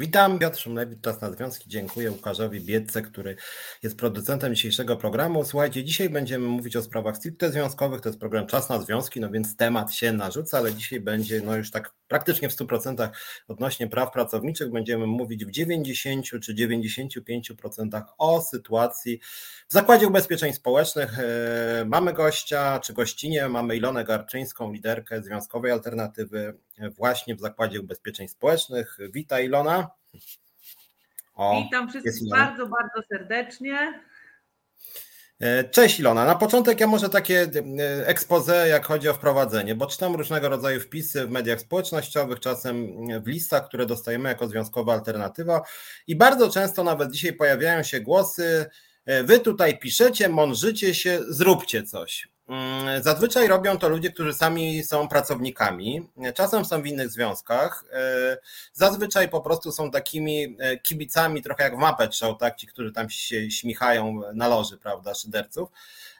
Witam, Piotr Szumlewicz, Czas na Związki. Dziękuję Łukaszowi Biedce, który jest producentem dzisiejszego programu. Słuchajcie, dzisiaj będziemy mówić o sprawach stricte związkowych. To jest program Czas na Związki, no więc temat się narzuca, ale dzisiaj będzie no już tak praktycznie w 100% odnośnie praw pracowniczych. Będziemy mówić w 90 czy 95% o sytuacji w Zakładzie Ubezpieczeń Społecznych. E, mamy gościa, czy gościnie, mamy Ilonę Garczyńską, liderkę Związkowej Alternatywy właśnie w Zakładzie Ubezpieczeń Społecznych. Witaj Ilona. O, Witam wszystkich bardzo, bardzo serdecznie. E, cześć Ilona. Na początek ja może takie e, expose, jak chodzi o wprowadzenie, bo czytam różnego rodzaju wpisy w mediach społecznościowych, czasem w listach, które dostajemy jako związkowa alternatywa i bardzo często nawet dzisiaj pojawiają się głosy, e, wy tutaj piszecie, mądrzycie się, zróbcie coś. Mm, zazwyczaj robią to ludzie, którzy sami są pracownikami, czasem są w innych związkach. E, zazwyczaj po prostu są takimi e, kibicami, trochę jak w Muppet Show, tak? ci, którzy tam się śmichają na loży, prawda, szyderców.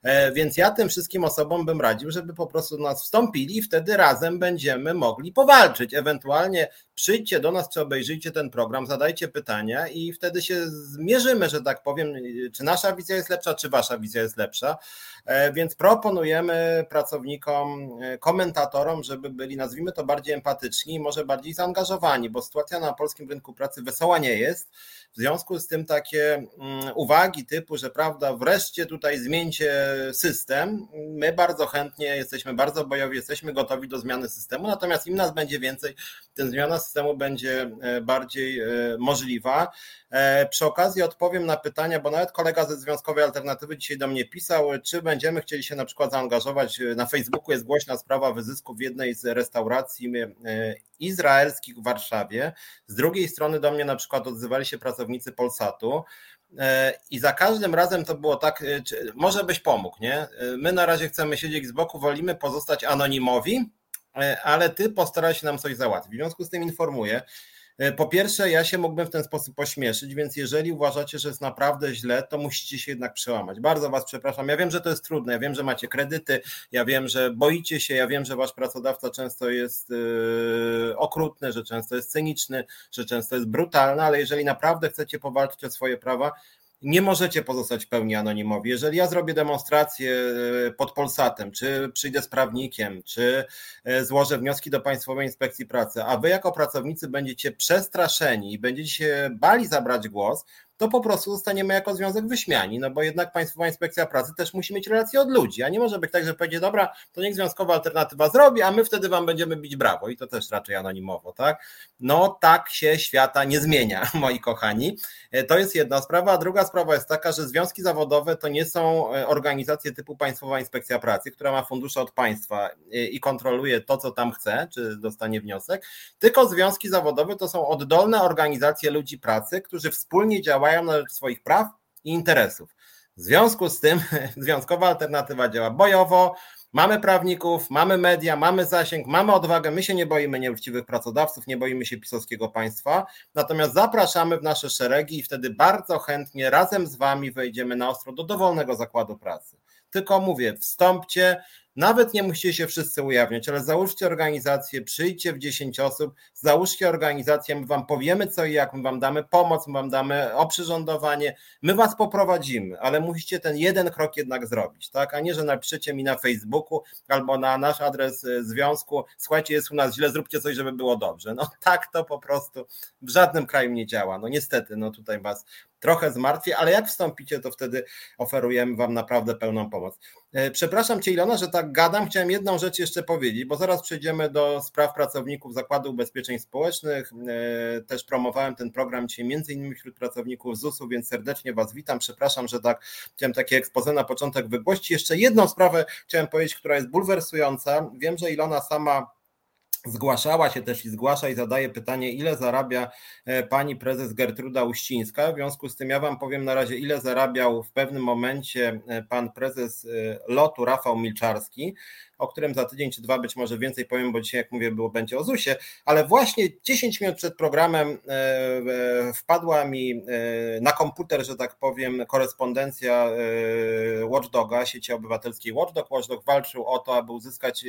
E, więc ja tym wszystkim osobom bym radził, żeby po prostu do nas wstąpili i wtedy razem będziemy mogli powalczyć. Ewentualnie przyjdźcie do nas, czy obejrzyjcie ten program, zadajcie pytania i wtedy się zmierzymy, że tak powiem, czy nasza wizja jest lepsza, czy wasza wizja jest lepsza. E, więc proponujemy pracownikom, e, komentatorom, żeby byli, nazwijmy to, bardziej empatyczni i może bardziej zaangażowani, bo sytuacja na polskim rynku pracy wesoła nie jest. W związku z tym takie mm, uwagi typu, że prawda, wreszcie tutaj zmieńcie system. My bardzo chętnie jesteśmy bardzo bojowi, jesteśmy gotowi do zmiany systemu, natomiast im nas będzie więcej, tym zmiana systemu będzie e, bardziej możliwa. Przy okazji odpowiem na pytania, bo nawet kolega ze Związkowej Alternatywy dzisiaj do mnie pisał, czy będziemy chcieli się na przykład zaangażować. Na Facebooku jest głośna sprawa wyzysku w jednej z restauracji e, izraelskich w Warszawie. Z drugiej strony do mnie na przykład odzywali się pracownicy Polsatu. E, I za każdym razem to było tak, e, może byś pomógł, nie? My na razie chcemy siedzieć z boku, wolimy pozostać anonimowi, ale ty postaraj się nam coś załatwić. W związku z tym informuję, E, po pierwsze, ja się mógłbym w ten sposób pośmieszyć, więc jeżeli uważacie, że jest naprawdę źle, to musicie się jednak przełamać. Bardzo Was przepraszam. Ja wiem, że to jest trudne, ja wiem, że macie kredyty, ja wiem, że boicie się, ja wiem, że Wasz pracodawca często jest yy, okrutny, że często jest cyniczny, że często jest brutalny, ale jeżeli naprawdę chcecie powalczyć o swoje prawa, nie możecie pozostać w pełni anonimowi. Jeżeli ja zrobię demonstrację e, pod Polsatem, czy przyjdę z prawnikiem, czy e, złożę wnioski do Państwowej Inspekcji Pracy, a wy jako pracownicy będziecie przestraszeni i będziecie się bali zabrać głos, to po prostu zostaniemy jako związek wyśmiani, no bo jednak Państwowa Inspekcja Pracy też musi mieć relacje od ludzi, a nie może być tak, że powiedzie, dobra, to niech związkowa alternatywa zrobi, a my wtedy Wam będziemy bić brawo i to też raczej anonimowo, tak? No tak się świata nie zmienia, moi kochani. E, to jest jedna sprawa, a druga sprawa jest taka, że związki zawodowe to nie są e, organizacje typu Państwowa Inspekcja Pracy, która ma fundusze od państwa e, i kontroluje to, co tam chce, czy dostanie wniosek, tylko związki zawodowe to są oddolne organizacje ludzi pracy, którzy wspólnie działają rzecz swoich praw i interesów. W związku z tym związkowa alternatywa działa bojowo, mamy prawników, mamy media, mamy zasięg, mamy odwagę, my się nie boimy nieuczciwych pracodawców, nie boimy się pisowskiego państwa, natomiast zapraszamy w nasze szeregi i wtedy bardzo chętnie razem z Wami wejdziemy na ostro do dowolnego zakładu pracy. Tylko mówię, wstąpcie, nawet nie musicie się wszyscy ujawniać, ale załóżcie organizację, przyjdźcie w 10 osób, załóżcie organizację, my wam powiemy co i jak, my wam damy pomoc, my wam damy oprzyrządowanie, my was poprowadzimy, ale musicie ten jeden krok jednak zrobić, tak? A nie, że napiszecie mi na Facebooku albo na nasz adres y, związku, słuchajcie, jest u nas źle, zróbcie coś, żeby było dobrze. No tak to po prostu w żadnym kraju nie działa. No niestety, no tutaj was trochę zmartwię, ale jak wstąpicie, to wtedy oferujemy wam naprawdę pełną pomoc. E, przepraszam Cię Ilona, że tak gadam. Chciałem jedną rzecz jeszcze powiedzieć, bo zaraz przejdziemy do spraw pracowników Zakładu Ubezpieczeń Społecznych. E, też promowałem ten program dzisiaj między innymi wśród pracowników ZUS-u, więc serdecznie Was witam. Przepraszam, że tak chciałem takie ekspozę na początek wygłosić. Jeszcze jedną sprawę chciałem powiedzieć, która jest bulwersująca. Wiem, że Ilona sama Zgłaszała się też i zgłasza i zadaje pytanie, ile zarabia e, pani prezes Gertruda Uścińska. W związku z tym ja wam powiem na razie, ile zarabiał w pewnym momencie e, pan prezes e, lotu Rafał Milczarski o którym za tydzień czy dwa być może więcej powiem, bo dzisiaj, jak mówię, było, będzie o ZUSie, ale właśnie 10 minut przed programem wpadła mi na komputer, że tak powiem, korespondencja Watchdoga, sieci obywatelskiej Watchdog. Watchdog walczył o to, aby uzyskać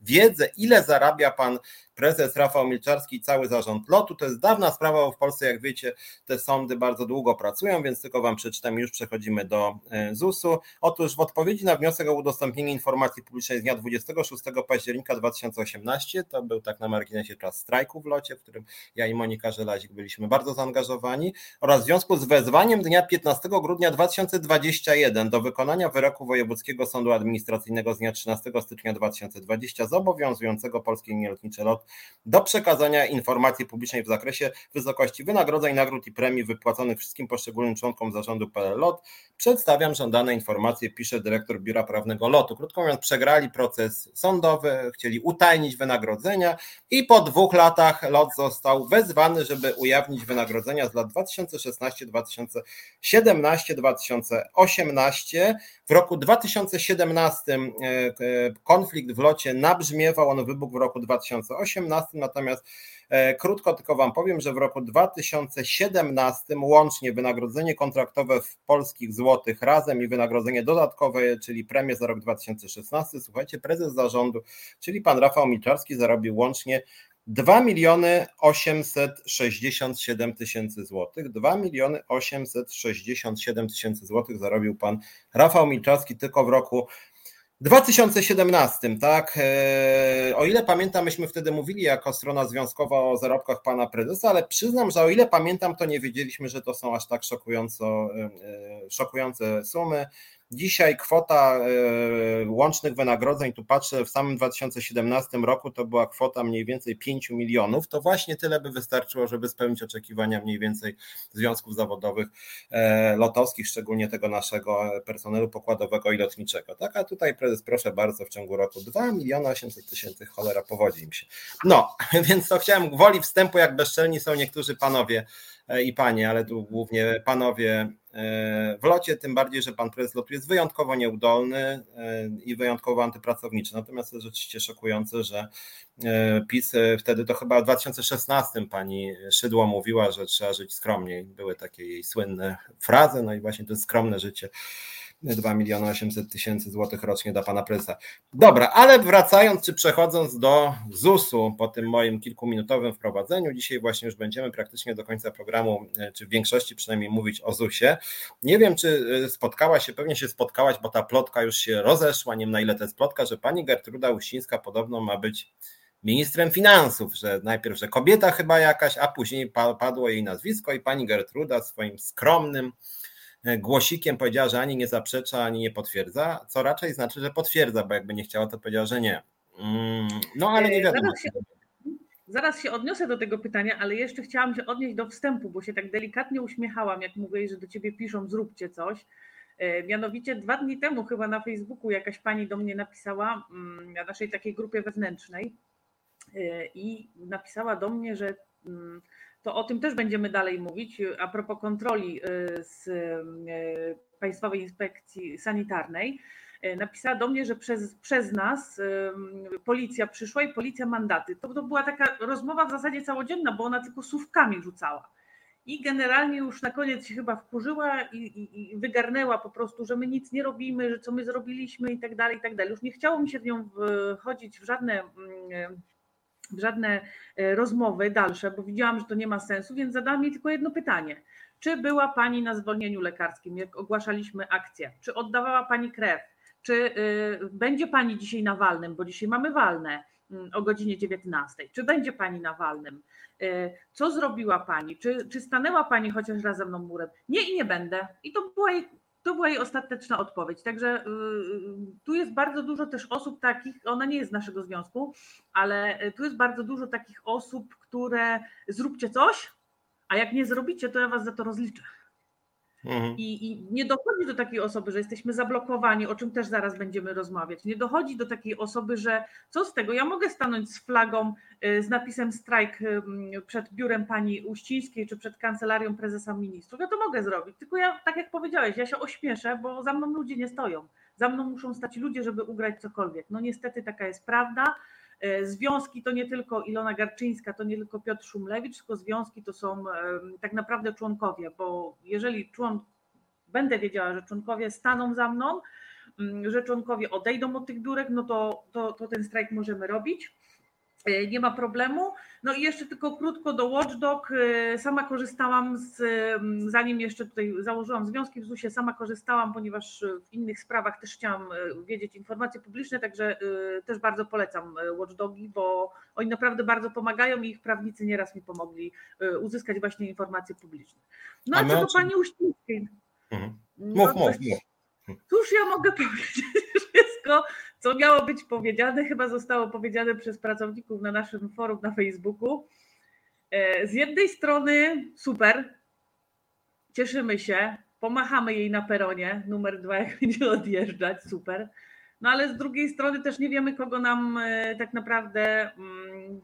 wiedzę, ile zarabia pan prezes Rafał Milczarski i cały zarząd lotu. To jest dawna sprawa, bo w Polsce, jak wiecie, te sądy bardzo długo pracują, więc tylko Wam przeczytam już przechodzimy do e, ZUS-u. Otóż w odpowiedzi na wniosek o udostępnienie informacji publicznej z dnia 26 października 2018, to był tak na marginesie czas strajku w locie, w którym ja i Monika Żelazik byliśmy bardzo zaangażowani, oraz w związku z wezwaniem dnia 15 grudnia 2021 do wykonania wyroku Wojewódzkiego Sądu Administracyjnego z dnia 13 stycznia 2020 zobowiązującego Polskie Linie Lotnicze LOT do przekazania informacji publicznej w zakresie wysokości wynagrodzeń, nagród i premii wypłaconych wszystkim poszczególnym członkom zarządu PLL LOT, przedstawiam żądane informacje, pisze dyrektor Biura Prawnego LOTu. Krótko mówiąc, przegrali proces sądowy, chcieli utajnić wynagrodzenia i po dwóch latach LOT został wezwany, żeby ujawnić wynagrodzenia z lat 2016, 2017, 2018. W roku 2017 e, e, konflikt w locie nabrzmiewał, on wybuchł w roku 2018, natomiast e, Krótko tylko Wam powiem, że w roku 2017 łącznie wynagrodzenie kontraktowe w polskich złotych razem i wynagrodzenie dodatkowe, czyli premie za rok 2016, słuchajcie, prezes zarządu, czyli pan Rafał Milczarski zarobił łącznie 2 miliony 867 tysięcy złotych. 2 miliony 867 tysięcy złotych zarobił pan Rafał Milczarski tylko w roku 2017, tak. E, o ile pamiętam, myśmy wtedy mówili jako strona związkowa o zarobkach pana prezesa, ale przyznam, że o ile pamiętam, to nie wiedzieliśmy, że to są aż tak szokująco, e, e, szokujące sumy. Dzisiaj kwota e, łącznych wynagrodzeń, tu patrzę, w samym 2017 roku to była kwota mniej więcej 5 milionów. To właśnie tyle by wystarczyło, żeby spełnić oczekiwania mniej więcej związków zawodowych e, lotowskich, szczególnie tego naszego personelu pokładowego i lotniczego. Tak, a tutaj prezes, proszę bardzo, w ciągu roku 2 miliony 800 tysięcy, cholera, powodzi im się. No, więc to chciałem gwoli wstępu, jak bezczelni są niektórzy panowie E, i panie, ale tu głównie panowie w locie, tym bardziej, że pan prezes lotu jest wyjątkowo nieudolny e, i wyjątkowo antypracowniczy. Natomiast to jest rzeczywiście szokujące, że PiS wtedy to chyba w 2016 pani Szydło mówiła, że trzeba żyć skromniej. Były takie jej słynne frazy, no i właśnie to skromne życie 2 miliony 800 tysięcy złotych rocznie dla pana prezesa. Dobra, ale wracając czy przechodząc do ZUS-u po tym moim kilkuminutowym wprowadzeniu, dzisiaj właśnie już będziemy praktycznie do końca programu, e, czy w większości przynajmniej mówić o ZUS-ie. Nie wiem, czy e, spotkała się, pewnie się spotkałaś, bo ta plotka już się rozeszła, nie wiem na ile to jest plotka, że pani Gertruda Uścińska podobno ma być ministrem finansów, że najpierw, że kobieta chyba jakaś, a później padło jej nazwisko i pani Gertruda swoim skromnym głosikiem powiedziała, że ani nie zaprzecza, ani nie potwierdza, co raczej znaczy, że potwierdza, bo jakby nie chciała, to powiedziała, że nie. Mm, no ale nie e, wiadomo. Zaraz się, zaraz się odniosę do tego pytania, ale jeszcze chciałam się odnieść do wstępu, bo się tak delikatnie uśmiechałam, jak mówię, że do ciebie piszą, zróbcie coś. E, mianowicie dwa dni temu chyba na Facebooku jakaś pani do mnie napisała mm, na naszej takiej grupie wewnętrznej i napisała do mnie, że mm, to o tym też będziemy dalej mówić. A propos kontroli y, z y, Państwowej Inspekcji Sanitarnej, y, napisała do mnie, że przez, przez nas policja przyszła i policja mandaty. To, to była taka rozmowa w zasadzie całodzienna, bo ona tylko słówkami rzucała. I generalnie już na koniec się chyba wkurzyła i, i, i, wygarnęła po prostu, że my nic nie robimy, że co my zrobiliśmy i tak dalej, i tak dalej. Już nie chciało mi się w nią wchodzić w żadne mm, żadne e, rozmowy dalsze, bo widziałam, że to nie ma sensu, więc zadałam jej tylko jedno pytanie. Czy była Pani na zwolnieniu lekarskim, jak ogłaszaliśmy akcję? Czy oddawała Pani krew? Czy y, będzie Pani dzisiaj na walnym, bo dzisiaj mamy walne mm, o godzinie 19. Czy będzie Pani na walnym? Y, co zrobiła Pani? Czy, czy stanęła Pani chociaż raz ze mną murem? Nie i nie będę. I to była jej to była jej ostateczna odpowiedź. Także y, y, tu jest bardzo dużo też osób takich, ona nie jest z naszego związku, ale y, tu jest bardzo dużo takich osób, które zróbcie coś, a jak nie zrobicie, to ja was za to rozliczę. Mhm. I, I, nie dochodzi do takiej osoby, że jesteśmy zablokowani, o czym też zaraz będziemy rozmawiać. Nie dochodzi do takiej osoby, że co z tego, ja mogę stanąć z flagą y, z napisem strajk y, przed biurem pani Uścińskiej czy przed kancelarią prezesa ministrów. Ja to mogę zrobić, tylko ja, tak jak powiedziałeś, ja się ośmieszę, bo za mną ludzie nie stoją. Za mną muszą stać ludzie, żeby ugrać cokolwiek. No niestety taka jest prawda. E, związki to nie tylko Ilona Garczyńska, to nie tylko Piotr Szumlewicz, tylko związki to są tak naprawdę członkowie, bo jeżeli człon, będę wiedziała, że członkowie staną za mną, mm, że członkowie odejdą od tych biurek, no to, to, to ten strajk możemy robić. E, nie ma problemu. No i jeszcze tylko krótko do Watchdog. E, sama korzystałam z, zanim jeszcze tutaj założyłam związki w ZUS-ie, sama korzystałam, ponieważ w innych sprawach też chciałam e, wiedzieć informacje publiczne, także też bardzo polecam Watchdogi, bo oni naprawdę bardzo pomagają i ich prawnicy nieraz mi pomogli uzyskać właśnie informacje publiczne. No a, a co do Pani Uścińskiej. Mhm. Mów, no, mów, mów. Cóż ja mogę powiedzieć? Wszystko, co miało być powiedziane, chyba zostało powiedziane przez pracowników na naszym forum na Facebooku. E, z jednej strony super, cieszymy się, pomachamy jej na peronie, numer dwa, jak będzie odjeżdżać, super. No ale z drugiej strony też nie wiemy, kogo nam e, tak naprawdę mm,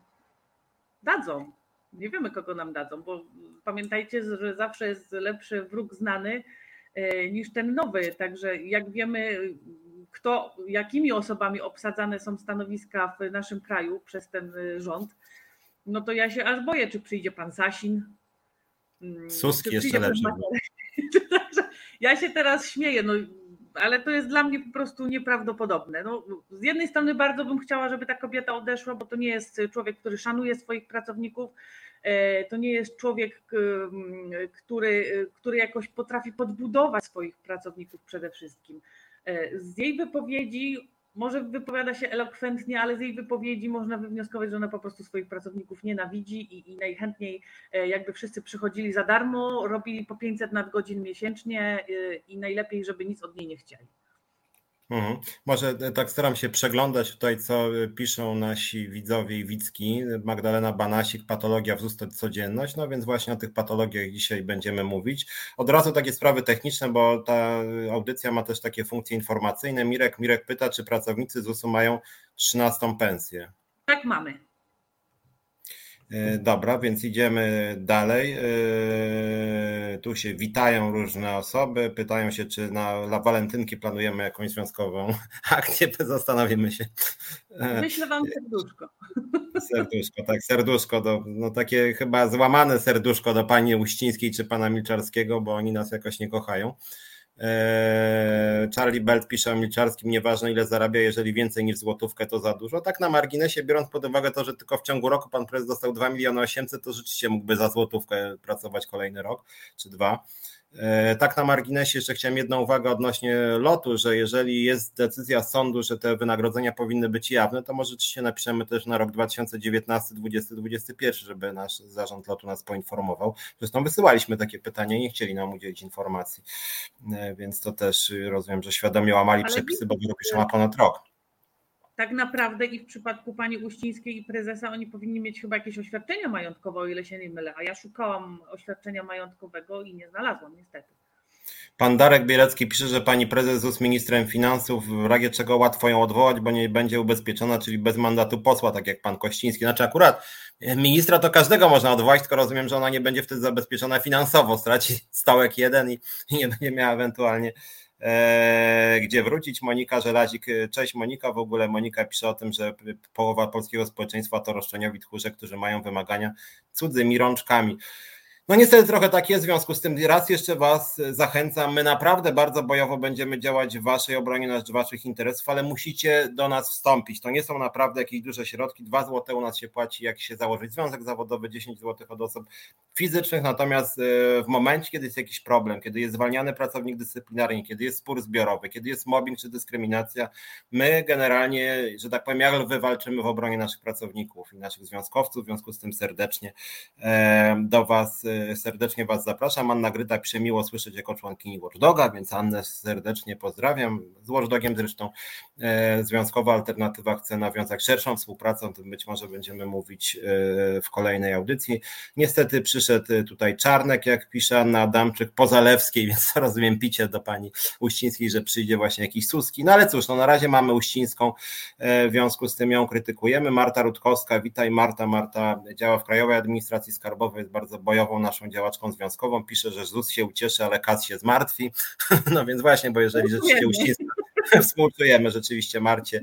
dadzą. Nie wiemy, kogo nam dadzą, bo pamiętajcie, że zawsze jest lepszy wróg znany E, niż ten nowy. Także jak wiemy, kto, jakimi osobami obsadzane są stanowiska w naszym kraju przez ten e, rząd, no to ja się aż boję, czy przyjdzie pan Sasin. Mm, Suski jeszcze lepszy. Ja się teraz śmieję, no, ale to jest dla mnie po prostu nieprawdopodobne. No, z jednej strony bardzo bym chciała, żeby ta kobieta odeszła, bo to nie jest człowiek, który szanuje swoich pracowników, E, to nie jest człowiek, który, który jakoś potrafi podbudować swoich pracowników przede wszystkim. E, z jej wypowiedzi może wypowiada się elokwentnie, ale z jej wypowiedzi można wywnioskować, że ona po prostu swoich pracowników nienawidzi i, i najchętniej e, jakby wszyscy przychodzili za darmo, robili po 500 nadgodzin miesięcznie i najlepiej, żeby nic od niej nie chcieli. Mhm. Może e, tak staram się przeglądać tutaj, co e, piszą nasi widzowie i widzki. Magdalena Banasik, patologia w codzienność, no więc właśnie o tych patologiach dzisiaj będziemy mówić. Od razu takie sprawy techniczne, bo ta audycja ma też takie funkcje informacyjne. Mirek, Mirek pyta, czy pracownicy ZUS-u mają 13 pensję. Tak mamy. E, dobra, więc idziemy dalej. E, tu się witają różne osoby, pytają się, czy na, na walentynki planujemy jakąś związkową akcję, zastanowimy się. E, Myślę wam serduszko. Serduszko, tak, serduszko, do, no takie chyba złamane serduszko do pani Uścińskiej czy pana Milczarskiego, bo oni nas jakoś nie kochają. Eee, Charlie Belt pisze o Milczarskim, nieważne ile zarabia, jeżeli więcej niż złotówkę to za dużo. Tak na marginesie, biorąc pod uwagę to, że tylko w ciągu roku pan prezes dostał 2 miliony 800, to rzeczywiście mógłby za złotówkę pracować kolejny rok czy dwa. E, tak na marginesie jeszcze chciałem jedną uwagę odnośnie lotu, że jeżeli jest decyzja sądu, że te wynagrodzenia powinny być jawne, to może się napiszemy też na rok 2019, 2020, 2021, żeby nasz zarząd lotu nas poinformował. Zresztą wysyłaliśmy takie pytania i nie chcieli nam udzielić informacji, e, więc to też rozumiem, że świadomie łamali Ale przepisy, bo wyrok ma ponad rok tak naprawdę i w przypadku pani Uścińskiej i prezesa oni powinni mieć chyba jakieś oświadczenia majątkowe, o ile się nie mylę, a ja szukałam oświadczenia majątkowego i nie znalazłam niestety. Pan Darek Bielecki pisze, że pani prezes jest ministrem finansów, w razie czego łatwo ją odwołać, bo nie będzie ubezpieczona, czyli bez mandatu posła, tak jak pan Kościński. Znaczy akurat ministra to każdego można odwołać, tylko rozumiem, że ona nie będzie wtedy zabezpieczona finansowo, straci stołek jeden i nie będzie miała ewentualnie E, gdzie wrócić. Monika Żelazik, e, cześć Monika, w ogóle Monika pisze o tym, że połowa polskiego społeczeństwa to roszczeniowi tchórze, którzy mają wymagania cudzymi rączkami. No niestety trochę tak jest, w związku z tym raz jeszcze Was zachęcam. My naprawdę bardzo bojowo będziemy działać w Waszej obronie na rzecz Waszych interesów, ale musicie do nas wstąpić. To nie są naprawdę jakieś duże środki. Dwa złote u nas się płaci, jak się założyć związek zawodowy, 10 złotych od osób fizycznych. Natomiast e, w momencie, kiedy jest jakiś problem, kiedy jest zwalniany pracownik dyscyplinarny, kiedy jest spór zbiorowy, kiedy jest mobbing czy dyskryminacja, my generalnie, że tak powiem, jak wywalczymy w obronie naszych pracowników i naszych związkowców. W związku z tym serdecznie e, do Was e, serdecznie Was zapraszam. Anna Gryta pisze miło słyszeć jako członkini Watchdoga, więc Annę serdecznie pozdrawiam. Z Watchdogiem zresztą e, Związkowa Alternatywa chce nawiązać szerszą współpracę, o tym być może będziemy mówić w kolejnej audycji. Niestety przyszedł tutaj Czarnek, jak pisze Anna Adamczyk, po Zalewskiej, więc rozumiem picie do pani Uścińskiej, że przyjdzie właśnie jakiś Suski. No ale cóż, no na razie mamy Uścińską, e, w związku z tym ją krytykujemy. Marta Rutkowska, witaj Marta. Marta działa w Krajowej Administracji Skarbowej, jest bardzo bojową naszą działaczką związkową, pisze, że ZUS się ucieszy, ale KAS się zmartwi. No więc właśnie, bo jeżeli rzeczywiście uściska, współczujemy rzeczywiście Marcie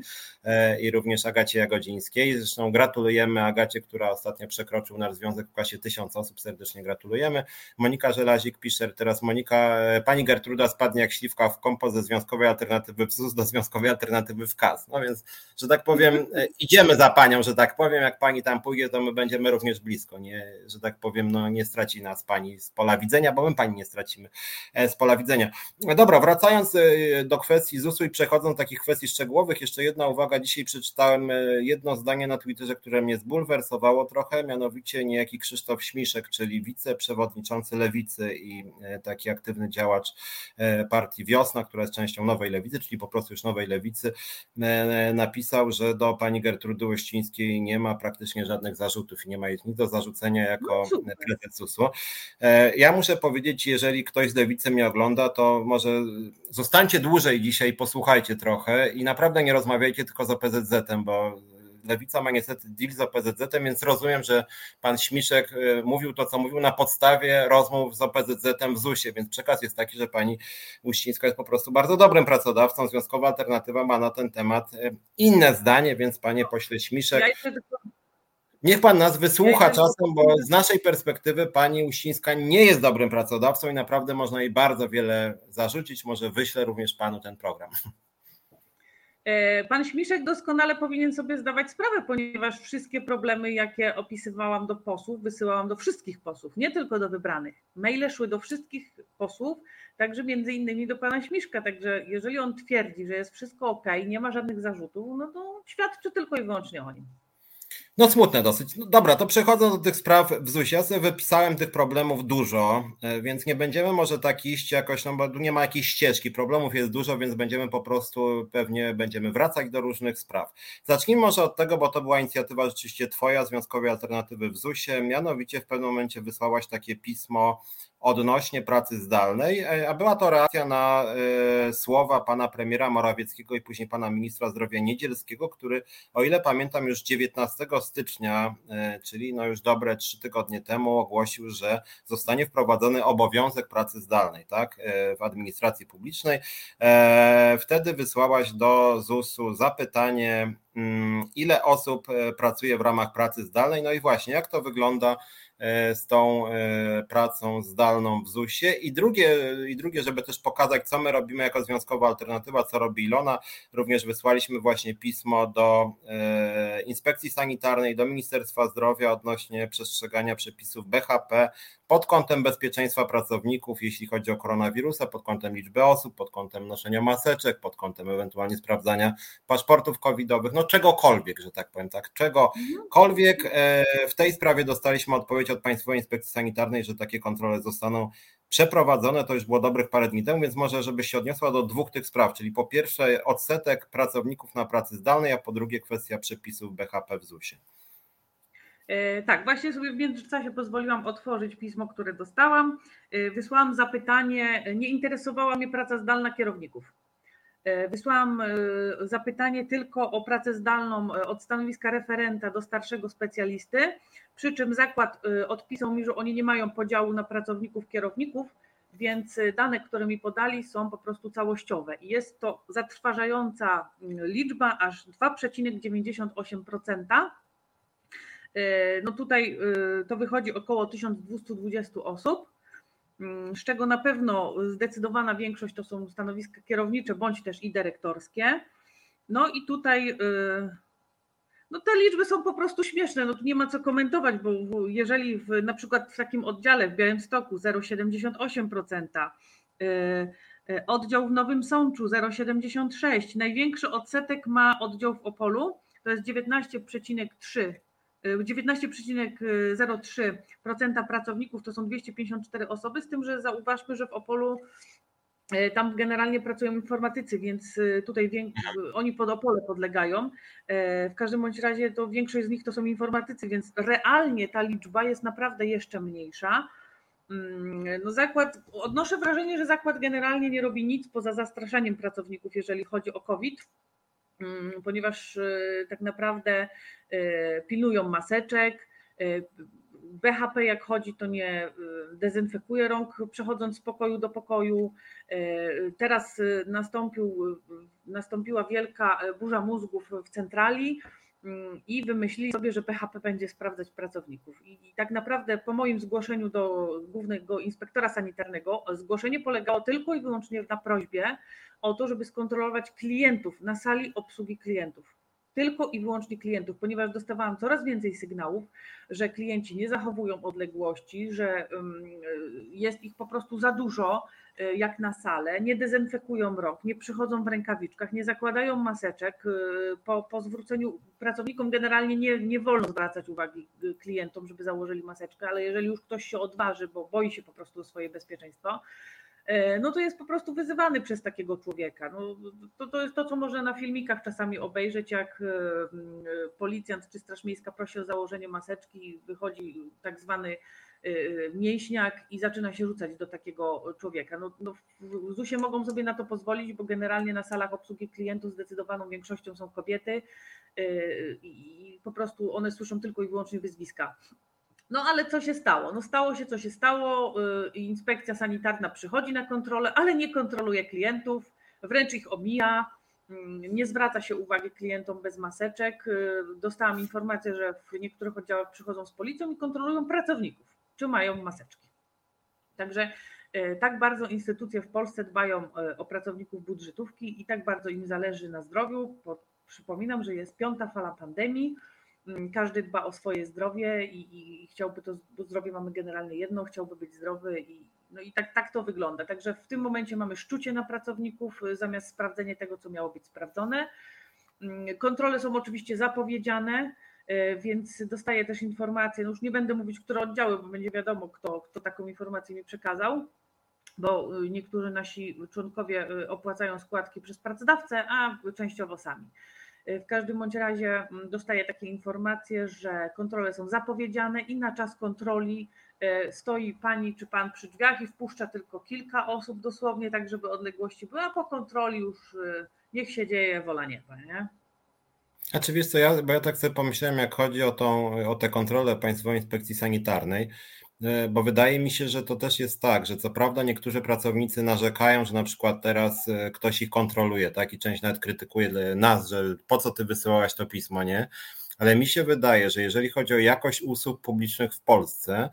i również Agacie Jagodzińskiej. Zresztą gratulujemy Agacie, która ostatnio przekroczył nasz związek w klasie tysiąc osób, serdecznie gratulujemy. Monika Żelazik pisze teraz Monika, pani Gertruda spadnie jak śliwka w kompo ze związkowej alternatywy w ZUS do związkowej alternatywy w KAS. No więc, że tak powiem, idziemy za panią, że tak powiem, jak pani tam pójdzie, to my będziemy również blisko, nie, że tak powiem, no nie straci nas pani z pola widzenia, bo my pani nie stracimy e, z pola widzenia. Dobra, wracając e, do kwestii ZUS-u i przechodząc do takich kwestii szczegółowych, jeszcze jedna uwaga, dzisiaj przeczytałem e, jedno zdanie na Twitterze, które mnie zbulwersowało trochę, mianowicie niejaki Krzysztof Śmiszek, czyli wiceprzewodniczący Lewicy i taki aktywny działacz partii Wiosna, która jest częścią Nowej Lewicy, czyli po prostu już Nowej Lewicy, napisał, że do pani Gertrudy Łyścińskiej nie ma praktycznie żadnych zarzutów i nie ma nic do zarzucenia jako no prezes. E, ja muszę powiedzieć, jeżeli ktoś z lewicy mnie ogląda, to może zostańcie dłużej dzisiaj, posłuchajcie trochę i naprawdę nie rozmawiajcie tylko z OPZZ-em, bo Lewica ma niestety deal z OPZZ-em, więc rozumiem, że pan Śmiszek e, mówił to, co mówił na podstawie rozmów z OPZZ-em w ZUS-ie, więc przekaz jest taki, że pani Uścińska jest po prostu bardzo dobrym pracodawcą. Związkowa Alternatywa ma na ten temat e, inne zdanie, więc panie pośle Śmiszek. Ja Niech pan nas wysłucha czasem, bo z naszej perspektywy pani Uścińska nie jest dobrym pracodawcą i naprawdę można jej bardzo wiele zarzucić. Może wyślę również panu ten program. E, pan Śmiszek doskonale powinien sobie zdawać sprawę, ponieważ wszystkie problemy, jakie opisywałam do posłów, wysyłałam do wszystkich posłów, nie tylko do wybranych. Maile szły do wszystkich posłów, także między innymi do pana Śmiszka. Także jeżeli on twierdzi, że jest wszystko ok, nie ma żadnych zarzutów, no to świadczy tylko i wyłącznie o nim. No smutne dosyć. No dobra, to przechodząc do tych spraw w ZUS-ie, ja sobie wypisałem tych problemów dużo, e, więc nie będziemy może tak iść jakoś, no bo nie ma jakiejś ścieżki, problemów jest dużo, więc będziemy po prostu, pewnie będziemy wracać do różnych spraw. Zacznijmy może od tego, bo to była inicjatywa rzeczywiście twoja, Związkowej Alternatywy w ZUS-ie, mianowicie w pewnym momencie wysłałaś takie pismo odnośnie pracy zdalnej, e, a była to reakcja na e, słowa pana premiera Morawieckiego i później pana ministra zdrowia Niedzielskiego, który, o ile pamiętam, już 19 stycznia, e, czyli no już dobre trzy tygodnie temu, ogłosił, że zostanie wprowadzony obowiązek pracy zdalnej tak, w administracji publicznej. Wtedy wysłałaś do ZUS-u zapytanie, ile osób pracuje w ramach pracy zdalnej. No i właśnie, jak to wygląda E, z tą e, pracą zdalną w ZUS-ie i drugie, i drugie, żeby też pokazać, co my robimy jako związkowa alternatywa, co robi Ilona, również wysłaliśmy właśnie pismo do e, Inspekcji Sanitarnej, do Ministerstwa Zdrowia odnośnie przestrzegania przepisów BHP pod kątem bezpieczeństwa pracowników, jeśli chodzi o koronawirusa, pod kątem liczby osób, pod kątem noszenia maseczek, pod kątem ewentualnie sprawdzania paszportów covidowych, no czegokolwiek, że tak powiem, tak, czegokolwiek. W tej sprawie dostaliśmy odpowiedź od Państwowej Inspekcji Sanitarnej, że takie kontrole zostaną przeprowadzone, to już było dobrych parę dni temu, więc może żeby się odniosła do dwóch tych spraw, czyli po pierwsze odsetek pracowników na pracy zdalnej, a po drugie kwestia przepisów BHP w ZUS-ie. E, tak, właśnie sobie w międzyczasie pozwoliłam otworzyć pismo, które dostałam. E, wysłałam zapytanie, nie interesowała mnie praca zdalna kierowników. E, wysłałam zapytanie tylko o pracę zdalną od stanowiska referenta do starszego specjalisty przy czym zakład odpisał mi, że oni nie mają podziału na pracowników, kierowników, więc dane, które mi podali, są po prostu całościowe. I jest to zatrważająca mm, liczba, aż 2,98%. Y, no tutaj to wychodzi około 1220 osób, mm, z czego na pewno zdecydowana większość to są stanowiska kierownicze bądź też i dyrektorskie. No i tutaj no te liczby są po prostu śmieszne, no tu nie ma co komentować, bo jeżeli w, na przykład w takim oddziale w Białymstoku 0,78%, y, y, oddział w Nowym Sączu 0,76%, największy odsetek ma oddział w Opolu, to jest 19,3%. 19,03% pracowników to są 254 osoby, z tym, że zauważmy, że w Opolu E, tam generalnie pracują informatycy, więc e, tutaj oni pod Opole podlegają. E, w każdym bądź razie to większość z nich to są informatycy, więc realnie ta liczba jest naprawdę jeszcze mniejsza. Mm, no zakład, odnoszę wrażenie, że zakład generalnie nie robi nic poza zastraszaniem pracowników, jeżeli chodzi o COVID, ponieważ tak naprawdę pilnują maseczek, BHP jak chodzi, to nie, dezynfekuje rąk przechodząc z pokoju do pokoju. Teraz nastąpił, nastąpiła wielka burza mózgów w centrali Mm, i wymyślili sobie, że PHP będzie sprawdzać pracowników. I, tak naprawdę po moim zgłoszeniu do głównego inspektora sanitarnego, zgłoszenie polegało tylko i wyłącznie na prośbie o to, żeby skontrolować klientów na sali obsługi klientów. Tylko i wyłącznie klientów, ponieważ dostawałam coraz więcej sygnałów, że klienci nie zachowują odległości, że jest ich po prostu za dużo, jak na salę, nie dezynfekują rąk, nie przychodzą w rękawiczkach, nie zakładają maseczek. Y, po, po zwróceniu pracownikom generalnie nie, nie wolno zwracać uwagi y, klientom, żeby założyli maseczkę, ale jeżeli już ktoś się odważy, bo boi się po prostu o swoje bezpieczeństwo, no to jest po prostu wyzywany przez takiego człowieka. No, to, to jest to, co można na filmikach czasami obejrzeć, jak policjant czy Straż Miejska prosi o założenie maseczki, wychodzi tak zwany Y, mięśniak i zaczyna się rzucać do takiego człowieka. No, no w ZUS-ie mogą sobie na to pozwolić, bo generalnie na salach obsługi klientów zdecydowaną większością są kobiety y, i po prostu one słyszą tylko i wyłącznie wyzwiska. No ale co się stało? No stało się, co się stało. Y, inspekcja sanitarna przychodzi na kontrolę, ale nie kontroluje klientów, wręcz ich omija, mm, nie zwraca się uwagi klientom bez maseczek. Dostałam informację, że w niektórych oddziałach przychodzą z policją i kontrolują pracowników czy mają maseczki. Także e, tak bardzo instytucje w Polsce dbają e, o pracowników budżetówki i tak bardzo im zależy na zdrowiu. Przypominam, że jest piąta fala pandemii. Mm, każdy dba o swoje zdrowie i, i chciałby to, bo zdrowie mamy generalnie jedno, chciałby być zdrowy i, no i tak, tak to wygląda. Także w tym momencie mamy szczucie na pracowników e, zamiast sprawdzenie tego, co miało być sprawdzone. Mm, kontrole są oczywiście zapowiedziane. E, więc dostaję też informacje, no już nie będę mówić, które oddziały, bo będzie wiadomo, kto, kto taką informację mi przekazał, bo y, niektórzy nasi członkowie y, opłacają składki przez pracodawcę, a częściowo sami. E, w każdym bądź razie mm, dostaję takie informacje, że kontrole są zapowiedziane i na czas kontroli e, stoi pani czy pan przy drzwiach i wpuszcza tylko kilka osób dosłownie, tak żeby odległości były, a po kontroli już y, niech się dzieje wola nieba, nie? A czy wiesz co, ja, bo ja tak sobie pomyślałem, jak chodzi o, tą, o tę kontrolę Państwowej Inspekcji Sanitarnej, e, bo wydaje mi się, że to też jest tak, że co prawda niektórzy pracownicy narzekają, że na przykład teraz e, ktoś ich kontroluje, tak? I część nawet krytykuje nas, że po co ty wysyłałaś to pismo, nie? Ale mi się wydaje, że jeżeli chodzi o jakość usług publicznych w Polsce,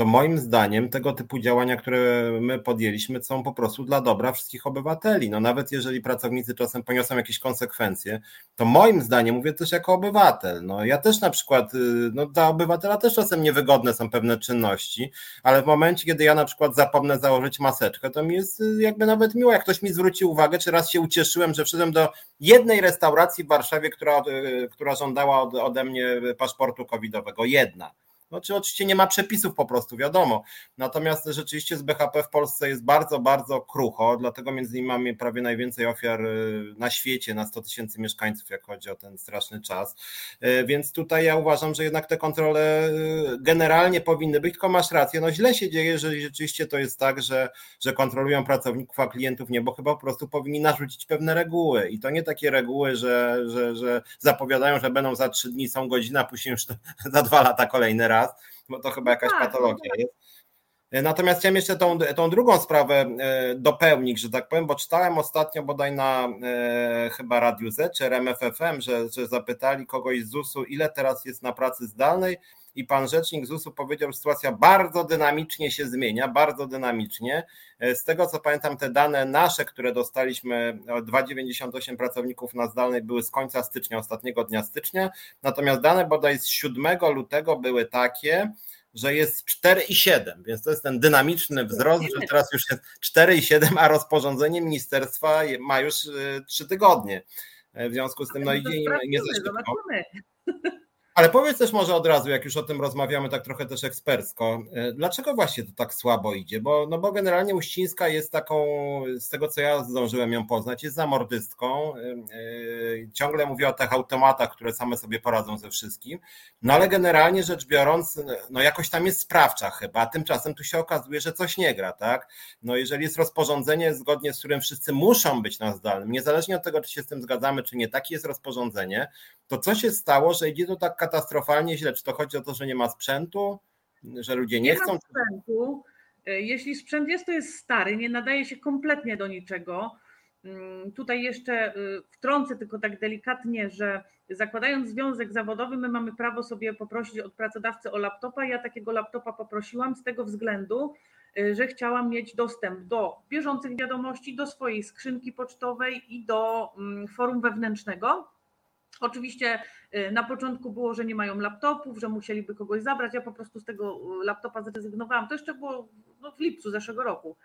to moim zdaniem tego typu działania, które my podjęliśmy, są po prostu dla dobra wszystkich obywateli. No nawet jeżeli pracownicy czasem poniosą jakieś konsekwencje, to moim zdaniem, mówię też jako obywatel, no ja też na przykład, y, no dla obywatela też czasem niewygodne są pewne czynności, ale w momencie, kiedy ja na przykład zapomnę założyć maseczkę, to mi jest y, jakby nawet miło, jak ktoś mi zwróci uwagę, czy raz się ucieszyłem, że wszedłem do jednej restauracji w Warszawie, która, y, która żądała ode mnie paszportu covidowego. Jedna. No, czy oczywiście nie ma przepisów po prostu, wiadomo. Natomiast rzeczywiście z BHP w Polsce jest bardzo, bardzo krucho, dlatego między innymi mamy prawie najwięcej ofiar y, na świecie, na 100 tysięcy mieszkańców, jak chodzi o ten straszny czas. Y, więc tutaj ja uważam, że jednak te kontrole y, generalnie powinny być, tylko masz rację, no źle się dzieje, jeżeli rzeczywiście to jest tak, że, że kontrolują pracowników, a klientów nie, bo chyba po prostu powinni narzucić pewne reguły i to nie takie reguły, że, że, że zapowiadają, że będą za trzy dni, są godzina, później już za dwa lata kolejny raz raz, bo to chyba jakaś tak, patologia jest. Natomiast chciałem jeszcze tą, tą drugą sprawę e, dopełnić, że tak powiem, bo czytałem ostatnio bodaj na e, chyba Radiu Z czy RMFFM, że, że zapytali kogoś z ZUS-u, ile teraz jest na pracy zdalnej i pan rzecznik ZUS-u powiedział, że sytuacja bardzo dynamicznie się zmienia, bardzo dynamicznie. E, z tego co pamiętam, te dane nasze, które dostaliśmy, 2,98 pracowników na zdalnej były z końca stycznia, ostatniego dnia stycznia, natomiast dane bodaj z 7 lutego były takie, że jest 4,7, więc to jest ten dynamiczny wzrost, że teraz już jest 4,7, a rozporządzenie ministerstwa ma już 3 e, tygodnie. E, w związku z tym, no idzie nie za szybko. Ale powiedz też może od razu, jak już o tym rozmawiamy tak trochę też ekspercko, e, dlaczego właśnie to tak słabo idzie? Bo, no bo generalnie Uścińska jest taką, z tego co ja zdążyłem ją poznać, jest zamordystką, e, e, ciągle mówi o tych automatach, które same sobie poradzą ze wszystkim, no ale generalnie rzecz biorąc, no jakoś tam jest sprawcza chyba, tymczasem tu się okazuje, że coś nie gra, tak? No jeżeli jest rozporządzenie, zgodnie z którym wszyscy muszą być na zdalnym, niezależnie od tego, czy się z tym zgadzamy, czy nie, takie jest rozporządzenie, to co się stało, że idzie to tak katastrofalnie źle? Czy to chodzi o to, że nie ma sprzętu, że ludzie nie, nie chcą? Ma sprzętu. Jeśli sprzęt jest, to jest stary, nie nadaje się kompletnie do niczego. Mm, tutaj jeszcze wtrącę tylko tak delikatnie, że zakładając związek zawodowy, my mamy prawo sobie poprosić od pracodawcy o laptopa. Ja takiego laptopa poprosiłam z tego względu, Y, że chciałam mieć dostęp do bieżących wiadomości, do swojej skrzynki pocztowej i do mm, forum wewnętrznego. Oczywiście y, na początku było, że nie mają laptopów, że musieliby kogoś zabrać. Ja po prostu z tego y, laptopa zrezygnowałam. To jeszcze było no, w lipcu zeszłego roku.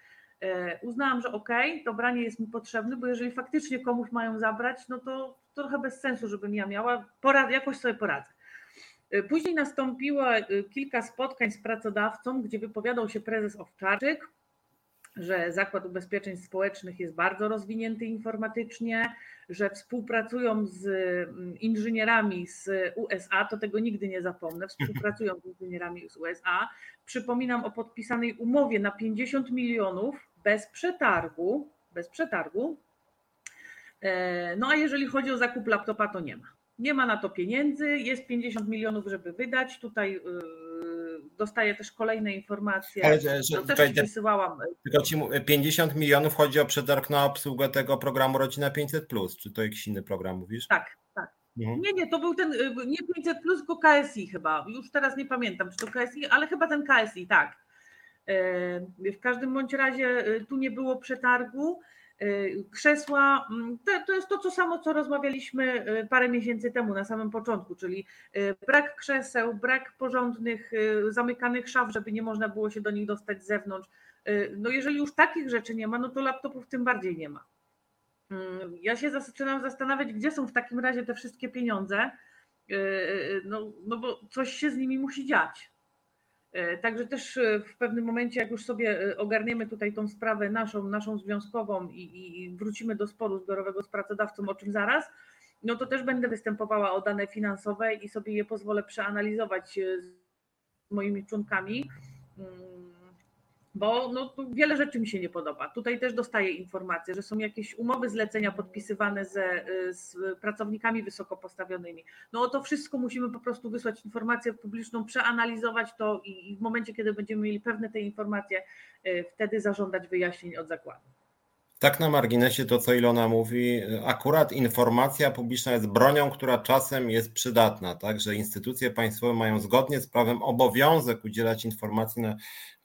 Uznałam, że okej, okay, nie jest mi potrzebny, bo jeżeli faktycznie komuś mają zabrać, no to, trochę bez sensu, żebym ja miała. Porad, jakoś sobie poradzę. Y, później nastąpiło y, kilka spotkań z pracodawcą, gdzie wypowiadał się prezes Owczarczyk, że Zakład Ubezpieczeń Społecznych jest bardzo rozwinięty informatycznie, że współpracują z mm, inżynierami z USA, to tego nigdy nie zapomnę, współpracują z inżynierami z USA. Przypominam o podpisanej umowie na 50 milionów bez przetargu, bez przetargu. E, no a jeżeli chodzi o zakup laptopa, to nie ma. Nie ma na to pieniędzy, jest 50 milionów, żeby wydać. Tutaj yy, dostaję też kolejne informacje. Ale, że, że, też tutaj, wysyłałam. Tylko ci 50 milionów chodzi o przetarg na obsługę tego programu Rodzina 500, czy to jakiś inny program mówisz? Tak, tak. Mhm. Nie, nie, to był ten y, nie 500, tylko KSI chyba. Już teraz nie pamiętam, czy to KSI, ale chyba ten KSI, tak. Yy, w każdym bądź razie y, tu nie było przetargu. Y, krzesła, mm, to, jest to, co samo, co rozmawialiśmy y, parę miesięcy temu na samym początku, czyli y, brak krzeseł, brak porządnych, zamykanych szaf, żeby nie można było się do nich dostać z zewnątrz. No jeżeli już takich rzeczy nie ma, no to laptopów tym bardziej nie ma. Mm, ja się zaczynam zastanawiać, gdzie są w takim razie te wszystkie pieniądze, no, no bo coś się z nimi musi dziać. E, także też e, w pewnym momencie, jak już sobie e, ogarniemy tutaj tą sprawę naszą, naszą związkową i, i wrócimy do sporu zbiorowego z pracodawcą, o czym zaraz, no to też będę występowała o dane finansowe i sobie je pozwolę przeanalizować z moimi członkami. Mm, bo no, wiele rzeczy mi się nie podoba. Tutaj też dostaję informacje, że są jakieś umowy zlecenia podpisywane ze, z pracownikami wysoko postawionymi. No o to wszystko musimy po prostu wysłać informację publiczną, przeanalizować to i, i w momencie, kiedy będziemy mieli pewne te informacje, y, wtedy zażądać wyjaśnień od zakładu. Tak na marginesie to, co Ilona mówi, akurat informacja publiczna jest bronią, która czasem jest przydatna, tak, że instytucje państwowe mają zgodnie z prawem obowiązek udzielać informacji na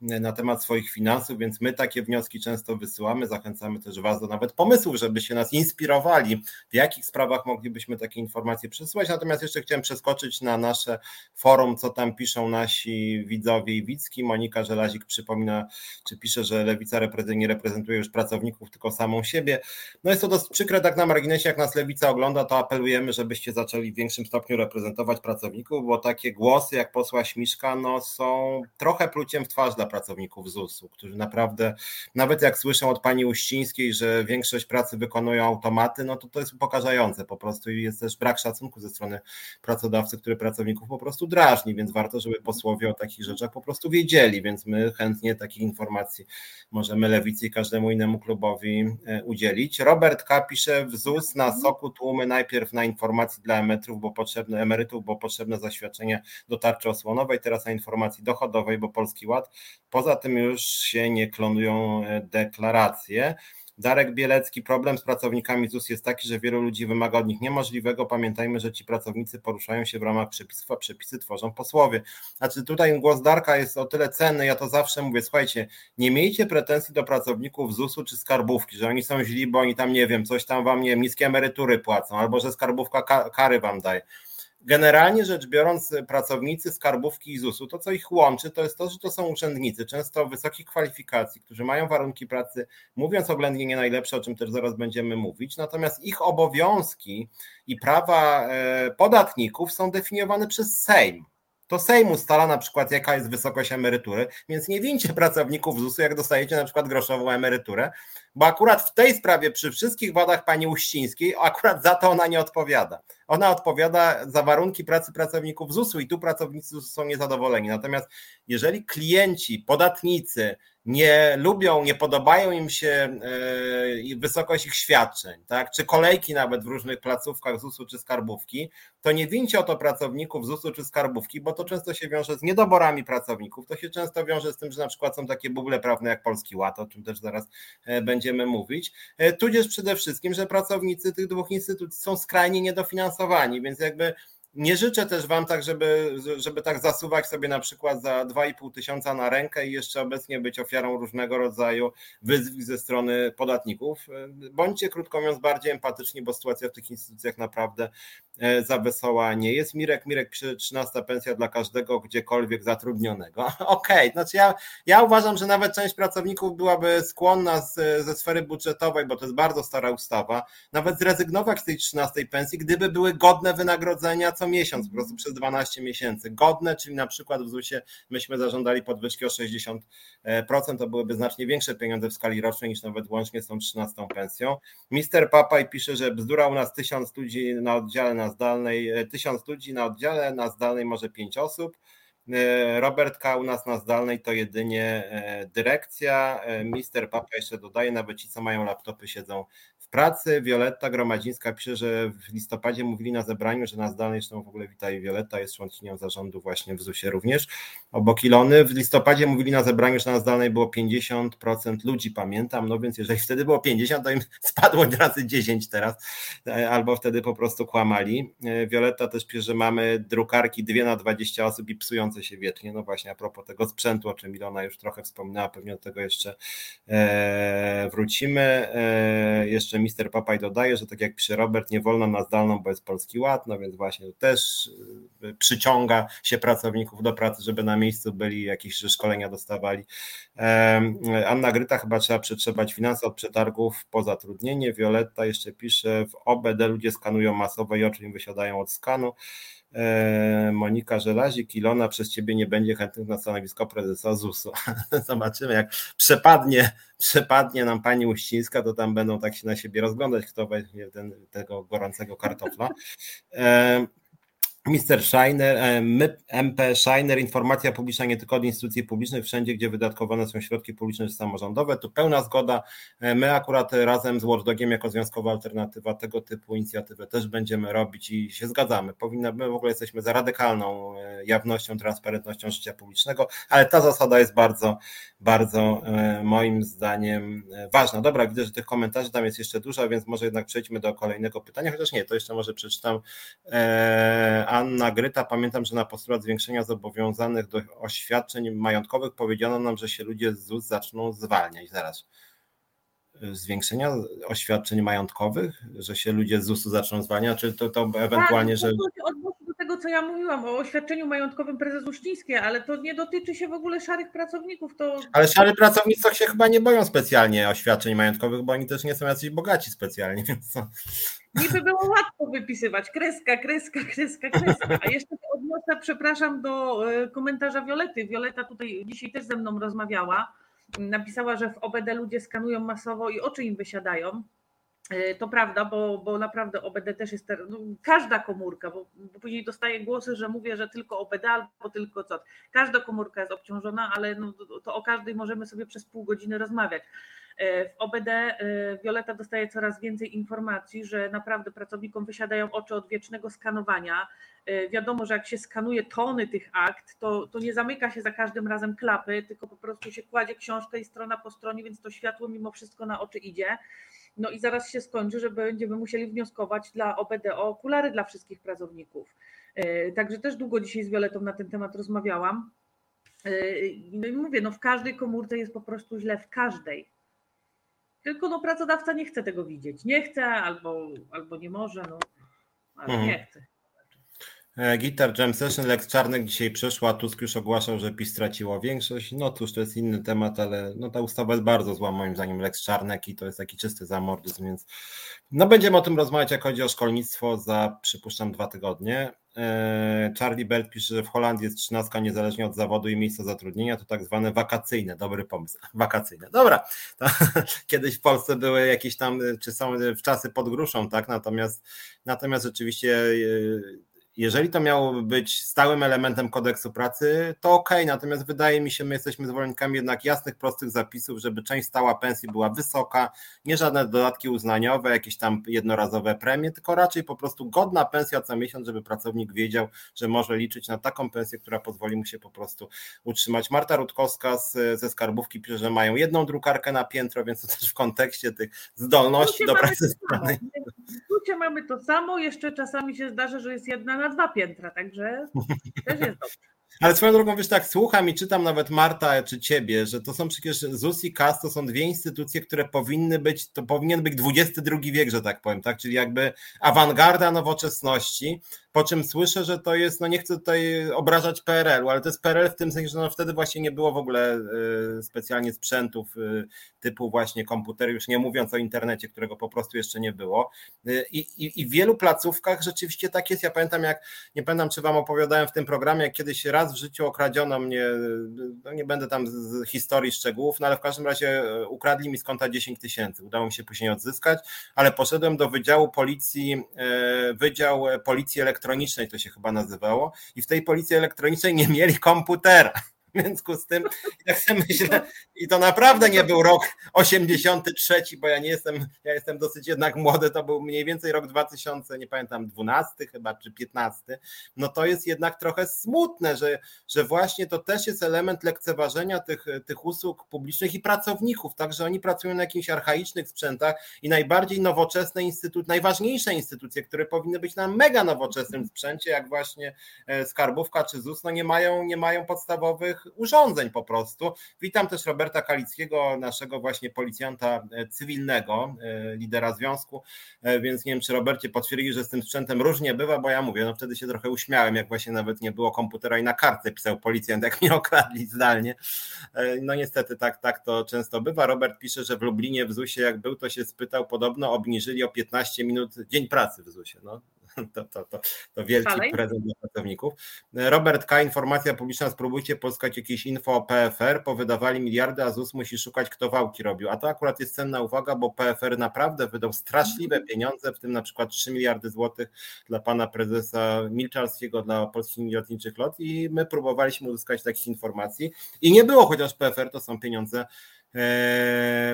na temat swoich finansów, więc my takie wnioski często wysyłamy. Zachęcamy też Was do nawet pomysłów, żebyście nas inspirowali, w jakich sprawach moglibyśmy takie informacje przesyłać. Natomiast jeszcze chciałem przeskoczyć na nasze forum, co tam piszą nasi widzowie i widzki. Monika Żelazik przypomina, czy pisze, że lewica nie reprezentuje już pracowników, tylko samą siebie. No jest to dość przykre, tak na marginesie, jak nas lewica ogląda, to apelujemy, żebyście zaczęli w większym stopniu reprezentować pracowników, bo takie głosy jak posła Śmiszka no, są trochę pluciem w twarz dla pracowników ZUS-u, którzy naprawdę, nawet jak słyszą od pani Uścińskiej, że większość pracy wykonują automaty, no to to jest upokarzające po prostu i jest też brak szacunku ze strony pracodawcy, który pracowników po prostu drażni, więc warto, żeby posłowie o takich rzeczach po prostu wiedzieli, więc my chętnie takich informacji możemy Lewicy i każdemu innemu klubowi e, udzielić. Robert K. pisze w ZUS na soku tłumy najpierw na informacji dla emerytów, bo potrzebne emerytów, bo potrzebne zaświadczenie do tarczy osłonowej, teraz na informacji dochodowej, bo Polski Ład. Poza tym już się nie klonują e, deklaracje. Darek Bielecki, problem z pracownikami ZUS jest taki, że wielu ludzi wymaga od nich niemożliwego. Pamiętajmy, że ci pracownicy poruszają się w ramach przepisów, a przepisy tworzą posłowie. Znaczy tutaj głos Darka jest o tyle cenny, ja to zawsze mówię, słuchajcie, nie miejcie pretensji do pracowników ZUS-u czy skarbówki, że oni są źli, bo oni tam, nie wiem, coś tam wam, nie wiem, niskie emerytury płacą, albo że skarbówka kary wam daje. Generalnie rzecz biorąc, pracownicy skarbówki i ZUS-u, to co ich łączy, to jest to, że to są urzędnicy, często wysokich kwalifikacji, którzy mają warunki pracy, mówiąc oględnie nie najlepsze, o czym też zaraz będziemy mówić, natomiast ich obowiązki i prawa e, podatników są definiowane przez Sejm. To Sejm ustala na przykład, jaka jest wysokość emerytury, więc nie wincie pracowników ZUS-u, jak dostajecie na przykład groszową emeryturę, bo akurat w tej sprawie, przy wszystkich wadach pani Uścińskiej, akurat za to ona nie odpowiada. ona odpowiada za warunki pracy pracowników ZUS-u i tu pracownicy ZUS są niezadowoleni. Natomiast jeżeli klienci, podatnicy, nie lubią, nie podobają im się e, wysokość ich świadczeń, tak? czy kolejki nawet w różnych placówkach ZUS-u czy skarbówki, to nie wincie o to pracowników ZUS-u czy skarbówki, bo to często się wiąże z niedoborami pracowników, to się często wiąże z tym, że na przykład są takie buble prawne jak Polski Ład, o czym też zaraz e, będziemy mówić, e, tudzież przede wszystkim, że pracownicy tych dwóch instytucji są skrajnie niedofinansowani, więc jakby nie życzę też Wam tak, żeby, żeby tak zasuwać sobie na przykład za 2,5 tysiąca na rękę i jeszcze obecnie być ofiarą różnego rodzaju wyzwisk ze strony podatników. Bądźcie, krótko mówiąc, bardziej empatyczni, bo sytuacja w tych instytucjach naprawdę e, za wesoła nie jest. Mirek, Mirek pisze 13 pensja dla każdego gdziekolwiek zatrudnionego. Okej, okay, znaczy ja, ja uważam, że nawet część pracowników byłaby skłonna z, ze sfery budżetowej, bo to jest bardzo stara ustawa, nawet zrezygnować z tej 13 pensji, gdyby były godne wynagrodzenia co miesiąc, po prostu przez 12 miesięcy. Godne, czyli na przykład w ZUS-ie myśmy zażądali podwyżki o 60%, to byłyby znacznie większe pieniądze w skali rocznej niż nawet łącznie z tą 13 pensją. Mister Papaj pisze, że bzdura u nas tysiąc ludzi na oddziale na zdalnej, e, tysiąc ludzi na oddziale, na zdalnej może 5 osób. E, Robert K. u nas na zdalnej to jedynie e, dyrekcja. Mister Papa jeszcze dodaje, nawet ci, co mają laptopy, siedzą pracy. Wioletta Gromadzińska pisze, że w listopadzie mówili na zebraniu, że na zdalnej, zresztą w ogóle witaj Wioletta, jest członkinią zarządu właśnie w ZUS-ie również, obok Ilony. W listopadzie mówili na zebraniu, że na zdalnej było 50% ludzi, pamiętam, no więc jeżeli wtedy było 50, to im spadło razy 10 teraz, e, albo wtedy po prostu kłamali. E, Wioletta też pisze, że mamy drukarki 2 na 20 osób i psujące się wiecznie, no właśnie a propos tego sprzętu, o czym Ilona już trochę wspominała, pewnie do tego jeszcze e, wrócimy. Jeszcze Mister Papaj dodaje, że tak jak pisze Robert, nie wolno na zdalną, bo jest polski ład, no więc właśnie to też y, przyciąga się pracowników do pracy, żeby na miejscu byli, jakieś szkolenia dostawali. Anna Gryta chyba trzeba przetrzebać finanse od przetargów po zatrudnienie. Violetta jeszcze pisze, w OBD ludzie skanują masowo i oczy im wysiadają od skanu. E, Monika Żelazik, Ilona, przez ciebie nie będzie chętnych na stanowisko prezesa ZUS-u. Zobaczymy, jak przepadnie, przepadnie nam pani Uścińska, to tam będą tak się na siebie rozglądać, kto weźmie tego gorącego kartofla. E, Mr. Shiner, MP Shiner, informacja publiczna nie tylko od instytucji publicznych, wszędzie, gdzie wydatkowane są środki publiczne czy samorządowe, tu pełna zgoda. E, my akurat razem z Watchdogiem jako związkowa alternatywa tego typu inicjatywę też będziemy robić i się zgadzamy. Powinna, my w ogóle jesteśmy za radykalną e, jawnością, transparentnością życia publicznego, ale ta zasada jest bardzo, bardzo e, moim zdaniem ważna. Dobra, widzę, że tych komentarzy tam jest jeszcze dużo, więc może jednak przejdźmy do kolejnego pytania, chociaż nie, to jeszcze może przeczytam Anna Gryta, pamiętam, że na postulat zwiększenia zobowiązanych do oświadczeń majątkowych powiedziano nam, że się ludzie z ZUS zaczną zwalniać. Zaraz. Zwiększenia oświadczeń majątkowych, że się ludzie z ZUS-u zaczną zwalniać, czy to, to ewentualnie, tak, że. do tego, co ja mówiłam o oświadczeniu majątkowym prezes Uścińskiej, ale to nie dotyczy się w ogóle szarych pracowników. To... Ale szary pracownicy się chyba nie boją specjalnie oświadczeń majątkowych, bo oni też nie są jacyś bogaci specjalnie, więc Niby było łatwo wypisywać kreska, kreska, kreska, kreska. A jeszcze odniosę, przepraszam, do e, komentarza Violety. Violeta tutaj dzisiaj też ze mną rozmawiała. Napisała, że w OBD ludzie skanują masowo i oczy im wysiadają. E, to prawda, bo, bo naprawdę OBD też jest, no, każda komórka, bo, bo, później dostaję głosy, że mówię, że tylko OBD albo tylko co. Każda komórka jest obciążona, ale no, to o każdej możemy sobie przez pół godziny rozmawiać. E, w OBD e, Violeta dostaje coraz więcej informacji, że naprawdę pracownikom wysiadają oczy od wiecznego skanowania. E, wiadomo, że jak się skanuje tony tych akt, to, to nie zamyka się za każdym razem klapy, tylko po prostu się kładzie książkę i strona po stronie, więc to światło mimo wszystko na oczy idzie. No i zaraz się skończy, że będziemy musieli wnioskować dla OBD o okulary dla wszystkich pracowników. Także też długo dzisiaj z Violetą na ten temat rozmawiałam. No i mówię, no w każdej komórce jest po prostu źle, w każdej. Tylko no, pracodawca nie chce tego widzieć. Nie chce albo, albo nie może, no, ale mhm. nie chce. E, Gitar Jam Session, Lex Czarnek dzisiaj przeszła, Tusk już ogłaszał, że PiS straciło większość. No cóż, to jest inny temat, ale no, ta ustawa jest bardzo zła moim zdaniem, Lex Czarnek i to jest taki czysty zamordyzm, więc no będziemy o tym rozmawiać, jak chodzi o szkolnictwo za przypuszczam dwa tygodnie. E, Charlie Belt pisze, że w Holandii jest trzynastka niezależnie od zawodu i miejsca zatrudnienia, to tak zwane wakacyjne, dobry pomysł, wakacyjne. Dobra, to, kiedyś w Polsce były jakieś tam, czy są w czasy pod gruszą, tak, natomiast, natomiast rzeczywiście e, jeżeli to miało być stałym elementem kodeksu pracy, to ok, natomiast wydaje mi się, my jesteśmy zwolennikami jednak jasnych, prostych zapisów, żeby część stała pensji była wysoka, nie żadne dodatki uznaniowe, jakieś tam jednorazowe premie, tylko raczej po prostu godna pensja co miesiąc, żeby pracownik wiedział, że może liczyć na taką pensję, która pozwoli mu się po prostu utrzymać. Marta Rutkowska z, ze Skarbówki pisze, że mają jedną drukarkę na piętro, więc to też w kontekście tych zdolności do pracy zdalnej. W mamy to samo, jeszcze czasami się zdarza, że jest jedna na dwa piętra, także też jest dobrze. Ale swoją drogą, wiesz, tak słucham i czytam nawet Marta czy ciebie, że to są przecież ZUS i KAS to są dwie instytucje, które powinny być, to powinien być XXI wiek, że tak powiem, tak? Czyli jakby awangarda nowoczesności, po czym słyszę, że to jest, no nie chcę tutaj obrażać PRL-u, ale to jest PRL w tym sensie, że no wtedy właśnie nie było w ogóle y, specjalnie sprzętów y, typu właśnie komputery, już nie mówiąc o internecie, którego po prostu jeszcze nie było. Y, I, i, i w wielu placówkach rzeczywiście tak jest. Ja pamiętam, jak nie pamiętam, czy wam opowiadałem w tym programie, jak kiedyś raz w życiu okradziono mnie, no nie będę tam z historii szczegółów, no ale w każdym razie ukradli mi z konta 10 tysięcy. Udało mi się później odzyskać, ale poszedłem do Wydziału Policji, Wydział Policji elektronicznej to się chyba nazywało i w tej policji elektronicznej nie mieli komputera. W związku z tym, jak sobie myślę, i to naprawdę nie był rok 83, bo ja nie jestem, ja jestem dosyć jednak młody, to był mniej więcej rok 2000, nie pamiętam, 12 chyba, czy 15, no to jest jednak trochę smutne, że, że właśnie to też jest element lekceważenia tych, tych usług publicznych i pracowników, także oni pracują na jakichś archaicznych sprzętach i najbardziej nowoczesne instytucje, najważniejsze instytucje, które powinny być na mega nowoczesnym sprzęcie, jak właśnie e, Skarbówka czy ZUS, no nie mają, nie mają podstawowych urządzeń po prostu. Witam też Roberta Kalickiego, naszego właśnie policjanta e, cywilnego, e, lidera związku, e, więc nie wiem, czy Robercie potwierdzi, że z tym sprzętem różnie bywa, bo ja mówię, no wtedy się trochę uśmiałem, jak właśnie nawet nie było komputera i na kartce pisał policjant, jak mnie okradli zdalnie. No niestety tak, tak to często bywa. Robert pisze, że w Lublinie w ZUSie jak był, to się spytał, podobno obniżyli o 15 minut dzień pracy w ZUSie. No, to, to, to, to wielki Dalej. prezent dla pracowników. Robert K., informacja publiczna, spróbujcie pozyskać jakieś info o PFR, powydawali miliardy, a ZUS musi szukać, kto wałki robił. A to akurat jest cenna uwaga, bo PFR naprawdę wydał straszliwe mhm. pieniądze, w tym na przykład 3 miliardy złotych dla pana prezesa Milczarskiego, dla polskich lotniczych lot i my próbowaliśmy uzyskać takich informacji i nie było, chociaż PFR to są pieniądze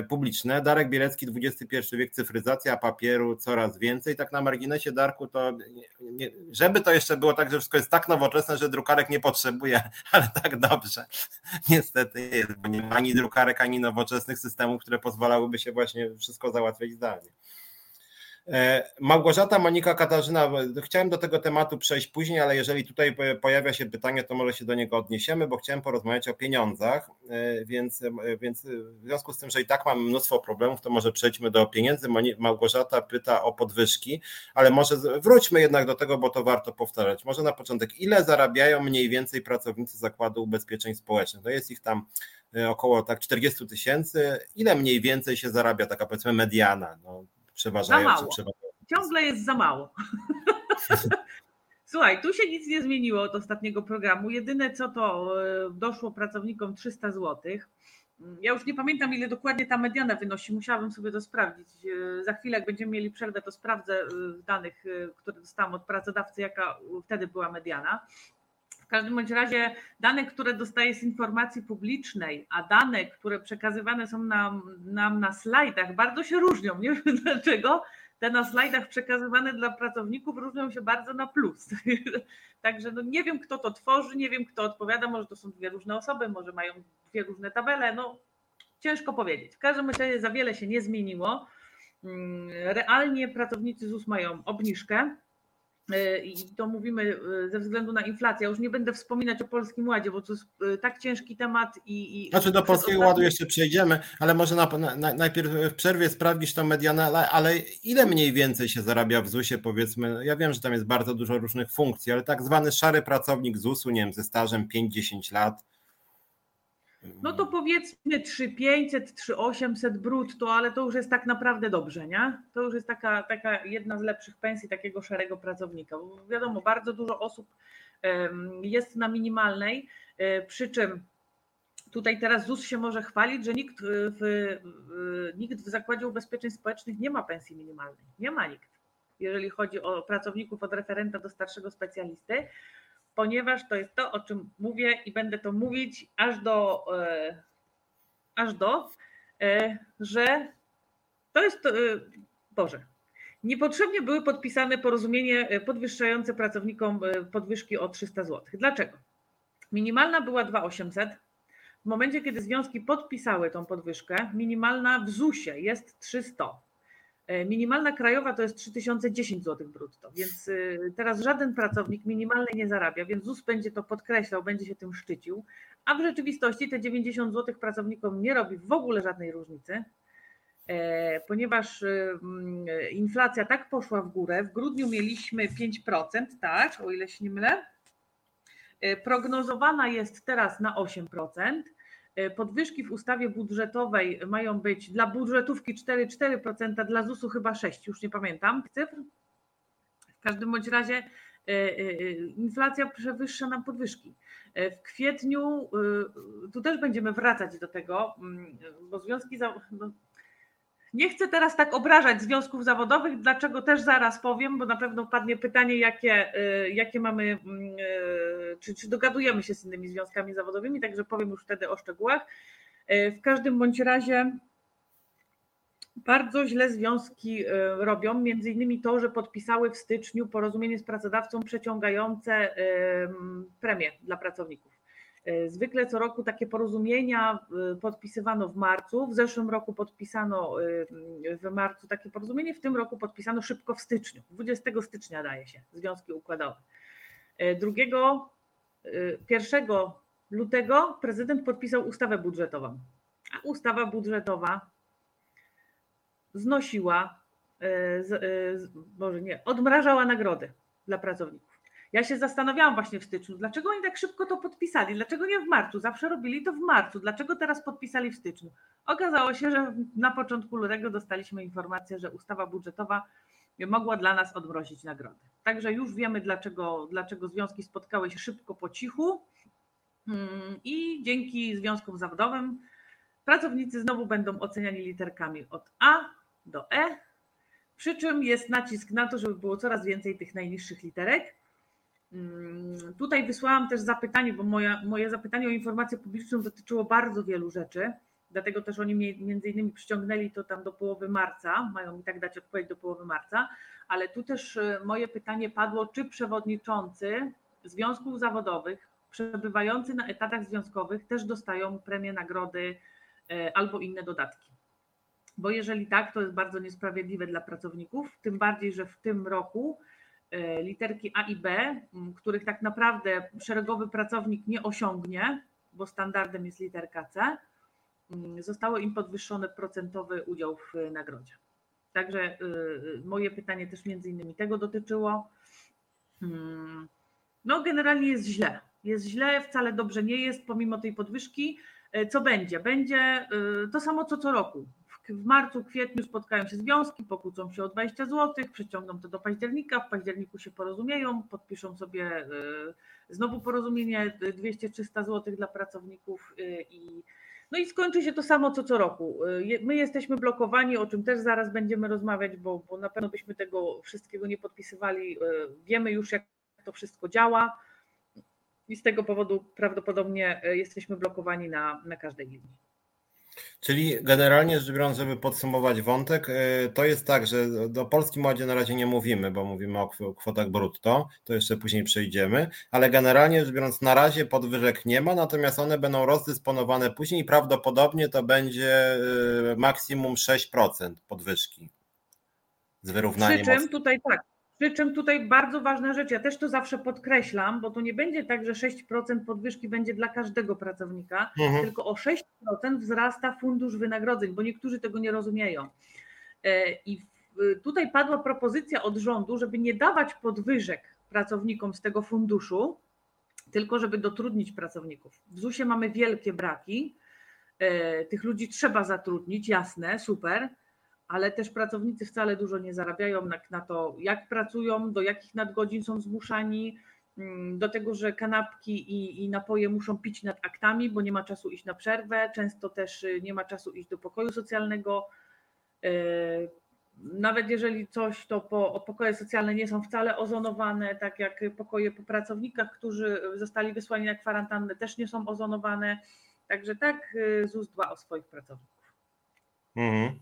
publiczne. Darek Bielecki, XXI wiek, cyfryzacja papieru coraz więcej. Tak na marginesie, Darku, to nie, żeby to jeszcze było tak, że wszystko jest tak nowoczesne, że drukarek nie potrzebuje, ale tak dobrze. Niestety jest, bo nie ma ani drukarek, ani nowoczesnych systemów, które pozwalałyby się właśnie wszystko załatwiać zdalnie. E, Małgorzata, Monika, Katarzyna, chciałem do tego tematu przejść później, ale jeżeli tutaj pojawia się pytanie, to może się do niego odniesiemy, bo chciałem porozmawiać o pieniądzach, e, więc, e, więc w związku z tym, że i tak mamy mnóstwo problemów, to może przejdźmy do pieniędzy. Małgorzata pyta o podwyżki, ale może wróćmy jednak do tego, bo to warto powtarzać. Może na początek, ile zarabiają mniej więcej pracownicy Zakładu Ubezpieczeń Społecznych? To jest ich tam około tak 40 tysięcy. Ile mniej więcej się zarabia taka powiedzmy mediana? No, przeważają. Za mało. Ciągle jest za mało. Słuchaj, tu się nic nie zmieniło od ostatniego programu. Jedyne co to e, doszło pracownikom 300 zł. Ja już nie pamiętam, ile dokładnie ta mediana wynosi. Musiałabym sobie to sprawdzić. E, za chwilę, jak będziemy mieli przerwę, to sprawdzę e, w danych, które dostałam od pracodawcy, jaka wtedy była mediana. W każdym bądź razie dane, które dostaję z informacji publicznej, a dane, które przekazywane są nam, nam na slajdach, bardzo się różnią. Nie wiem dlaczego. Te na slajdach przekazywane dla pracowników różnią się bardzo na plus. Także no nie wiem, kto to tworzy, nie wiem, kto odpowiada. Może to są dwie różne osoby, może mają dwie różne tabele. No ciężko powiedzieć. W każdym razie za wiele się nie zmieniło. Mm, realnie pracownicy ZUS mają obniżkę i to mówimy e, ze względu na inflację. Ja już nie będę wspominać o Polskim Ładzie, bo to jest e, tak ciężki temat i. i znaczy do Polskiego Ładu jeszcze przejdziemy, ale może na, na, najpierw w przerwie sprawdzić tą medianę, ale, ale ile mniej więcej się zarabia w ZUS-ie, powiedzmy? Ja wiem, że tam jest bardzo dużo różnych funkcji, ale tak zwany szary pracownik ZUS-u, nie wiem, ze stażem 5-10 lat No to powiedzmy 3500, 3800 brutto, ale to już jest tak naprawdę dobrze, nie? To już jest taka, taka jedna z lepszych pensji takiego szarego pracownika. Bo wiadomo, bardzo dużo osób jest na minimalnej, e, przy czym tutaj teraz ZUS się może chwalić, że nikt w, nikt w Zakładzie Ubezpieczeń Społecznych nie ma pensji minimalnej. Nie ma nikt, jeżeli chodzi o pracowników od referenta do starszego specjalisty ponieważ to jest to, o czym mówię i będę to mówić aż do, e, aż do, e, że to jest, e, Boże, niepotrzebnie były podpisane porozumienie podwyższające pracownikom podwyżki o 300 zł. Dlaczego? Minimalna była 2800. W momencie, kiedy związki podpisały tą podwyżkę, minimalna w ZUS-ie jest 300. E, minimalna krajowa to jest 3010 zł brutto, więc y, teraz żaden pracownik minimalnej nie zarabia, więc ZUS będzie to podkreślał, będzie się tym szczycił, a w rzeczywistości te 90 zł pracownikom nie robi w ogóle żadnej różnicy, e, ponieważ y, mm, inflacja tak poszła w górę. W grudniu mieliśmy 5%, tak, o ile się nie mylę. E, prognozowana jest teraz na 8%. E, podwyżki w ustawie budżetowej mają być dla budżetówki 4,4%, dla ZUS-u chyba 6, już nie pamiętam cyfr. W każdym bądź razie e, e, inflacja przewyższa nam podwyżki. W kwietniu, tu też będziemy wracać do tego, mm, bo związki, no, nie chcę teraz tak obrażać związków zawodowych, dlaczego też zaraz powiem, bo na pewno padnie pytanie, jakie, y, jakie mamy, mm, y, czy, czy dogadujemy się z innymi związkami zawodowymi, także powiem już wtedy o szczegółach. Y, w każdym bądź razie bardzo źle związki robią, między innymi to, że podpisały w styczniu porozumienie z pracodawcą przeciągające premie dla pracowników. E, zwykle co roku takie porozumienia e, podpisywano w marcu. W zeszłym roku podpisano e, w marcu takie porozumienie, w tym roku podpisano szybko w styczniu. 20 stycznia daje się związki układowe. 2, 1 lutego prezydent podpisał ustawę budżetową. A ustawa budżetowa znosiła, może nie, odmrażała nagrody dla pracowników. Ja się zastanawiałam właśnie w styczniu, dlaczego oni tak szybko to podpisali, dlaczego nie w marcu, zawsze robili to w marcu, dlaczego teraz podpisali w styczniu. Okazało się, że na początku lutego dostaliśmy informację, że ustawa budżetowa mogła dla nas odmrozić nagrody. Także już wiemy, dlaczego, dlaczego związki spotkały się szybko po cichu mm, i dzięki związkom zawodowym pracownicy znowu będą oceniani literkami od A do E, przy czym jest nacisk na to, żeby było coraz więcej tych najniższych literek. Mm, tutaj wysłałam też zapytanie, bo moje zapytanie o informację publiczną dotyczyło bardzo wielu rzeczy, dlatego też oni mnie między innymi przyciągnęli to tam do połowy marca, mają mi tak dać odpowiedź do połowy marca, ale tu też e, moje pytanie padło, czy przewodniczący związków zawodowych przebywający na etatach związkowych też dostają premię, nagrody e, albo inne dodatki. Bo jeżeli tak, to jest bardzo niesprawiedliwe dla pracowników, tym bardziej, że w tym roku literki A i B, których tak naprawdę szeregowy pracownik nie osiągnie, bo standardem jest literka C, zostało im podwyższony procentowy udział w nagrodzie. Także e, moje pytanie też między innymi tego dotyczyło. Hmm, no, generalnie jest źle. Jest źle, wcale dobrze nie jest, pomimo tej podwyżki. Co będzie? Będzie to samo co co roku w marcu, kwietniu spotkają się związki, pokłócą się o 20 zł, przeciągną to do października, w październiku się porozumieją, podpiszą sobie y, znowu porozumienie 200-300 zł dla pracowników y, i no i skończy się to samo co co roku. My jesteśmy blokowani, o czym też zaraz będziemy rozmawiać, bo, bo na pewno byśmy tego wszystkiego nie podpisywali. Wiemy już, jak to wszystko działa i z tego powodu prawdopodobnie jesteśmy blokowani na, na każdej linii. Czyli generalnie rzecz biorąc, żeby podsumować wątek, y, to jest tak, że do Polski Młodzie na razie nie mówimy, bo mówimy o kwotach brutto, to jeszcze później przejdziemy, ale generalnie rzecz biorąc na razie podwyżek nie ma, natomiast one będą rozdysponowane później i prawdopodobnie to będzie y, maksimum 6% podwyżki z wyrównaniem. Przy czym tutaj tak, przy czym tutaj bardzo ważna rzecz, ja też to zawsze podkreślam, bo to nie będzie tak, że 6% podwyżki będzie dla każdego pracownika, mhm. tylko o 6% wzrasta fundusz wynagrodzeń, bo niektórzy tego nie rozumieją. E, I tutaj padła propozycja od rządu, żeby nie dawać podwyżek pracownikom z tego funduszu, tylko żeby dotrudnić pracowników. W ZUS-ie mamy wielkie braki. E, tych ludzi trzeba zatrudnić, jasne, super, ale też pracownicy wcale dużo nie zarabiają na, na to, jak pracują, do jakich nadgodzin są zmuszani, mm, do tego, że kanapki i, i, napoje muszą pić nad aktami, bo nie ma czasu iść na przerwę, często też y, nie ma czasu iść do pokoju socjalnego. E, nawet jeżeli coś, to po, pokoje socjalne nie są wcale ozonowane, tak jak pokoje po pracownikach, którzy zostali wysłani na kwarantannę, też nie są ozonowane. Także tak y, ZUS dba o swoich pracowników. Mhm.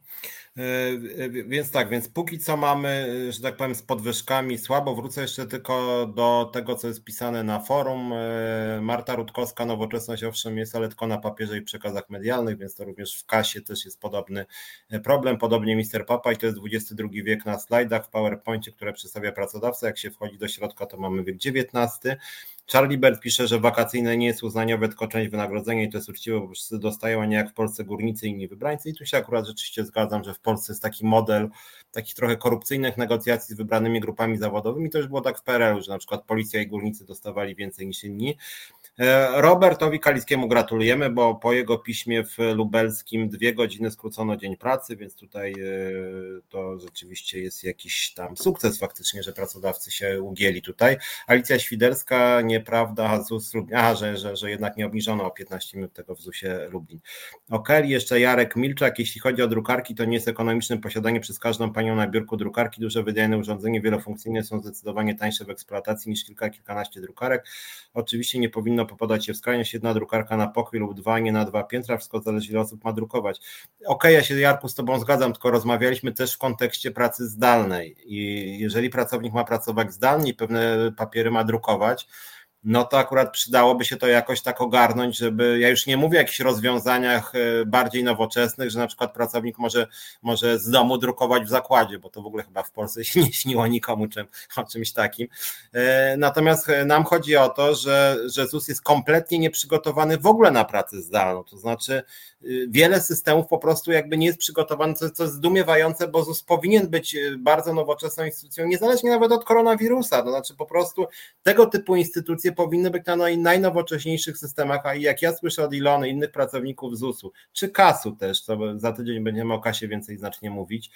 E, więc tak, więc póki co mamy, że tak powiem, z podwyżkami słabo. Wrócę jeszcze tylko do tego, co jest pisane na forum. E, Marta Rutkowska, nowoczesność owszem jest, ale tylko na papierze i przekazach medialnych, więc to również w kasie też jest podobny e, problem. Podobnie Mister Papa i to jest XXI wiek na slajdach w PowerPoincie, które przedstawia pracodawca. Jak się wchodzi do środka, to mamy wiek XIX. Charlie Bert pisze, że wakacyjne nie jest uznaniowe, tylko część wynagrodzenia i to jest uczciwe, bo wszyscy dostają, a nie jak w Polsce górnicy i inni wybrańcy. I tu się akurat rzeczywiście zgadzam, że w Polsce jest taki model takich trochę korupcyjnych negocjacji z wybranymi grupami zawodowymi. To już było tak w PRL-u, że na przykład policja i górnicy dostawali więcej niż inni. E, Robertowi Kalickiemu gratulujemy, bo po jego piśmie w lubelskim dwie godziny skrócono dzień pracy, więc tutaj e, to rzeczywiście jest jakiś tam sukces faktycznie, że pracodawcy się ugięli tutaj. Alicja Świderska, nieprawda, ZUS Lublin, aha, że, że, że jednak nie obniżono o 15 minut tego w ZUSie Lublin. Ok, jeszcze Jarek Milczak, jeśli chodzi o drukarki, to nie jest ekonomicznym posiadanie przez każdą panią na biurku drukarki. Duże wydajne urządzenie wielofunkcyjne są zdecydowanie tańsze w eksploatacji niż kilka, kilkanaście drukarek. Oczywiście nie powinno popadać się w skrajność, jedna drukarka na pokój lub dwa, nie na dwa piętra, wszystko zależy ile osób ma drukować. Okej, okay, ja się Jarku z Tobą zgadzam, tylko rozmawialiśmy też w kontekście pracy zdalnej i jeżeli pracownik ma pracować zdalnie i pewne papiery ma drukować, no to akurat przydałoby się to jakoś tak ogarnąć, żeby, ja już nie mówię o jakichś rozwiązaniach e, bardziej nowoczesnych, że na przykład pracownik może, może z domu drukować w zakładzie, bo to w ogóle chyba w Polsce się nie śniło nikomu czym, o czymś takim. E, natomiast e, nam chodzi o to, że, że ZUS jest kompletnie nieprzygotowany w ogóle na pracę zdalną, to znaczy wiele systemów po prostu jakby nie jest przygotowany, co, co jest zdumiewające, bo ZUS powinien być bardzo nowoczesną instytucją, niezależnie nawet od koronawirusa, to znaczy po prostu tego typu instytucje powinny być na najnowocześniejszych systemach, a jak ja słyszę od Ilony, innych pracowników ZUS-u, czy KAS-u też, co za tydzień będziemy o KASie więcej znacznie mówić,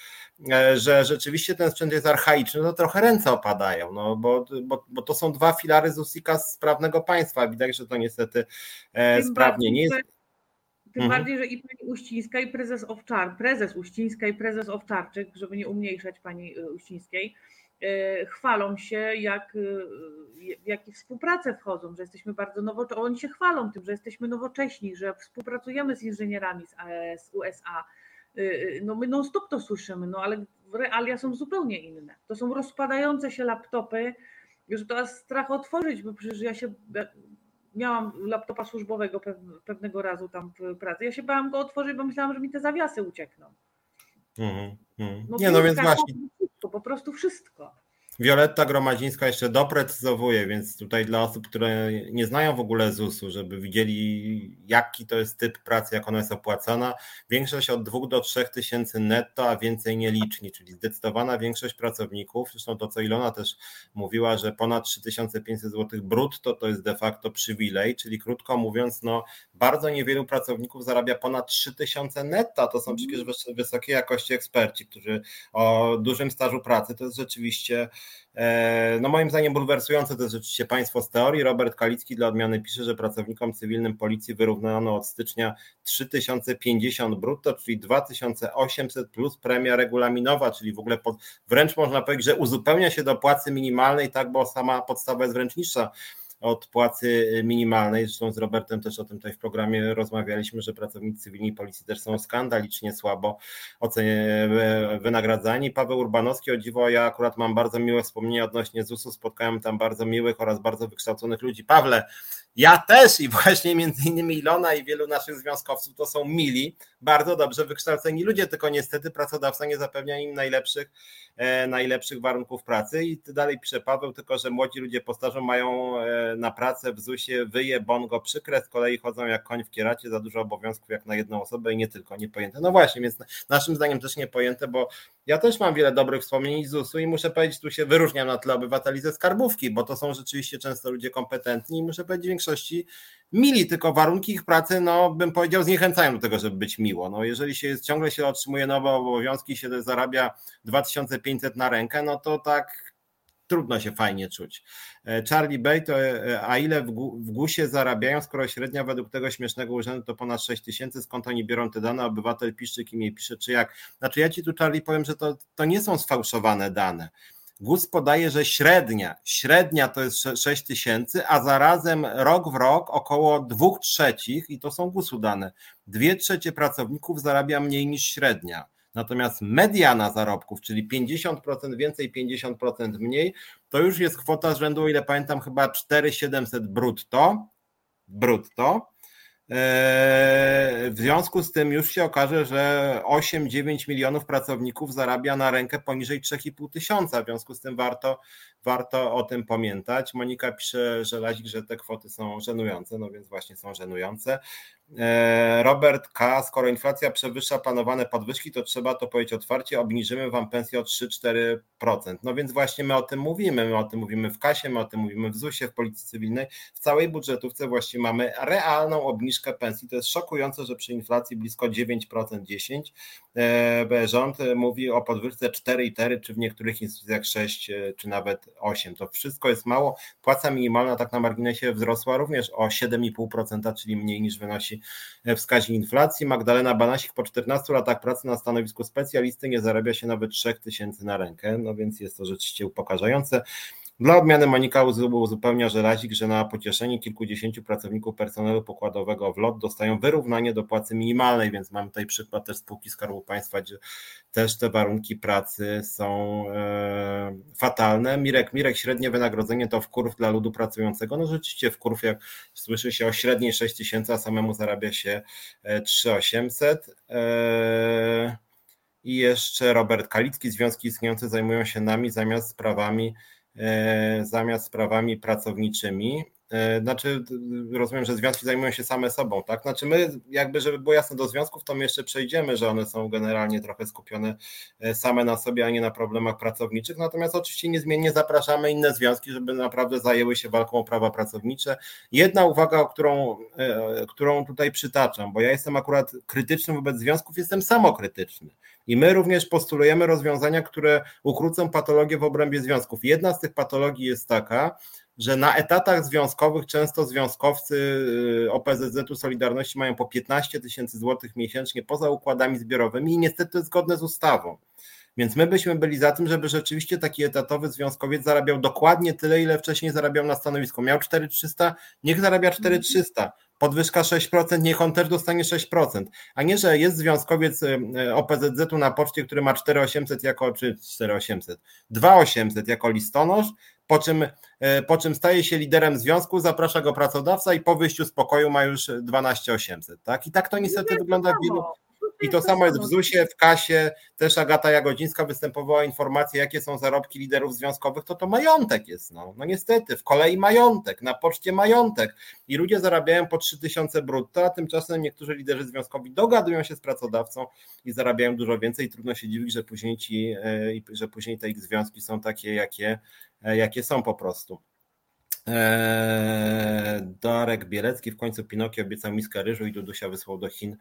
e, że rzeczywiście ten sprzęt jest archaiczny, to trochę ręce opadają, no bo, bo, bo to są dwa filary ZUS i KAS sprawnego państwa, widać, że to niestety e, sprawnie nie jest tym mhm. bardziej, że i pani Uścińska, i prezes Owczar, prezes Uścińska i prezes Owczarczyk, żeby nie umniejszać pani y, Uścińskiej, chwalą się, jak, y, w jakie współpracę wchodzą, że jesteśmy bardzo nowocześni. Oni się chwalą tym, że jesteśmy nowocześni, że współpracujemy z inżynierami z, z USA. No my non-stop to słyszymy, no ale realia są zupełnie inne. To są rozpadające się laptopy, to aż strach otworzyć, bo przecież ja się miałam laptopa służbowego pewnego razu tam w pracy. Ja się bałam go otworzyć, bo myślałam, że mi te zawiasy uciekną. Mm, mm. No, nie, no więc właśnie. Po prostu wszystko. Wioletta Gromadzińska jeszcze doprecyzowuje, więc tutaj dla osób, które nie znają w ogóle ZUS-u, żeby widzieli jaki to jest typ pracy, jak ona jest opłacana, większość od 2 do 3 tysięcy netto, a więcej nieliczni, czyli zdecydowana większość pracowników, zresztą to co Ilona też mówiła, że ponad 3500 zł brutto to jest de facto przywilej, czyli krótko mówiąc, no bardzo niewielu pracowników zarabia ponad 3000 netto, to są przecież wysokiej jakości eksperci, którzy o dużym stażu pracy, to jest rzeczywiście no moim zdaniem bulwersujące to jest rzeczywiście państwo z teorii. Robert Kalicki dla odmiany pisze, że pracownikom cywilnym policji wyrównano od stycznia 3050 brutto, czyli 2800 plus premia regulaminowa, czyli w ogóle pod, wręcz można powiedzieć, że uzupełnia się do płacy minimalnej, tak, bo sama podstawa jest wręcz niższa od płacy minimalnej. Zresztą z Robertem też o tym tutaj w programie rozmawialiśmy, że pracownicy cywilni policji też są skandalicznie słabo ocenie, wynagradzani. Paweł Urbanowski, o dziwo, ja akurat mam bardzo miłe wspomnienia odnośnie ZUS-u, spotkałem tam bardzo miłych oraz bardzo wykształconych ludzi. Pawle, Ja też i właśnie między innymi Ilona i wielu naszych związkowców to są mili, bardzo dobrze wykształceni ludzie, tylko niestety pracodawca nie zapewnia im najlepszych, e, najlepszych warunków pracy i dalej pisze Paweł, tylko że młodzi ludzie postarzą mają e, na pracę w ZUS-ie wyje, bongo, przykre, z kolei chodzą jak koń w kieracie, za dużo obowiązków jak na jedną osobę i nie tylko, niepojęte. No właśnie, więc naszym zdaniem też niepojęte, bo ja też mam wiele dobrych wspomnień z ZUS-u i muszę powiedzieć, tu się wyróżniam na tle obywateli ze skarbówki, bo to są rzeczywiście często ludzie kompetentni i muszę powiedzieć w większości mili, tylko warunki ich pracy, no bym powiedział, zniechęcają do tego, żeby być miło. No, jeżeli się ciągle się otrzymuje nowe obowiązki, się zarabia 2500 na rękę, no to tak trudno się fajnie czuć. E, Charlie Bay, to, e, a ile w, GUS-ie zarabiają, skoro średnia według tego śmiesznego urzędu to ponad 6 tysięcy, skąd oni biorą te dane, obywatel pisze, kim je pisze, czy jak. Znaczy ja ci tu Charlie powiem, że to, to nie są sfałszowane dane. GUS podaje, że średnia, średnia to jest 6 tysięcy, a zarazem rok w rok około 2 trzecich, i to są GUS-u dane, 2 trzecie pracowników zarabia mniej niż średnia. Natomiast mediana zarobków, czyli 50% więcej, 50% mniej, to już jest kwota z rzędu, o ile pamiętam, chyba 4700 brutto. Brutto. Eee, w związku z tym już się okaże, że 8-9 milionów pracowników zarabia na rękę poniżej 3,5 tysiąca. W związku z tym warto, warto o tym pamiętać. Monika pisze, że Lazik, że te kwoty są żenujące, no więc właśnie są żenujące. E, Robert K., skoro inflacja przewyższa planowane podwyżki, to trzeba to powiedzieć otwarcie, obniżymy wam pensję o 3-4%. No więc właśnie my o tym mówimy, my o tym mówimy w kasie, my o tym mówimy w ZUS-ie, w Policji Cywilnej, w całej budżetówce właściwie mamy realną obniżkę pensji. To jest szokujące, że przy inflacji blisko 9%, 10% e, rząd mówi o podwyżce 4,4, czy w niektórych instytucjach 6, e, czy nawet 8. To wszystko jest mało. Płaca minimalna tak na marginesie wzrosła również o 7,5%, czyli mniej niż wynosi wskaźnik inflacji. Magdalena Banasik po 14 latach pracy na stanowisku specjalisty nie zarabia się nawet 3000 na rękę, no więc jest to rzeczywiście upokarzające. Dla odmiany Monika uzupełnia żelazik, że na pocieszenie kilkudziesięciu pracowników personelu pokładowego w LOT dostają wyrównanie do płacy minimalnej, więc mamy tutaj przykład też spółki Skarbu Państwa, gdzie też te warunki pracy są e, fatalne. Mirek, Mirek, średnie wynagrodzenie to w kurw dla ludu pracującego. No rzeczywiście w kurw, jak słyszy się o średniej 6 tysięcy, a samemu zarabia się 3800. E, e, I jeszcze Robert Kalicki, związki istniejące zajmują się nami zamiast sprawami zamiast sprawami pracowniczymi. E, znaczy, rozumiem, że związki zajmują się same sobą, tak? Znaczy, my, jakby, żeby było jasne do związków, to my jeszcze przejdziemy, że one są generalnie trochę skupione e, same na sobie, a nie na problemach pracowniczych. Natomiast oczywiście niezmiennie zapraszamy inne związki, żeby naprawdę zajęły się walką o prawa pracownicze. Jedna uwaga, którą, którą tutaj przytaczam, bo ja jestem akurat krytyczny wobec związków, jestem samokrytyczny. I my również postulujemy rozwiązania, które ukrócą patologię w obrębie związków. Jedna z tych patologii jest taka, że na etatach związkowych często związkowcy y, OPZZ-u Solidarności mają po 15 tysięcy złotych miesięcznie poza układami zbiorowymi i niestety to jest zgodne z ustawą. Więc my byśmy byli za tym, żeby rzeczywiście taki etatowy związkowiec zarabiał dokładnie tyle, ile wcześniej zarabiał na stanowisku. Miał 4300, niech zarabia 4300 podwyżka 6%, niech on też dostanie 6%, a nie, że jest związkowiec y, y, OPZZ-u na poczcie, który ma 4800 jako, czy 4800, 2800 jako listonosz, po czym, y, po czym staje się liderem związku, zaprasza go pracodawca i po wyjściu z pokoju ma już 12800, tak? I tak to niestety wygląda w wielu, i to samo jest w ZUS-ie, w kasie, też Agata Jagodzińska występowała informacje, jakie są zarobki liderów związkowych, to to majątek jest, no, no niestety, w kolei majątek, na poczcie majątek. I ludzie zarabiają po 3000 brutto, a tymczasem niektórzy liderzy związkowi dogadują się z pracodawcą i zarabiają dużo więcej, trudno się dziwić, że później ci, e, że później te ich związki są takie, jakie, e, jakie są po prostu. Eee, Darek Bielecki w końcu Pinokio obiecał miskę ryżu i Dudusia wysłał do Chin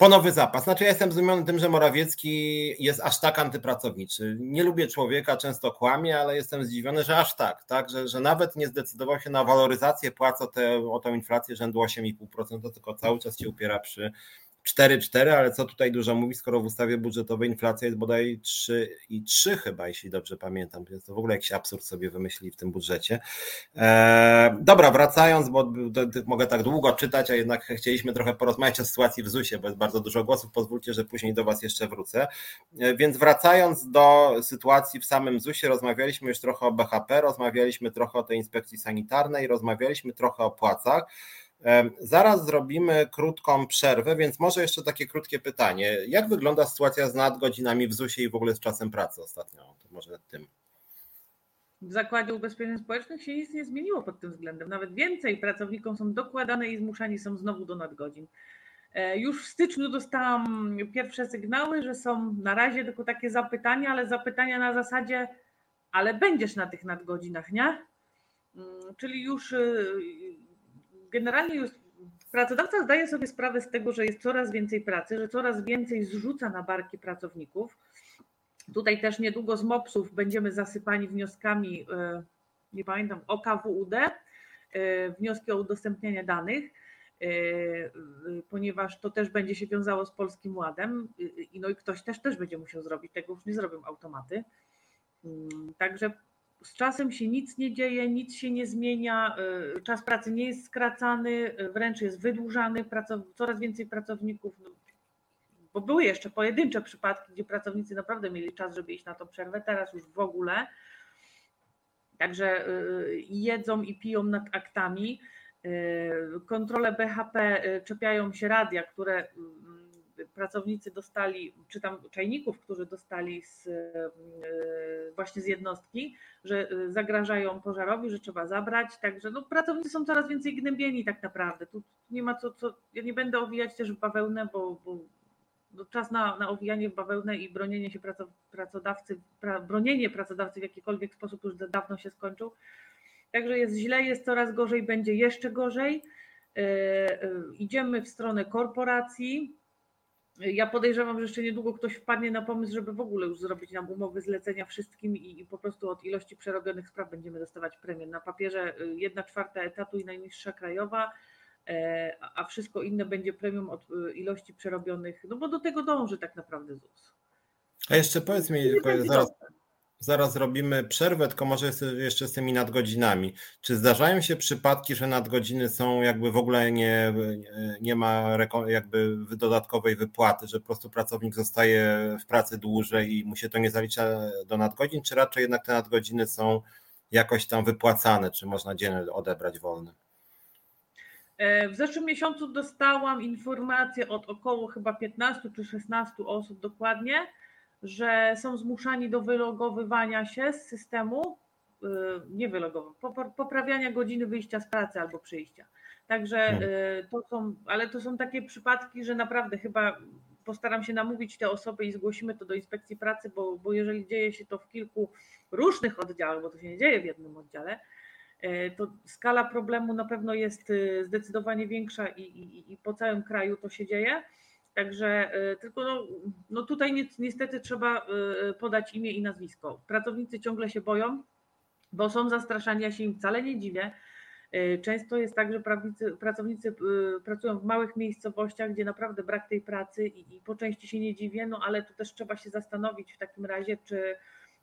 po nowy zapas. Znaczy, ja jestem zdumiony tym, że Morawiecki jest aż tak antypracowniczy. Nie lubię człowieka, często kłamie, ale jestem zdziwiony, że aż tak, tak? Że, że nawet nie zdecydował się na waloryzację płac o, te, o tą inflację rzędu 8,5%, tylko cały czas się upiera przy 4,4, ale co tutaj dużo mówi, skoro w ustawie budżetowej inflacja jest bodaj 3,3 chyba, jeśli dobrze pamiętam. Jest to w ogóle jakiś absurd sobie wymyślili w tym budżecie. E, dobra, wracając, bo mogę tak długo czytać, a jednak chcieliśmy trochę porozmawiać o sytuacji w ZUS-ie, bo jest bardzo dużo głosów. Pozwólcie, że później do Was jeszcze wrócę. E, więc wracając do sytuacji w samym ZUS-ie, rozmawialiśmy już trochę o BHP, rozmawialiśmy trochę o tej inspekcji sanitarnej, rozmawialiśmy trochę o płacach. Zaraz zrobimy krótką przerwę, więc może jeszcze takie krótkie pytanie. Jak wygląda sytuacja z nadgodzinami w ZUS-ie i w ogóle z czasem pracy ostatnio? To może tym. W Zakładzie Ubezpieczeń Społecznych się nic nie zmieniło pod tym względem. Nawet więcej pracownikom są dokładane i zmuszani są znowu do nadgodzin. E, już w styczniu dostałam pierwsze sygnały, że są na razie tylko takie zapytania, ale zapytania na zasadzie, ale będziesz na tych nadgodzinach, nie? Mm, czyli już y, generalnie już pracodawca zdaje sobie sprawę z tego, że jest coraz więcej pracy, że coraz więcej zrzuca na barki pracowników. Tutaj też niedługo z MOPS-ów będziemy zasypani wnioskami, e, nie pamiętam, OKWUD, e, wnioski o udostępnianie danych, e, ponieważ to też będzie się wiązało z Polskim Ładem i no i ktoś też też będzie musiał zrobić, tego już nie zrobią automaty. Mm, także z czasem się nic nie dzieje, nic się nie zmienia, y, czas pracy nie jest skracany, y, wręcz jest wydłużany, coraz więcej pracowników, no, bo były jeszcze pojedyncze przypadki, gdzie pracownicy naprawdę mieli czas, żeby iść na tą przerwę, teraz już w ogóle. Także y, jedzą i piją nad aktami. Kontrole BHP czepiają się radia, które pracownicy dostali, czy tam czajników, którzy dostali z, e, właśnie z jednostki, że e, zagrażają pożarowi, że trzeba zabrać. Także no, pracownicy są coraz więcej gnębieni tak naprawdę. Tu nie ma co, co ja nie będę owijać też w bawełnę, bo, bo no, czas na, na owijanie w bawełnę i bronienie się pracodawcy, pra, bronienie pracodawcy w jakikolwiek sposób już dawno się skończył. Także jest źle, jest coraz gorzej, będzie jeszcze gorzej. Yy, idziemy w stronę korporacji, ja podejrzewam, że jeszcze niedługo ktoś wpadnie na pomysł, żeby w ogóle już zrobić nam umowy zlecenia wszystkim i, i po prostu od ilości przerobionych spraw będziemy dostawać premię. Na papierze y, jedna czwarta etatu i najniższa krajowa, e, a wszystko inne będzie premium od y, ilości przerobionych, no bo do tego dąży tak naprawdę ZUS. A jeszcze powiedz mi, zaraz, Zaraz robimy przerwę, tylko może jeszcze z tymi nadgodzinami. Czy zdarzają się przypadki, że nadgodziny są jakby w ogóle nie, nie ma jakby dodatkowej wypłaty, że po prostu pracownik zostaje w pracy dłużej i mu się to nie zalicza do nadgodzin, czy raczej jednak te nadgodziny są jakoś tam wypłacane, czy można dzień odebrać wolny? E, w zeszłym miesiącu dostałam informację od około chyba 15 czy 16 osób dokładnie, że są zmuszani do wylogowywania się z systemu, y, nie wylogowywania, poprawiania godziny wyjścia z pracy albo przyjścia. Także hmm. y, to są, ale to są takie przypadki, że naprawdę chyba postaram się namówić te osoby i zgłosimy to do inspekcji pracy, bo, bo jeżeli dzieje się to w kilku różnych oddziałach, bo to się nie dzieje w jednym oddziale, y, to skala problemu na pewno jest zdecydowanie większa i, i, i po całym kraju to się dzieje. Także y, tylko no, no tutaj niestety trzeba y, podać imię i nazwisko. Pracownicy ciągle się boją, bo są zastraszani, ja się im wcale nie dziwię. Y, często jest tak, że prawnicy, pracownicy pracują w małych miejscowościach, gdzie naprawdę brak tej pracy i, i po części się nie dziwię, no ale tu też trzeba się zastanowić w takim razie, czy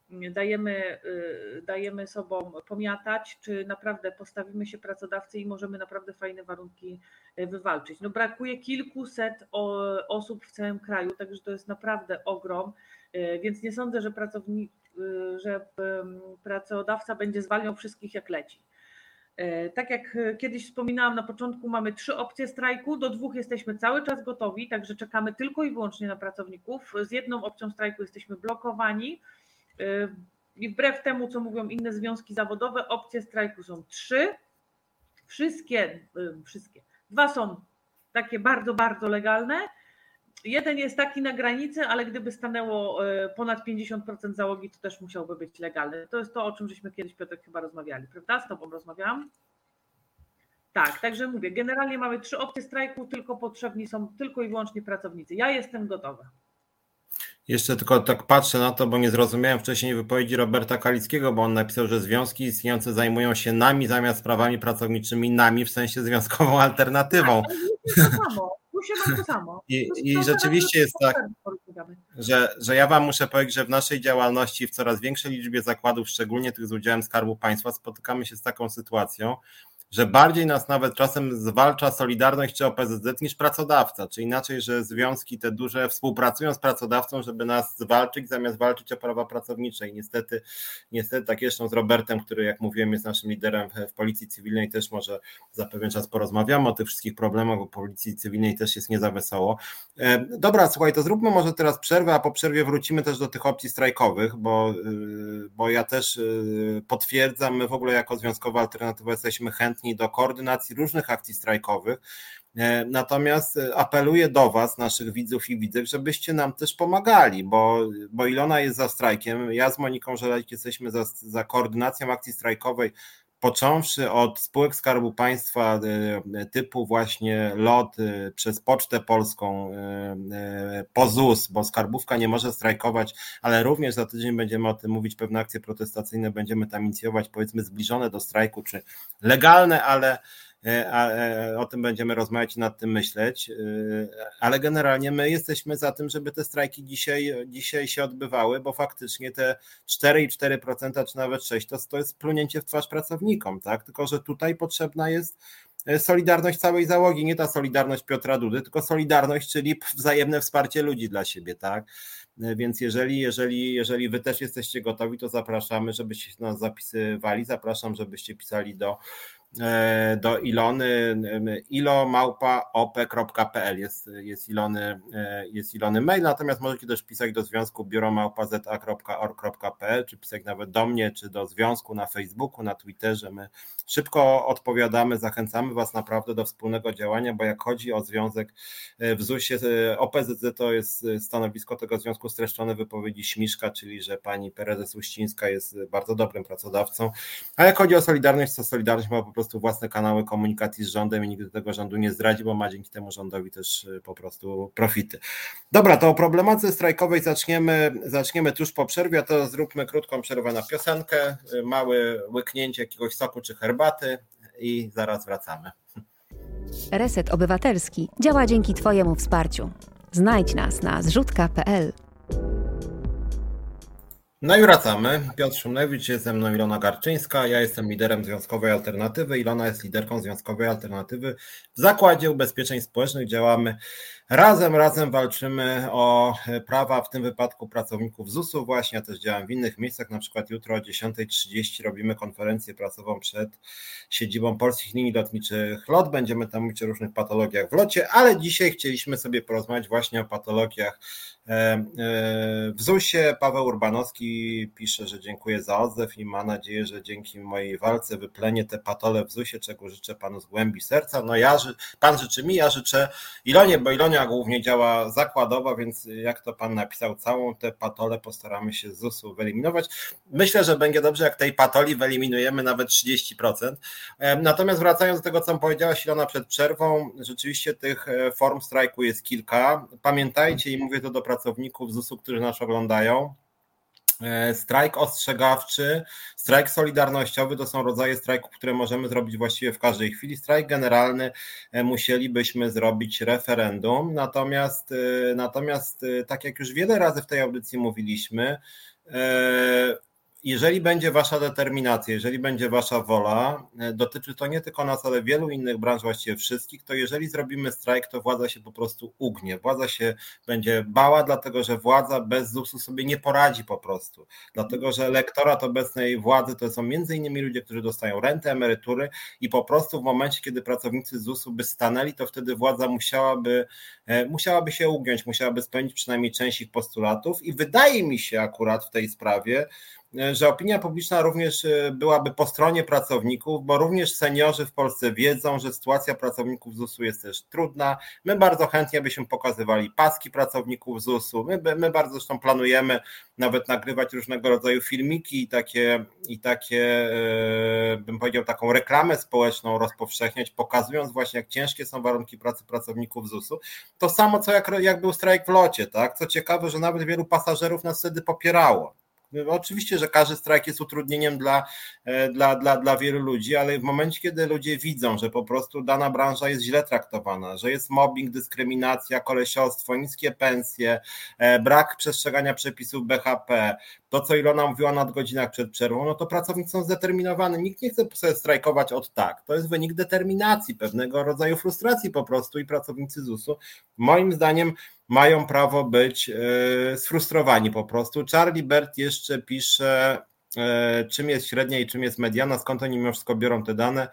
dajemy, y, dajemy sobą pomiatać, czy naprawdę postawimy się pracodawcy i możemy naprawdę fajne warunki y, wywalczyć. No brakuje kilkuset osób w całym kraju, także to jest naprawdę ogrom, y, więc nie sądzę, że pracownik, że pracodawca będzie zwalniał wszystkich jak leci. Tak jak kiedyś wspominałam na początku, mamy trzy opcje strajku, do dwóch jesteśmy cały czas gotowi, także czekamy tylko i wyłącznie na pracowników. Z jedną opcją strajku jesteśmy blokowani, i wbrew temu, co mówią inne związki zawodowe, opcje strajku są trzy. Wszystkie, wszystkie. Dwa są takie bardzo, bardzo legalne. Jeden jest taki na granicy, ale gdyby stanęło e, ponad 50% załogi, to też musiałby być legalny. To jest to, o czym żeśmy kiedyś, Piotr, chyba rozmawiali, prawda? Z Tobą rozmawiałam? Tak, także mówię, generalnie mamy trzy opcje strajku, tylko potrzebni są tylko i wyłącznie pracownicy. Ja jestem gotowa. Jeszcze tylko tak patrzę na to, bo nie zrozumiałem wcześniej wypowiedzi Roberta Kalickiego, bo on napisał, że związki istniejące zajmują się nami zamiast sprawami pracowniczymi nami, w sensie związkową alternatywą. Tak, to samo. to samo. I, i rzeczywiście jest tak, że, że ja Wam muszę powiedzieć, że w naszej działalności w coraz większej liczbie zakładów, szczególnie tych z udziałem Skarbu Państwa, spotykamy się z taką sytuacją, że bardziej nas nawet czasem zwalcza Solidarność czy OPZZ niż pracodawca, czy inaczej, że związki te duże współpracują z pracodawcą, żeby nas zwalczyć, zamiast walczyć o prawa pracownicze i niestety, niestety tak zresztą z Robertem, który jak mówiłem jest naszym liderem w Policji Cywilnej, też może za pewien czas porozmawiamy o tych wszystkich problemach, bo Policji Cywilnej też jest nie za wesoło. E, dobra, słuchaj, to zróbmy może teraz przerwę, a po przerwie wrócimy też do tych opcji strajkowych, bo, y, bo ja też y, potwierdzam, my w ogóle jako Związkowa Alternatywa jesteśmy chętni chętni do koordynacji różnych akcji strajkowych. E, natomiast e, apeluję do Was, naszych widzów i widzek, żebyście nam też pomagali, bo, bo Ilona jest za strajkiem. Ja z Moniką Żelejk jesteśmy za, za koordynacją akcji strajkowej począwszy od spółek Skarbu Państwa e, typu właśnie LOT przez Pocztę Polską, po ZUS, bo Skarbówka nie może strajkować, ale również za tydzień będziemy o tym mówić, pewne akcje protestacyjne będziemy tam inicjować, powiedzmy zbliżone do strajku, czy legalne, ale E, e, o tym będziemy rozmawiać i nad tym myśleć, e, ale generalnie my jesteśmy za tym, żeby te strajki dzisiaj, dzisiaj się odbywały, bo faktycznie te 4,4% czy nawet 6% to, to jest plunięcie w twarz pracownikom, tak? Tylko, że tutaj potrzebna jest solidarność całej załogi, nie ta solidarność Piotra Dudy, tylko solidarność, czyli wzajemne wsparcie ludzi dla siebie, tak? Więc jeżeli, jeżeli, jeżeli wy też jesteście gotowi, to zapraszamy, żebyście nas zapisywali. Zapraszam, żebyście pisali do do Ilony ilomałpa.op.pl jest, jest, Ilony, e, jest Ilony mail, natomiast możecie też pisać do związku biuromałpa.za.org.pl czy pisać nawet do mnie, czy do związku na Facebooku, na Twitterze. My szybko odpowiadamy, zachęcamy Was naprawdę do wspólnego działania, bo jak chodzi o związek e, w ZUS-ie, OPZZ to jest stanowisko tego związku streszczone wypowiedzi Śmiszka, czyli że pani prezes Uścińska jest bardzo dobrym pracodawcą, a jak chodzi o Solidarność, to Solidarność ma po prostu własne kanały komunikacji z rządem i nigdy tego rządu nie zdradzi, bo ma dzięki temu rządowi też y, po prostu profity. Dobra, to o problematyce strajkowej zaczniemy, zaczniemy tuż po przerwie, a to zróbmy krótką przerwę na piosenkę, y, małe łyknięcie jakiegoś soku czy herbaty i zaraz wracamy. Reset Obywatelski działa dzięki Twojemu wsparciu. Znajdź nas na zrzutka.pl. No i wracamy. Piotr Szumlewicz, jest ze mną Ilona Garczyńska. Ja jestem liderem Związkowej Alternatywy. Ilona jest liderką Związkowej Alternatywy. W Zakładzie Ubezpieczeń Społecznych działamy razem, razem walczymy o prawa, w tym wypadku pracowników ZUS-u. Właśnie ja też działam w innych miejscach, na przykład jutro o 10.30 robimy konferencję pracową przed siedzibą Polskich Linii Lotniczych LOT. Będziemy tam mówić o różnych patologiach w locie, ale dzisiaj chcieliśmy sobie porozmawiać właśnie o patologiach E, e, w ZUS-ie Paweł Urbanowski pisze, że dziękuję za odzew i ma nadzieję, że dzięki mojej walce wyplenie te patole w ZUS-ie, czego życzę panu z głębi serca. No ja, pan życzy mi, ja życzę Ilonie, bo Ilonia głównie działa zakładowo, więc jak to pan napisał, całą tę patolę postaramy się z ZUS-u wyeliminować. Myślę, że będzie dobrze, jak tej patoli wyeliminujemy nawet 30%. E, natomiast wracając do tego, co powiedziałaś Ilona przed przerwą, rzeczywiście tych form strajku jest kilka. Pamiętajcie i mówię to do pracowników ZUS-u, którzy nas oglądają. E, strajk ostrzegawczy, strajk solidarnościowy to są rodzaje strajków, które możemy zrobić właściwie w każdej chwili. Strajk generalny e, musielibyśmy zrobić referendum. Natomiast, e, natomiast tak jak już wiele razy w tej audycji mówiliśmy, jeżeli będzie wasza determinacja, jeżeli będzie wasza wola, e, dotyczy to nie tylko nas, ale wielu innych branż, właściwie wszystkich, to jeżeli zrobimy strajk, to władza się po prostu ugnie. Władza się będzie bała, dlatego że władza bez ZUS-u sobie nie poradzi po prostu. Dlatego, że elektorat obecnej władzy to są między innymi ludzie, którzy dostają rentę, emerytury i po prostu w momencie, kiedy pracownicy ZUS-u by stanęli, to wtedy władza musiałaby, e, musiałaby się ugiąć, musiałaby spełnić przynajmniej część ich postulatów i wydaje mi się akurat w tej sprawie, że opinia publiczna również e, byłaby po stronie pracowników, bo również seniorzy w Polsce wiedzą, że sytuacja pracowników ZUS-u jest też trudna. My bardzo chętnie byśmy pokazywali paski pracowników ZUS-u. My, my bardzo zresztą planujemy nawet nagrywać różnego rodzaju filmiki i takie, i takie e, bym powiedział, taką reklamę społeczną rozpowszechniać, pokazując właśnie, jak ciężkie są warunki pracy pracowników ZUS-u. To samo, co jak, jak był strajk w locie, tak? Co ciekawe, że nawet wielu pasażerów nas wtedy popierało Oczywiście, że każdy strajk jest utrudnieniem dla, e, dla, dla, dla wielu ludzi, ale w momencie, kiedy ludzie widzą, że po prostu dana branża jest źle traktowana, że jest mobbing, dyskryminacja, kolesiostwo, niskie pensje, e, brak przestrzegania przepisów BHP, to co Ilona mówiła nad godzinach przed przerwą, no to pracownicy są zdeterminowani. Nikt nie chce sobie strajkować od tak. To jest wynik determinacji, pewnego rodzaju frustracji po prostu i pracownicy ZUS-u moim zdaniem mają prawo być e, sfrustrowani po prostu. Charlie Bert jeszcze pisze, e, czym jest średnia i czym jest mediana, skąd oni mimo wszystko biorą te dane.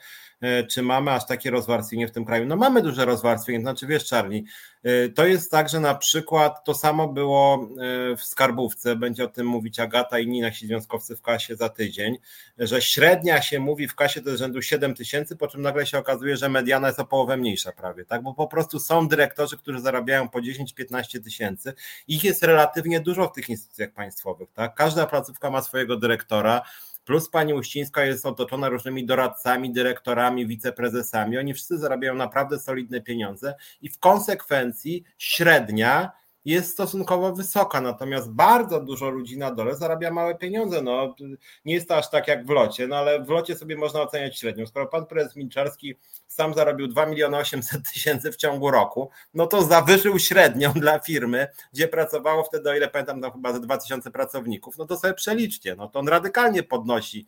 E, czy mamy aż takie rozwarstwienie w tym kraju? No mamy duże rozwarstwienie, znaczy wiesz Charlie, e, to jest tak, że na przykład to samo było e, w skarbówce, będzie o tym mówić Agata i inni nasi związkowcy w kasie za tydzień, że średnia się mówi w kasie to jest rzędu 7 tysięcy, po czym nagle się okazuje, że mediana jest o połowę mniejsza prawie, tak, bo po prostu są dyrektorzy, którzy zarabiają po 10-15 tysięcy, ich jest relatywnie dużo w tych instytucjach państwowych, tak, każda placówka ma swojego dyrektora, Plus pani Uścińska jest otoczona różnymi doradcami, dyrektorami, wiceprezesami. Oni wszyscy zarabiają naprawdę solidne pieniądze i w konsekwencji średnia jest stosunkowo wysoka, natomiast bardzo dużo ludzi na dole zarabia małe pieniądze. No, nie jest to aż tak jak w locie, no ale w locie sobie można oceniać średnią. Skoro pan prezes Milczarski sam zarobił 2 miliony 800 tysięcy w ciągu roku, no to zawyżył średnią dla firmy, gdzie pracowało wtedy, o ile pamiętam, tam chyba ze 2000 pracowników, no to sobie przeliczcie, no to on radykalnie podnosi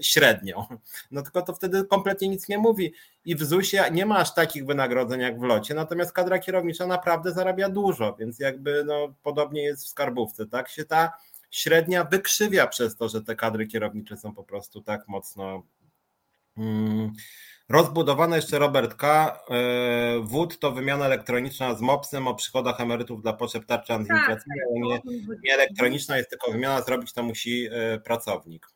średnią. No tylko to wtedy kompletnie nic nie mówi i w ZUS-ie nie ma aż takich wynagrodzeń jak w locie, natomiast kadra kierownicza naprawdę zarabia dużo, więc jakby no, podobnie jest w skarbówce, tak się ta średnia wykrzywia przez to, że te kadry kierownicze są po prostu tak mocno hmm, rozbudowane. Jeszcze Robert K. E, WóD to wymiana elektroniczna z MOPS-em o przychodach emerytów dla potrzeb tarczy antyinflacyjnej, tak, tak, nie, nie elektroniczna jest tylko wymiana, zrobić to musi e, pracownik.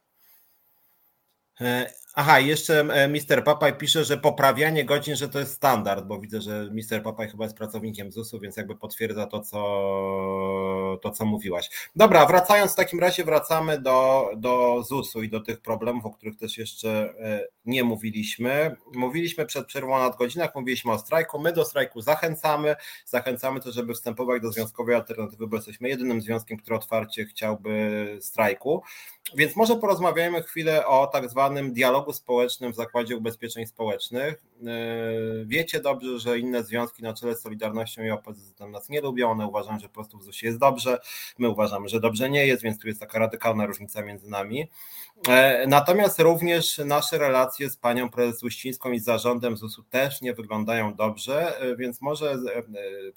Aha, jeszcze e, Mister Papaj pisze, że poprawianie godzin, że to jest standard, bo widzę, że Mister Papaj chyba jest pracownikiem ZUS-u, więc jakby potwierdza to, co, to, co mówiłaś. Dobra, wracając w takim razie wracamy do, do ZUS-u i do tych problemów, o których też jeszcze e, nie mówiliśmy. Mówiliśmy przed przerwą o nadgodzinach, mówiliśmy o strajku. My do strajku zachęcamy. Zachęcamy też, żeby wstępować do związkowej alternatywy, bo jesteśmy jedynym związkiem, który otwarcie chciałby strajku. Więc może porozmawiajmy chwilę o tak zwanym dialogu społecznym w Zakładzie Ubezpieczeń Społecznych. E, wiecie dobrze, że inne związki na czele z Solidarnością i opozycją nas nie lubią, one uważają, że po prostu w ZUS jest dobrze, my uważamy, że dobrze nie jest, więc tu jest taka radykalna różnica między nami. E, natomiast również nasze relacje z panią prezes Uścińską i zarządem ZUS-u też nie wyglądają dobrze, e, więc może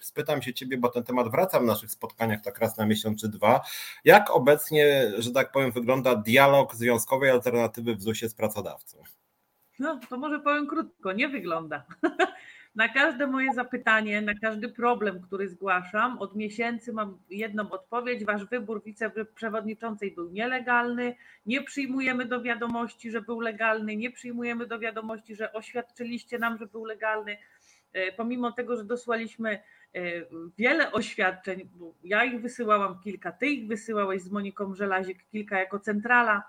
spytam się ciebie, bo ten temat wraca w naszych spotkaniach tak raz na miesiąc czy dwa. Jak obecnie, że tak powiem, wygląda dialog związkowej alternatywy w ZUS-ie z pracodawcą? No, to może powiem krótko, nie wygląda. Na każde moje zapytanie, na każdy problem, który zgłaszam, od miesięcy mam jedną odpowiedź. Wasz wybór wiceprzewodniczącej był nielegalny. Nie przyjmujemy do wiadomości, że był legalny. Nie przyjmujemy do wiadomości, że oświadczyliście nam, że był legalny. E, pomimo tego, że dosłaliśmy e, wiele oświadczeń, ja ich wysyłałam kilka, ty ich wysyłałeś z Moniką Żelazik kilka jako centrala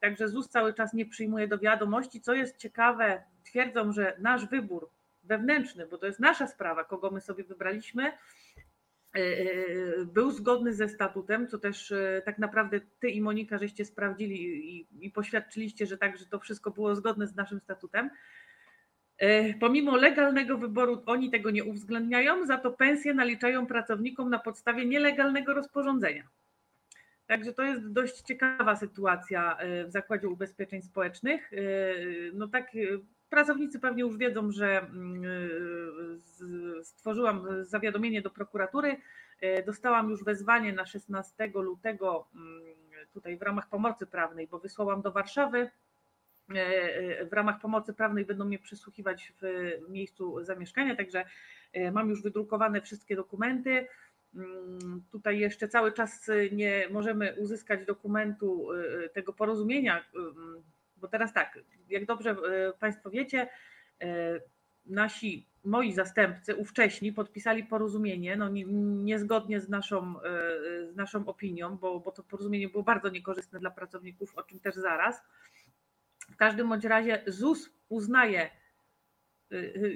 Także ZUS cały czas nie przyjmuje do wiadomości. Co jest ciekawe, twierdzą, że nasz wybór wewnętrzny, bo to jest nasza sprawa, kogo my sobie wybraliśmy, e, e, był zgodny ze statutem, co też e, tak naprawdę ty i Monika żeście sprawdzili i, i poświadczyliście, że tak, że to wszystko było zgodne z naszym statutem. Pomimo legalnego wyboru oni tego nie uwzględniają, za to pensje naliczają pracownikom na podstawie nielegalnego rozporządzenia. Także to jest dość ciekawa sytuacja w Zakładzie Ubezpieczeń Społecznych. No tak, pracownicy pewnie już wiedzą, że mm, stworzyłam zawiadomienie do prokuratury. Dostałam już wezwanie na 16 lutego mm, tutaj w ramach pomocy prawnej, bo wysłałam do Warszawy. W ramach pomocy prawnej będą mnie przysłuchiwać w miejscu zamieszkania, także mam już wydrukowane wszystkie dokumenty. Mm, tutaj jeszcze cały czas nie możemy uzyskać dokumentu tego porozumienia, bo teraz tak, jak dobrze Państwo wiecie, nasi, moi zastępcy ówcześni podpisali porozumienie, no niezgodnie z naszą, z naszą opinią, bo, bo to porozumienie było bardzo niekorzystne dla pracowników, o czym też zaraz. W każdym bądź razie ZUS uznaje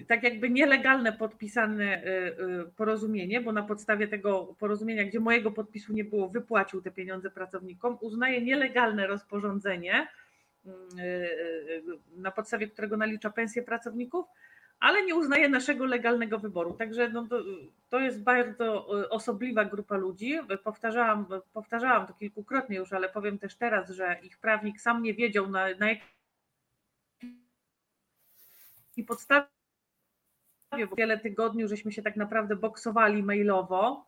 tak jakby nielegalne podpisane porozumienie, bo na podstawie tego porozumienia, gdzie mojego podpisu nie było, wypłacił te pieniądze pracownikom, uznaje nielegalne rozporządzenie, na podstawie którego nalicza pensję pracowników, ale nie uznaje naszego legalnego wyboru. Także no to, to jest bardzo osobliwa grupa ludzi. Powtarzałam, powtarzałam to kilkukrotnie już, ale powiem też teraz, że ich prawnik sam nie wiedział na, na jakiej podstawie wiele tygodni żeśmy się tak naprawdę boksowali mailowo.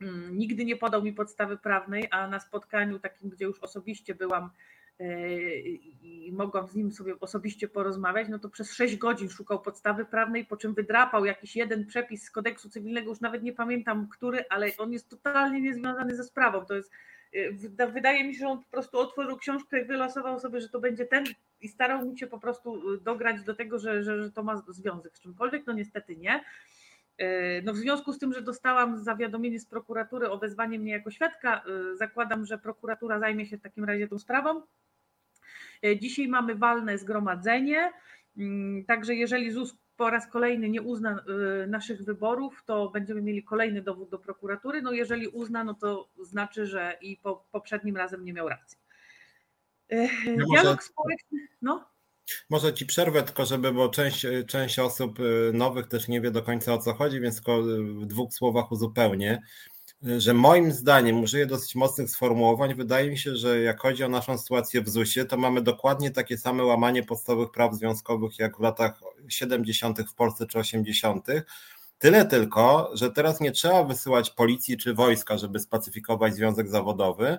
Mm, nigdy nie podał mi podstawy prawnej, a na spotkaniu takim, gdzie już osobiście byłam i mogłam z nim sobie osobiście porozmawiać, no to przez 6 godzin szukał podstawy prawnej, po czym wydrapał jakiś jeden przepis z kodeksu cywilnego, już nawet nie pamiętam który, ale on jest totalnie niezwiązany ze sprawą. To jest, y, wydaje mi się, że on po prostu otworzył książkę i wylosował sobie, że to będzie ten i starał mi się po prostu y, dograć do tego, że, że, że to ma związek z czymkolwiek, no niestety nie. No w związku z tym, że dostałam zawiadomienie z prokuratury o wezwanie mnie jako świadka, zakładam, że prokuratura zajmie się w takim razie tą sprawą. E, dzisiaj mamy walne zgromadzenie, mm, także jeżeli ZUS po raz kolejny nie uzna e, naszych wyborów, to będziemy mieli kolejny dowód do prokuratury. No jeżeli uzna, no to znaczy, że i po, poprzednim razem nie miał racji. E, ja Dialog może, społeczny, no. Może ci przerwę, tylko żeby, bo część, część osób nowych też nie wie do końca o co chodzi, więc tylko w dwóch słowach uzupełnię że moim zdaniem, użyję dosyć mocnych sformułowań, wydaje mi się, że jak chodzi o naszą sytuację w ZUS-ie, to mamy dokładnie takie same łamanie podstawowych praw związkowych jak w latach 70. w Polsce czy 80. Tyle tylko, że teraz nie trzeba wysyłać policji czy wojska, żeby spacyfikować związek zawodowy,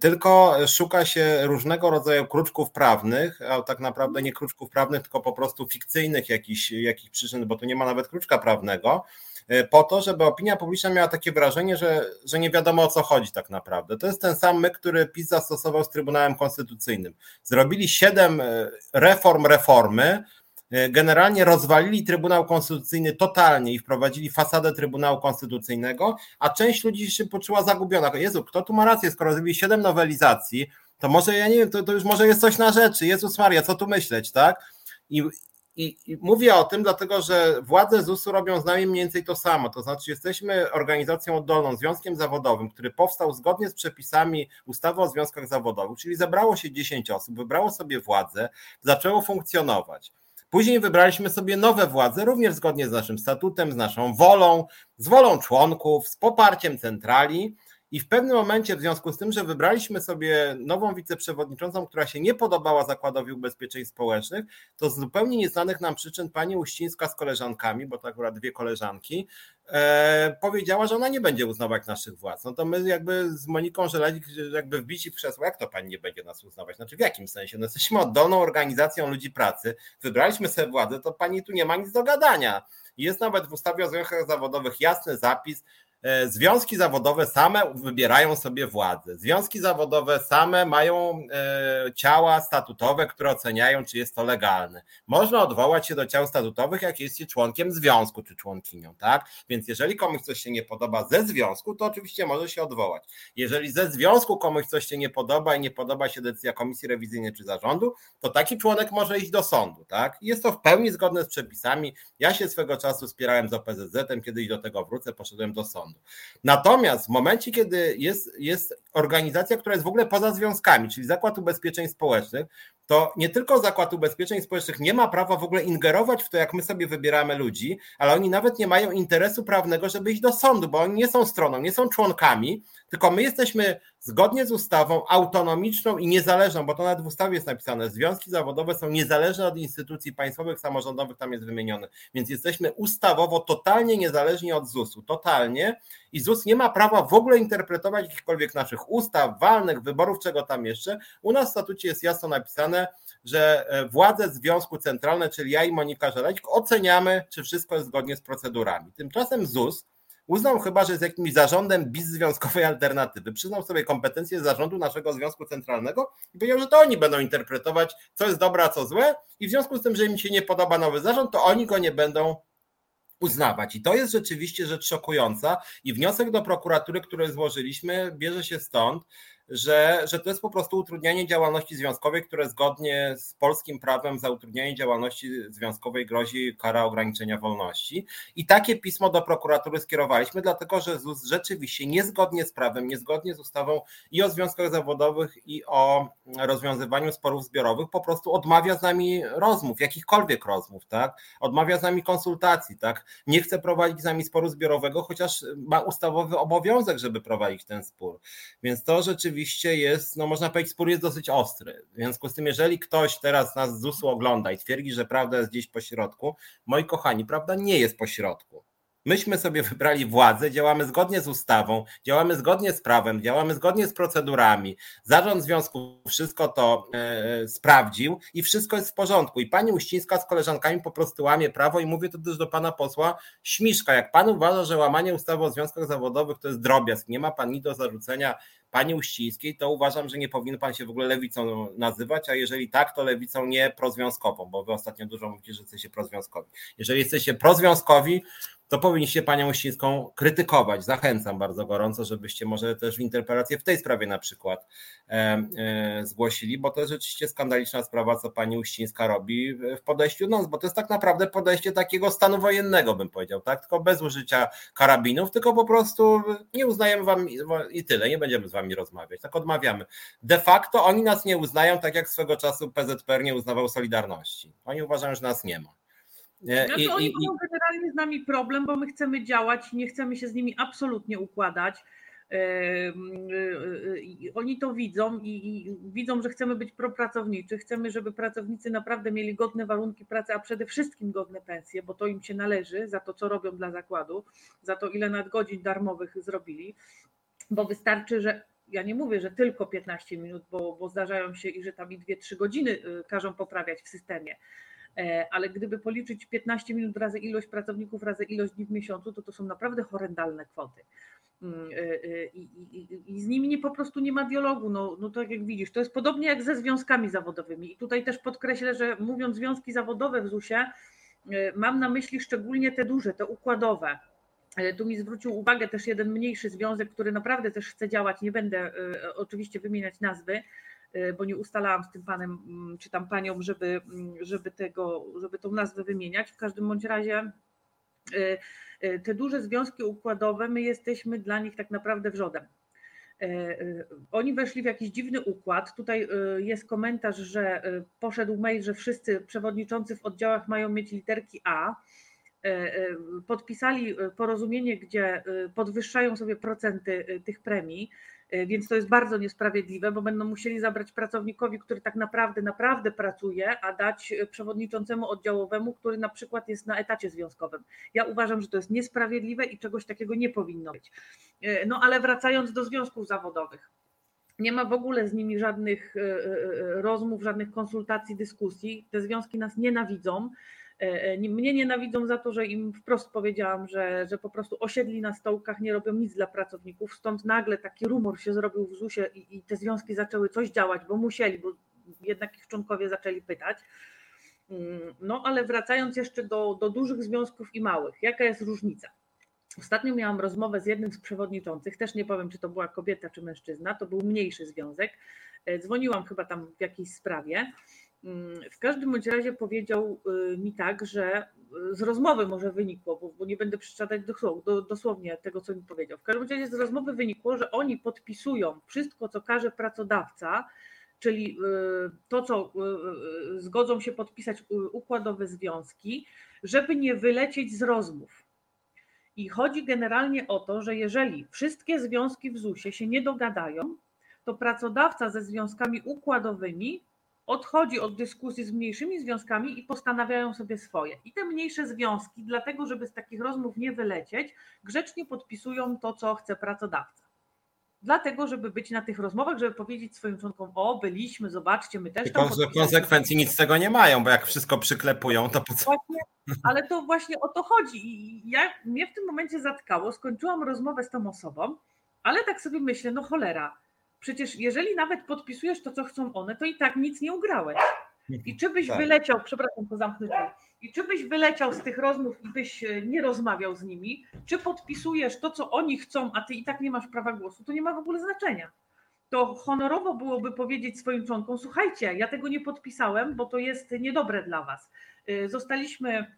tylko szuka się różnego rodzaju kruczków prawnych, a tak naprawdę nie kruczków prawnych, tylko po prostu fikcyjnych jakichś, jakichś przyczyn, bo tu nie ma nawet kruczka prawnego, E, po to, żeby opinia publiczna miała takie wrażenie, że, że nie wiadomo o co chodzi tak naprawdę. To jest ten sam my, który PiS zastosował z Trybunałem Konstytucyjnym. Zrobili siedem e, reform reformy, e, generalnie rozwalili Trybunał Konstytucyjny totalnie i wprowadzili fasadę Trybunału Konstytucyjnego, a część ludzi się poczuła zagubiona. Jezu, kto tu ma rację, skoro zrobili siedem nowelizacji, to może ja nie wiem, to, to już może jest coś na rzeczy. Jezus Maria, co tu myśleć, tak? I, i, mówię o tym, dlatego że władze ZUS-u robią z nami mniej więcej to samo. To znaczy, jesteśmy organizacją oddolną, związkiem zawodowym, który powstał zgodnie z przepisami ustawy o związkach zawodowych, czyli zebrało się 10 osób, wybrało sobie władzę, zaczęło funkcjonować. Później wybraliśmy sobie nowe władze, również zgodnie z naszym statutem, z naszą wolą, z wolą członków, z poparciem centrali. I w pewnym momencie, w związku z tym, że wybraliśmy sobie nową wiceprzewodniczącą, która się nie podobała Zakładowi Ubezpieczeń Społecznych, to z zupełnie nieznanych nam przyczyn pani Uścińska z koleżankami, bo to akurat dwie koleżanki, e, powiedziała, że ona nie będzie uznawać naszych władz. No to my jakby z Moniką Żelelik jakby wbici w krzesło, jak to pani nie będzie nas uznawać? Znaczy w jakim sensie? No jesteśmy oddolną organizacją ludzi pracy, wybraliśmy sobie władzę, to pani tu nie ma nic do gadania. Jest nawet w ustawie o związkach zawodowych jasny zapis, związki zawodowe same wybierają sobie władzę. Związki zawodowe same mają e, ciała statutowe, które oceniają, czy jest to legalne. Można odwołać się do ciał statutowych, jak jest się członkiem związku czy członkinią, tak? Więc jeżeli komuś coś się nie podoba ze związku, to oczywiście może się odwołać. Jeżeli ze związku komuś coś się nie podoba i nie podoba się decyzja komisji rewizyjnej czy zarządu, to taki członek może iść do sądu, tak? Jest to w pełni zgodne z przepisami. Ja się swego czasu spierałem z OPZZ-em, kiedyś do tego wrócę, poszedłem do sądu. Natomiast w momencie, kiedy jest, jest organizacja, która jest w ogóle poza związkami, czyli Zakład Ubezpieczeń Społecznych, to nie tylko Zakład Ubezpieczeń Społecznych nie ma prawa w ogóle ingerować w to, jak my sobie wybieramy ludzi, ale oni nawet nie mają interesu prawnego, żeby iść do sądu, bo oni nie są stroną, nie są członkami, tylko my jesteśmy zgodnie z ustawą autonomiczną i niezależną, bo to nawet w ustawie jest napisane, związki zawodowe są niezależne od instytucji państwowych, samorządowych, tam jest wymienione, więc jesteśmy ustawowo totalnie niezależni od ZUS-u, totalnie i ZUS nie ma prawa w ogóle interpretować jakichkolwiek naszych ustaw, walnych, wyborów, czego tam jeszcze. U nas w statucie jest jasno napisane, że e, władze Związku Centralne, czyli ja i Monika Żeleć, oceniamy, czy wszystko jest zgodnie z procedurami. Tymczasem ZUS uznał chyba, że z jakimś zarządem bizzwiązkowej alternatywy, przyznał sobie kompetencje zarządu naszego Związku Centralnego i powiedział, że to oni będą interpretować, co jest dobre, a co złe i w związku z tym, że im się nie podoba nowy zarząd, to oni go nie będą uznawać. I to jest rzeczywiście rzecz szokująca i wniosek do prokuratury, który złożyliśmy, bierze się stąd, że, że to jest po prostu utrudnianie działalności związkowej, które zgodnie z polskim prawem za utrudnianie działalności związkowej grozi kara ograniczenia wolności. I takie pismo do prokuratury skierowaliśmy, dlatego że ZUS rzeczywiście niezgodnie z prawem, niezgodnie z ustawą i o związkach zawodowych, i o rozwiązywaniu sporów zbiorowych po prostu odmawia z nami rozmów, jakichkolwiek rozmów, tak? Odmawia z nami konsultacji, tak? Nie chce prowadzić z nami sporu zbiorowego, chociaż ma ustawowy obowiązek, żeby prowadzić ten spór. Więc to rzeczywiście jest, no można powiedzieć, spór jest dosyć ostry. W związku z tym, jeżeli ktoś teraz nas z ZUS-u ogląda i twierdzi, że prawda jest gdzieś po środku, moi kochani, prawda nie jest po środku. Myśmy sobie wybrali władzę, działamy zgodnie z ustawą, działamy zgodnie z prawem, działamy zgodnie z procedurami. Zarząd związku wszystko to e, sprawdził i wszystko jest w porządku. I pani Uścińska z koleżankami po prostu łamie prawo i mówię to też do pana posła Śmiszka. Jak pan uważa, że łamanie ustawy o związkach zawodowych to jest drobiazg, nie ma pan nic do zarzucenia pani Uścińskiej, to uważam, że nie powinien pan się w ogóle lewicą nazywać, a jeżeli tak, to lewicą nie prozwiązkową, bo wy ostatnio dużo mówicie, że jesteście prozwiązkowi. Jeżeli jesteście prozwiązkowi, to powinniście panią Uścińską krytykować. Zachęcam bardzo gorąco, żebyście może też interpelację w tej sprawie na przykład e, e, zgłosili, bo to jest rzeczywiście skandaliczna sprawa, co pani Uścińska robi w podejściu, no bo to jest tak naprawdę podejście takiego stanu wojennego, bym powiedział, tak? Tylko bez użycia karabinów, tylko po prostu nie uznajemy wam i tyle, nie będziemy z wami rozmawiać, tak odmawiamy. De facto oni nas nie uznają, tak jak swego czasu PZPR nie uznawał Solidarności. Oni uważają, że nas nie ma. No to oni mają generalnie z nami problem, bo my chcemy działać, nie chcemy się z nimi absolutnie układać. Oni to widzą i, i, widzą, że chcemy być propracowniczy, chcemy, żeby pracownicy naprawdę mieli godne warunki pracy, a przede wszystkim godne pensje, bo to im się należy za to, co robią dla zakładu, za to, ile nadgodzin darmowych zrobili, bo wystarczy, że ja nie mówię, że tylko 15 minut, bo, bo zdarzają się i że tam i 2-3 godziny y, każą poprawiać w systemie E, ale gdyby policzyć 15 minut razy ilość pracowników, razy ilość dni w miesiącu, to to są naprawdę horrendalne kwoty. Mm, e, e, I, i, I, z nimi nie, po prostu nie ma dialogu. No, no tak jak widzisz, to jest podobnie jak ze związkami zawodowymi. I tutaj też podkreślę, że mówiąc związki zawodowe w ZUS-ie, mam na myśli szczególnie te duże, te układowe. Tu mi zwrócił uwagę też jeden mniejszy związek, który naprawdę też chce działać. Nie będę oczywiście wymieniać nazwy, E, bo nie ustalałam z tym panem mm, czy tam panią, żeby, mm, żeby, tego, żeby tą nazwę wymieniać. W każdym bądź razie e, e, te duże związki układowe, my jesteśmy dla nich tak naprawdę wrzodem. Oni weszli w jakiś dziwny układ. Tutaj jest komentarz, że poszedł mail, że wszyscy przewodniczący w oddziałach mają mieć literki A. Podpisali porozumienie, gdzie podwyższają sobie procenty tych premii. E, więc to jest bardzo niesprawiedliwe, bo będą musieli zabrać pracownikowi, który tak naprawdę, naprawdę pracuje, a dać e, przewodniczącemu oddziałowemu, który na przykład jest na etacie związkowym. Ja uważam, że to jest niesprawiedliwe i czegoś takiego nie powinno być. E, no ale wracając do związków zawodowych. Nie ma w ogóle z nimi żadnych rozmów, żadnych konsultacji, dyskusji. Te związki nas nienawidzą. E, e, mnie nienawidzą za to, że im wprost powiedziałam, że, że po prostu osiedli na stołkach, nie robią nic dla pracowników. Stąd nagle taki rumor się zrobił w ZUS-ie i, i te związki zaczęły coś działać, bo musieli, bo jednak ich członkowie zaczęli pytać. Mm, no ale wracając jeszcze do, do dużych związków i małych, jaka jest różnica? Ostatnio miałam rozmowę z jednym z przewodniczących, też nie powiem, czy to była kobieta, czy mężczyzna, to był mniejszy związek. E, dzwoniłam chyba tam w jakiejś sprawie w każdym bądź razie powiedział y, mi tak, że y, z rozmowy może wynikło, bo, bo nie będę przeczytać dosłownie tego, co mi powiedział. W każdym razie z rozmowy wynikło, że oni podpisują wszystko, co każe pracodawca, czyli y, to, co zgodzą się podpisać układowe związki, żeby nie wylecieć z rozmów. I chodzi generalnie o to, że jeżeli wszystkie związki w ZUS-ie się nie dogadają, to pracodawca ze związkami układowymi odchodzi od dyskusji z mniejszymi związkami i postanawiają sobie swoje. I te mniejsze związki, dlatego żeby z takich rozmów nie wylecieć, grzecznie podpisują to, co chce pracodawca. Dlatego, żeby być na tych rozmowach, żeby powiedzieć swoim członkom, o, byliśmy, zobaczcie, my też tam Tylko, konsekwencji nic z tego nie mają, bo jak wszystko przyklepują, to po co? Właśnie, ale to właśnie o to chodzi. I ja, mnie w tym momencie zatkało, skończyłam rozmowę z tą osobą, ale tak sobie myślę, no cholera, Przecież jeżeli nawet podpisujesz to, co chcą one, to i tak nic nie ugrałeś. I czy byś tak. wyleciał, przepraszam, to zamknę i czy byś wyleciał z tych rozmów i byś e, nie rozmawiał z nimi, czy podpisujesz to, co oni chcą, a ty i tak nie masz prawa głosu, to nie ma w ogóle znaczenia. to honorowo byłoby powiedzieć swoim członkom: Słuchajcie, ja tego nie podpisałem, bo to jest niedobre dla Was. Y, zostaliśmy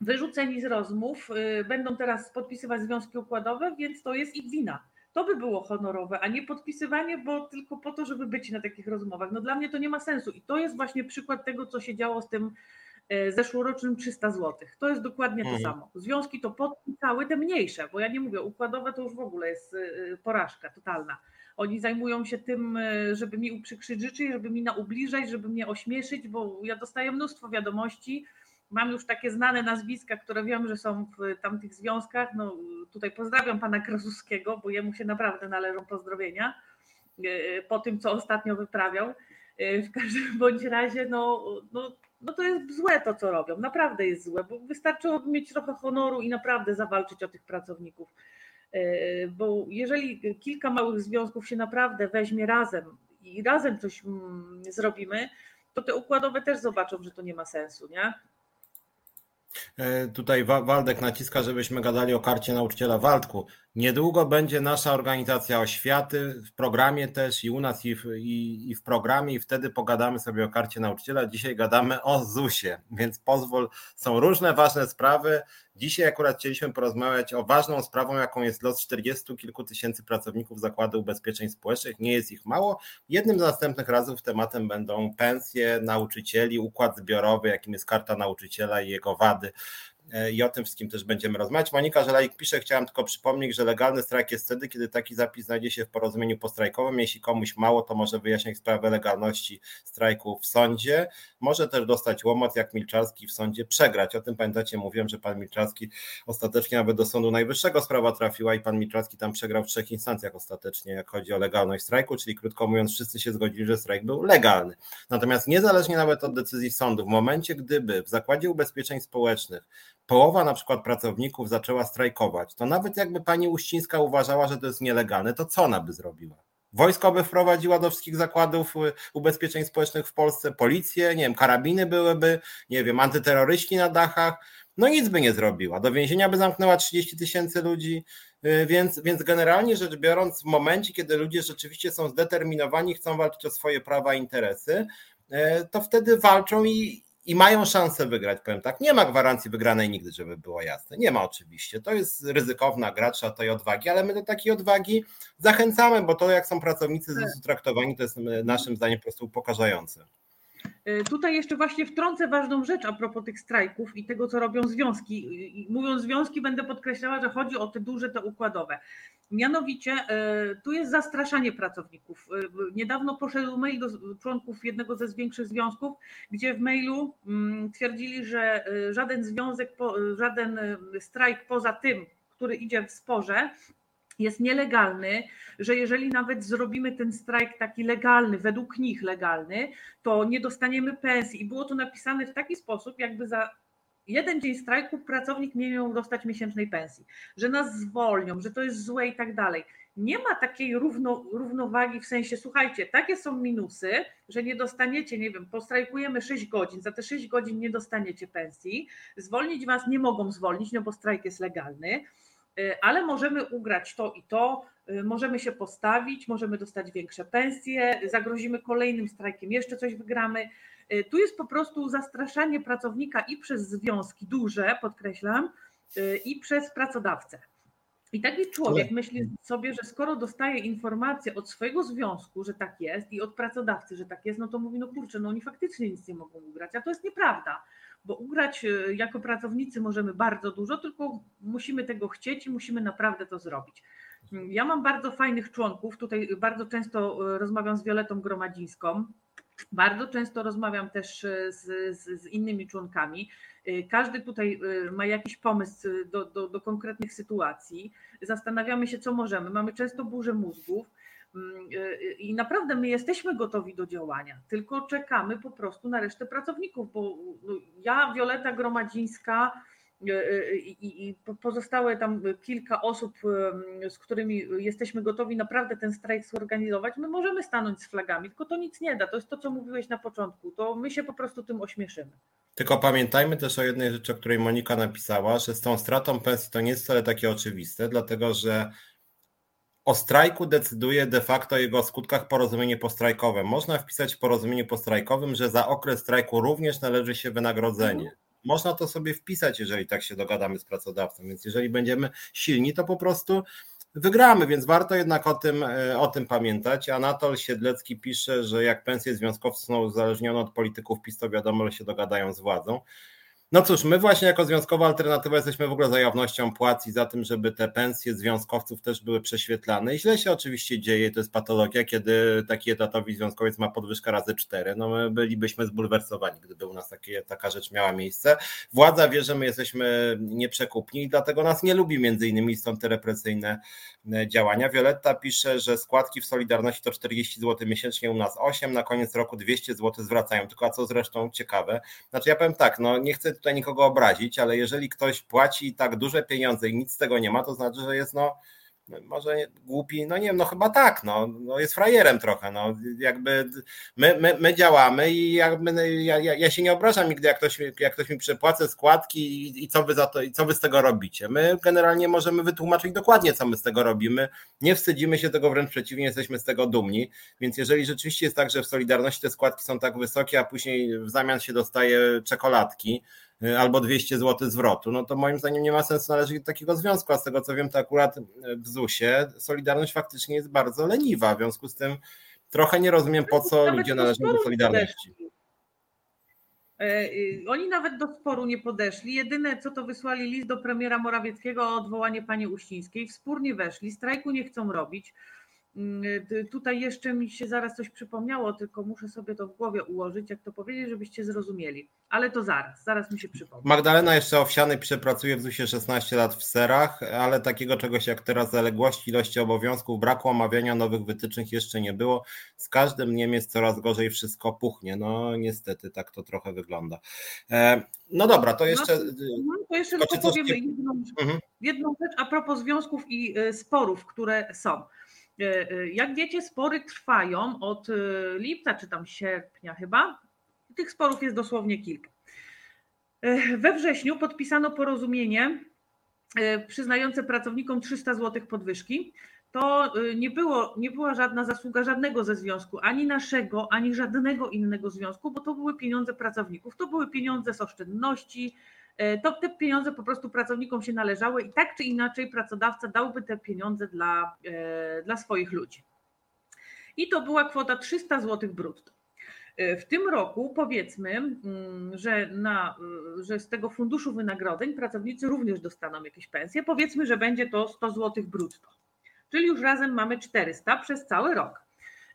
wyrzuceni z rozmów, y, będą teraz podpisywać związki układowe, więc to jest ich wina. To by było honorowe, a nie podpisywanie, bo tylko po to, żeby być na takich rozmowach. No dla mnie to nie ma sensu i to jest właśnie przykład tego, co się działo z tym y, zeszłorocznym 300 zł. To jest dokładnie to mhm. samo. Związki to podpisały te mniejsze, bo ja nie mówię, układowe to już w ogóle jest porażka totalna oni zajmują się tym, e, żeby mi uprzykrzyć życie, żeby mi naubliżać, żeby mnie ośmieszyć, bo ja dostaję mnóstwo wiadomości. Mam już takie znane nazwiska, które wiem, że są w tamtych związkach. No, tutaj pozdrawiam pana Krasuskiego, bo jemu się naprawdę należą pozdrowienia e, po tym, co ostatnio wyprawiał. E, w każdym bądź razie, no, no, no to jest złe to, co robią. Naprawdę jest złe, bo wystarczyłoby mieć trochę honoru i naprawdę zawalczyć o tych pracowników. E, bo jeżeli kilka małych związków się naprawdę weźmie razem i razem coś mm, zrobimy, to te układowe też zobaczą, że to nie ma sensu, nie? E, tutaj Waldek naciska, żebyśmy gadali o karcie nauczyciela Waldku. Niedługo będzie nasza organizacja oświaty w programie też i u nas i w, i, i w programie i wtedy pogadamy sobie o karcie nauczyciela. Dzisiaj gadamy o ZUS-ie, więc pozwól, są różne ważne sprawy. Dzisiaj akurat chcieliśmy porozmawiać o ważną sprawą, jaką jest los 40 kilku tysięcy pracowników Zakładu Ubezpieczeń Społecznych. Nie jest ich mało. Jednym z następnych razów tematem będą pensje nauczycieli, układ zbiorowy, jakim jest karta nauczyciela i jego wady. E, i o tym wszystkim też będziemy rozmawiać. Monika Żelajk pisze, chciałam tylko przypomnieć, że legalny strajk jest wtedy, kiedy taki zapis znajdzie się w porozumieniu postrajkowym. Jeśli komuś mało, to może wyjaśnić sprawę legalności strajku w sądzie. Może też dostać łomot, jak Milczarski w sądzie przegrać. O tym pamiętacie, mówiłem, że pan Milczarski ostatecznie nawet do Sądu Najwyższego sprawa trafiła i pan Milczarski tam przegrał w trzech instancjach ostatecznie, jak chodzi o legalność strajku, czyli krótko mówiąc, wszyscy się zgodzili, że strajk był legalny. Natomiast niezależnie nawet od decyzji sądu, w momencie, gdyby w Zakładzie Ubezpieczeń Społecznych połowa na przykład pracowników zaczęła strajkować, to nawet jakby pani Uścińska uważała, że to jest nielegalne, to co ona by zrobiła? Wojsko by wprowadziła do wszystkich zakładów y, ubezpieczeń społecznych w Polsce, policję, nie wiem, karabiny byłyby, nie wiem, antyterroryści na dachach, no nic by nie zrobiła. Do więzienia by zamknęła 30 tysięcy ludzi, y, więc, więc generalnie rzecz biorąc, w momencie, kiedy ludzie rzeczywiście są zdeterminowani, chcą walczyć o swoje prawa i interesy, y, to wtedy walczą i, i mają szansę wygrać, powiem tak. Nie ma gwarancji wygranej nigdy, żeby było jasne. Nie ma oczywiście. To jest ryzykowna gra, trzeba tej odwagi, ale my do takiej odwagi zachęcamy, bo to jak są pracownicy tak. traktowani, to jest naszym zdaniem po prostu upokarzające. E, tutaj jeszcze właśnie wtrącę ważną rzecz a propos tych strajków i tego, co robią związki. Mówiąc związki, będę podkreślała, że chodzi o te duże, te układowe. Mianowicie e, tu jest zastraszanie pracowników. E, niedawno poszedł mail do członków jednego ze większych związków, gdzie w mailu mm, twierdzili, że żaden związek, żaden strajk poza tym, który idzie w sporze, jest nielegalny, że jeżeli nawet zrobimy ten strajk taki legalny, według nich legalny, to nie dostaniemy pensji. I było to napisane w taki sposób, jakby za jeden dzień strajku pracownik nie miał dostać miesięcznej pensji, że nas zwolnią, że to jest złe i tak dalej. Nie ma takiej równo, równowagi w sensie, słuchajcie, takie są minusy, że nie dostaniecie, nie wiem, postrajkujemy 6 godzin, za te 6 godzin nie dostaniecie pensji, zwolnić was nie mogą zwolnić, no bo strajk jest legalny ale możemy ugrać to i to, y, możemy się postawić, możemy dostać większe pensje, zagrozimy kolejnym strajkiem, jeszcze coś wygramy. Y, tu jest po prostu zastraszanie pracownika i przez związki duże, podkreślam, i przez pracodawcę. I taki człowiek myśli sobie, że skoro dostaje informację od swojego związku, że tak jest, i od pracodawcy, że tak jest, no to mówi, no kurczę, no oni faktycznie nic nie mogą ugrać, a to jest nieprawda bo ugrać e, jako pracownicy możemy bardzo dużo, tylko musimy tego chcieć i musimy naprawdę to zrobić. Ja mam bardzo fajnych członków, tutaj bardzo często e, rozmawiam z Violetą Gromadzińską, bardzo często rozmawiam też e, z, z, z, innymi członkami. Każdy tutaj ma jakiś pomysł do, do, do konkretnych sytuacji. Zastanawiamy się, co możemy. Mamy często burzę mózgów. Mm, I naprawdę my jesteśmy gotowi do działania, tylko czekamy po prostu na resztę pracowników, bo no, ja, Wioleta Gromadzińska i pozostałe tam kilka osób, z którymi jesteśmy gotowi naprawdę ten strajk zorganizować, my możemy stanąć z flagami, tylko to nic nie da. To jest to, co mówiłeś na początku. To my się po prostu tym ośmieszymy. Tylko pamiętajmy też o jednej rzeczy, o której Monika napisała, że z tą stratą pensji to nie jest wcale takie oczywiste, dlatego że o strajku decyduje de facto jego skutkach porozumienie postrajkowe. Można wpisać w porozumieniu postrajkowym, że za okres strajku również należy się wynagrodzenie. Można to sobie wpisać, jeżeli tak się dogadamy z pracodawcą. Więc jeżeli będziemy silni, to po prostu wygramy, więc warto jednak o tym, e, o tym pamiętać. Anatol Siedlecki pisze, że jak pensje związkowców są uzależnione od polityków PiS, to wiadomo, że się dogadają z władzą. No cóż, my właśnie jako Związkowa Alternatywa jesteśmy w ogóle za jawnością płac i za tym, żeby te pensje związkowców też były prześwietlane. I źle się oczywiście dzieje, to jest patologia, kiedy taki etatowy związkowiec ma podwyżkę razy cztery. No my bylibyśmy zbulwersowani, gdyby u nas takie, taka rzecz miała miejsce. Władza wie, że my jesteśmy nieprzekupni i dlatego nas nie lubi, między innymi stąd te represyjne e, działania. Violetta pisze, że składki w Solidarności to 40 zł miesięcznie, u nas 8, na koniec roku 200 zł zwracają. Tylko a co zresztą ciekawe, znaczy ja powiem tak, no nie chcę tutaj nikogo obrazić, ale jeżeli ktoś płaci tak duże pieniądze i nic z tego nie ma, to znaczy, że jest no może głupi, no nie wiem, no chyba tak, no, no jest frajerem trochę, no. Jakby my, my, my działamy i jakby no, ja, ja, ja się nie obrażam nigdy, jak ktoś, jak ktoś mi przepłaca składki i, i, co wy za to, i co wy z tego robicie. My generalnie możemy wytłumaczyć dokładnie, co my z tego robimy, nie wstydzimy się tego, wręcz przeciwnie, jesteśmy z tego dumni, więc jeżeli rzeczywiście jest tak, że w Solidarności te składki są tak wysokie, a później w zamian się dostaje czekoladki, albo 200 zł zwrotu, no to moim zdaniem nie ma sensu należeć do takiego związku, a z tego co wiem, to akurat w ZUS-ie Solidarność faktycznie jest bardzo leniwa, w związku z tym trochę nie rozumiem, po co ludzie należą do Solidarności. E, y, oni nawet do sporu nie podeszli. Jedyne co to wysłali list do premiera Morawieckiego o odwołanie pani Uścińskiej. W spór nie weszli, strajku nie chcą robić. Mm, y, tutaj jeszcze mi się zaraz coś przypomniało, tylko muszę sobie to w głowie ułożyć, jak to powiedzieć, żebyście zrozumieli. Ale to zaraz, zaraz mi się przypomni. Magdalena jeszcze Owsiany przepracuje w ZUS-ie 16 lat w serach, ale takiego czegoś jak teraz zaległości, ilości obowiązków, braku omawiania nowych wytycznych jeszcze nie było. Z każdym dniem jest coraz gorzej, wszystko puchnie. No niestety tak to trochę wygląda. E, no dobra, to jeszcze... No, no to jeszcze tylko powiem jedną, mhm. jedną rzecz a propos związków i y, sporów, które są. E, e, jak wiecie, spory trwają od e, lipca czy tam sierpnia chyba. Tych sporów jest dosłownie kilka. We wrześniu podpisano porozumienie przyznające pracownikom 300 zł podwyżki. To nie, było, nie była żadna zasługa żadnego ze związku, ani naszego, ani żadnego innego związku, bo to były pieniądze pracowników, to były pieniądze z oszczędności, to te pieniądze po prostu pracownikom się należały i tak czy inaczej pracodawca dałby te pieniądze dla, e, dla swoich ludzi. I to była kwota 300 zł brutto. E, w tym roku powiedzmy, mm, że, na, że z tego funduszu wynagrodzeń pracownicy również dostaną jakieś pensje. Powiedzmy, że będzie to 100 zł brutto. Czyli już razem mamy 400 przez cały rok.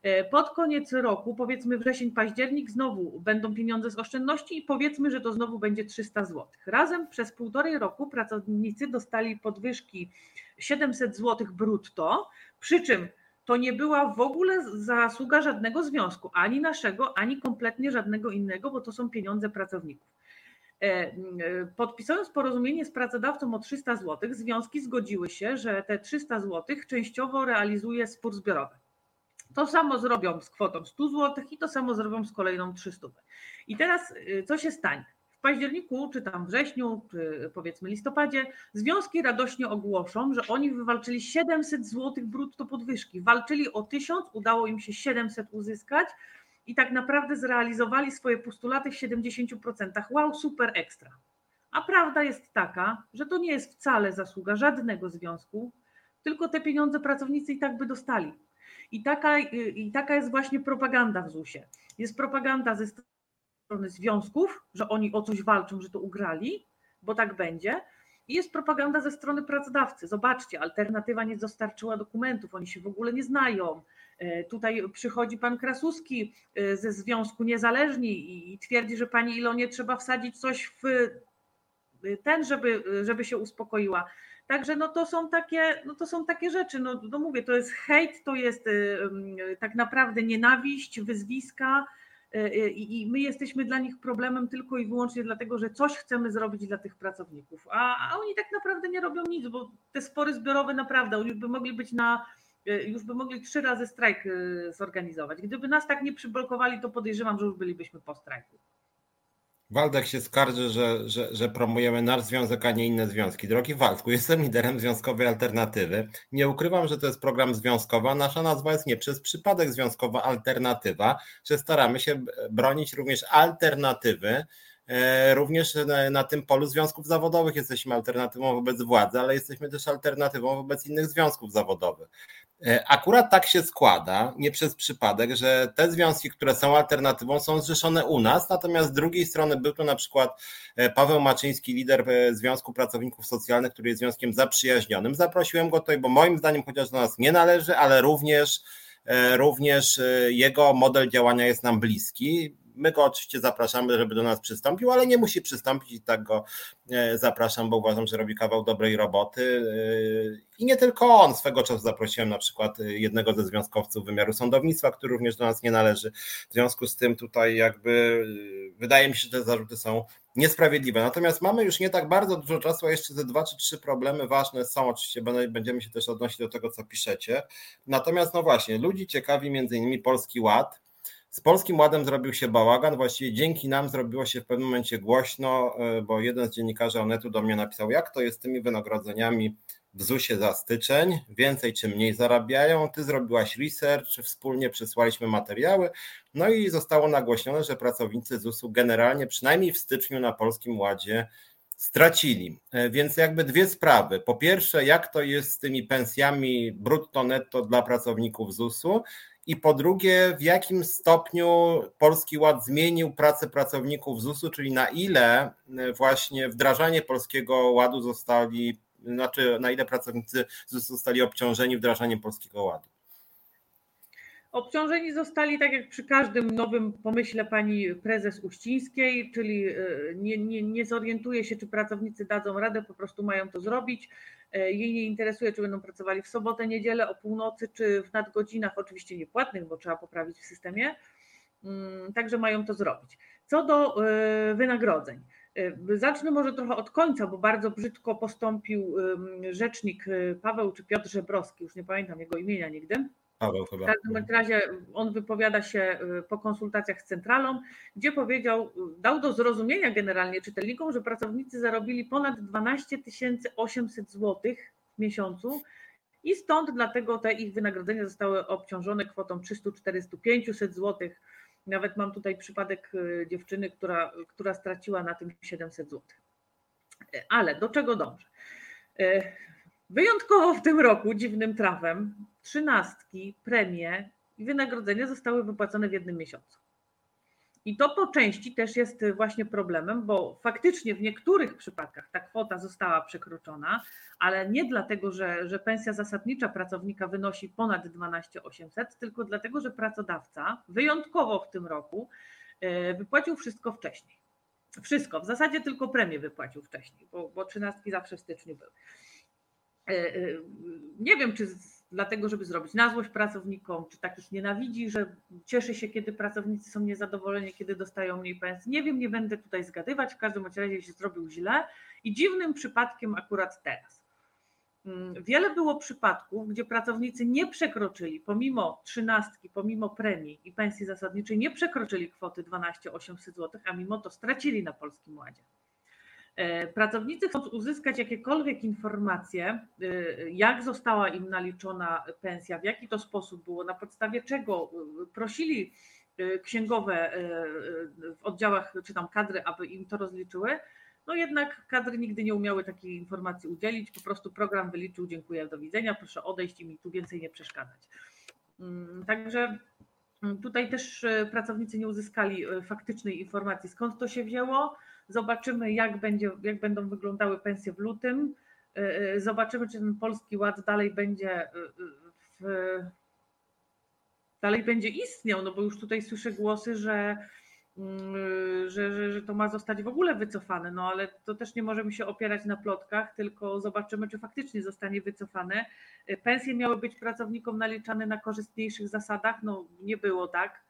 E, pod koniec roku, powiedzmy wrzesień, październik, znowu będą pieniądze z oszczędności i powiedzmy, że to znowu będzie 300 zł. Razem przez półtorej roku pracownicy dostali podwyżki 700 zł brutto, przy czym to nie była w ogóle zasługa żadnego związku, ani naszego, ani kompletnie żadnego innego, bo to są pieniądze pracowników. E, e, podpisując porozumienie z pracodawcą o 300 zł, związki zgodziły się, że te 300 zł częściowo realizuje spór zbiorowy. To samo zrobią z kwotą 100 zł i to samo zrobią z kolejną 300. I teraz y, co się stanie? W październiku, czy tam wrześniu, czy powiedzmy listopadzie, związki radośnie ogłoszą, że oni wywalczyli 700 zł brutto podwyżki. Walczyli o 1000, udało im się 700 uzyskać i tak naprawdę zrealizowali swoje postulaty w 70%. Wow, super ekstra. A prawda jest taka, że to nie jest wcale zasługa żadnego związku, tylko te pieniądze pracownicy i tak by dostali. I taka, I taka jest właśnie propaganda w ZUS-ie. Jest propaganda ze strony związków, że oni o coś walczą, że to ugrali, bo tak będzie. I jest propaganda ze strony pracodawcy. Zobaczcie, alternatywa nie dostarczyła dokumentów, oni się w ogóle nie znają. E, tutaj przychodzi pan Krasuski e, ze Związku Niezależni i twierdzi, że pani Ilonie trzeba wsadzić coś w ten, żeby, żeby się uspokoiła. Także no to są takie, no to są takie rzeczy. No, no mówię, to jest hejt, to jest y, tak naprawdę nienawiść, wyzwiska. Y, y, I my jesteśmy dla nich problemem tylko i wyłącznie dlatego, że coś chcemy zrobić dla tych pracowników. A, a oni tak naprawdę nie robią nic, bo te spory zbiorowe naprawdę, oni by mogli być na, już by mogli trzy razy strajk zorganizować. Gdyby nas tak nie przyblokowali, to podejrzewam, że już bylibyśmy po strajku. Waldek się skarży, że, że, że promujemy nasz związek, a nie inne związki. Drogi Waldku, jestem liderem związkowej alternatywy. Nie ukrywam, że to jest program związkowy, a nasza nazwa jest nie przez przypadek związkowa alternatywa, że staramy się bronić również alternatywy E, również na tym polu związków zawodowych jesteśmy alternatywą wobec władzy, ale jesteśmy też alternatywą wobec innych związków zawodowych. E, akurat tak się składa, nie przez przypadek, że te związki, które są alternatywą, są zrzeszone u nas, natomiast z drugiej strony był to na przykład e, Paweł Maczyński, lider Związku Pracowników Socjalnych, który jest związkiem zaprzyjaźnionym. Zaprosiłem go tutaj, bo moim zdaniem chociaż do nas nie należy, ale również również jego model działania jest nam bliski. My go oczywiście zapraszamy, żeby do nas przystąpił, ale nie musi przystąpić i tak go e, zapraszam, bo uważam, że robi kawał dobrej roboty. E, I nie tylko on. Swego czasu zaprosiłem na przykład jednego ze związkowców wymiaru sądownictwa, który również do nas nie należy. W związku z tym tutaj jakby e, wydaje mi się, że te zarzuty są niesprawiedliwe. Natomiast mamy już nie tak bardzo dużo czasu, a jeszcze te dwa czy trzy problemy ważne są. Oczywiście będziemy się też odnosić do tego, co piszecie. Natomiast no właśnie, ludzi ciekawi między innymi Polski Ład z Polskim Ładem zrobił się bałagan, właściwie dzięki nam zrobiło się w pewnym momencie głośno, e, bo jeden z dziennikarzy Onetu do mnie napisał, jak to jest z tymi wynagrodzeniami w ZUS-ie za styczeń, więcej czy mniej zarabiają, ty zrobiłaś research, wspólnie przysłaliśmy materiały, no i zostało nagłośnione, że pracownicy ZUS-u generalnie przynajmniej w styczniu na Polskim Ładzie stracili. E, więc jakby dwie sprawy. Po pierwsze, jak to jest z tymi pensjami brutto netto dla pracowników ZUS-u, i po drugie, w jakim stopniu Polski Ład zmienił pracę pracowników ZUS-u, czyli na ile e, właśnie wdrażanie Polskiego Ładu zostali, znaczy na ile pracownicy ZUS zostali obciążeni wdrażaniem Polskiego Ładu? Obciążeni zostali tak jak przy każdym nowym pomyśle pani prezes Uścińskiej, czyli e, nie, nie, nie zorientuje się, czy pracownicy dadzą radę, po prostu mają to zrobić. E, jej nie interesuje, czy będą pracowali w sobotę, niedzielę, o północy, czy w nadgodzinach, oczywiście niepłatnych, bo trzeba poprawić w systemie. Mm, także mają to zrobić. Co do e, wynagrodzeń. Zacznę może trochę od końca, bo bardzo brzydko postąpił rzecznik Paweł czy Piotr Żebrowski, już nie pamiętam jego imienia nigdy Paweł chyba. W każdym razie on wypowiada się y, po konsultacjach z centralą, gdzie powiedział, dał do zrozumienia generalnie czytelnikom, że pracownicy zarobili ponad 12 800 zł w miesiącu i stąd dlatego te ich wynagrodzenia zostały obciążone kwotą 300, 400, 500 zł. Nawet mam tutaj przypadek y, dziewczyny, która, która straciła na tym 700 zł. Ale do czego dążę? Wyjątkowo w tym roku dziwnym trafem trzynastki, premie i wynagrodzenia zostały wypłacone w jednym miesiącu. I to po części też jest właśnie problemem, bo faktycznie w niektórych przypadkach ta kwota została przekroczona, ale nie dlatego, że, że pensja zasadnicza pracownika wynosi ponad 12 800, tylko dlatego, że pracodawca wyjątkowo w tym roku e, wypłacił wszystko wcześniej. Wszystko, w zasadzie tylko premię wypłacił wcześniej, bo, bo trzynastki zawsze w styczniu były. E, e, nie wiem, czy dlatego, żeby zrobić na złość pracownikom, czy takich nienawidzi, że cieszy się, kiedy pracownicy są niezadowoleni, kiedy dostają mniej pensji. Nie wiem, nie będę tutaj zgadywać, w każdym razie się zrobił źle i dziwnym przypadkiem akurat teraz. Mm, wiele było przypadków, gdzie pracownicy nie przekroczyli, pomimo trzynastki, pomimo premii i pensji zasadniczej, nie przekroczyli kwoty 12 800 zł, a mimo to stracili na Polskim Ładzie. E, pracownicy chcąc uzyskać jakiekolwiek informacje, e, jak została im naliczona pensja, w jaki to sposób było, na podstawie czego e, prosili księgowe w oddziałach czy tam kadry, aby im to rozliczyły, no jednak kadry nigdy nie umiały takiej informacji udzielić, po prostu program wyliczył, dziękuję, do widzenia, proszę odejść i mi tu więcej nie przeszkadzać. Mm, także mm, tutaj też pracownicy nie uzyskali faktycznej informacji, skąd to się wzięło, Zobaczymy, jak, będzie, jak będą wyglądały pensje w lutym. Y, y, zobaczymy, czy ten polski ład dalej będzie y, w, dalej będzie istniał, no bo już tutaj słyszę głosy, że, mm, że, że, że to ma zostać w ogóle wycofane, no ale to też nie możemy się opierać na plotkach, tylko zobaczymy, czy faktycznie zostanie wycofane. Pensje miały być pracownikom naliczane na korzystniejszych zasadach, no nie było tak,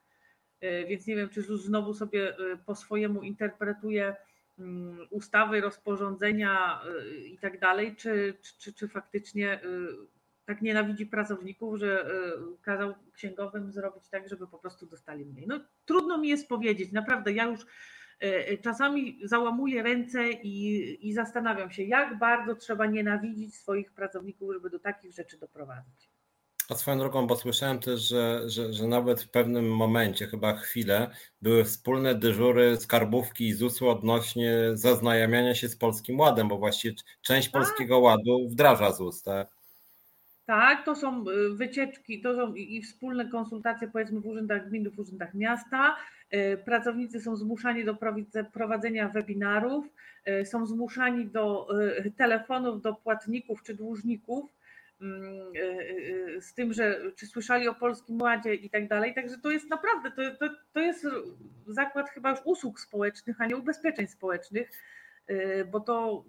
więc nie wiem, czy ZUS znowu sobie po swojemu interpretuje Mm, ustawy, rozporządzenia y, i tak dalej, czy, czy, czy faktycznie tak nienawidzi pracowników, że kazał księgowym zrobić tak, żeby po prostu dostali mniej. No trudno mi jest powiedzieć, naprawdę ja już czasami załamuję ręce i, i zastanawiam się, jak bardzo trzeba nienawidzić swoich pracowników, żeby do takich rzeczy doprowadzić. A swoją drogą, bo słyszałem też, że, że, że nawet w pewnym momencie, chyba chwilę, były wspólne dyżury skarbówki i ZUS-u odnośnie zaznajamiania się z Polskim Ładem, bo właściwie część tak. Polskiego Ładu wdraża ZUS, tak? Tak, to są y, wycieczki, to są i wspólne konsultacje powiedzmy w urzędach gmin, w urzędach miasta. Y, pracownicy są zmuszani do prowadzenia webinarów, y, są zmuszani do telefonów do płatników czy dłużników z tym, że czy słyszeli o Polskim Ładzie i tak dalej. Także to jest naprawdę, to, to, to jest zakład chyba już usług społecznych, a nie ubezpieczeń społecznych, bo to,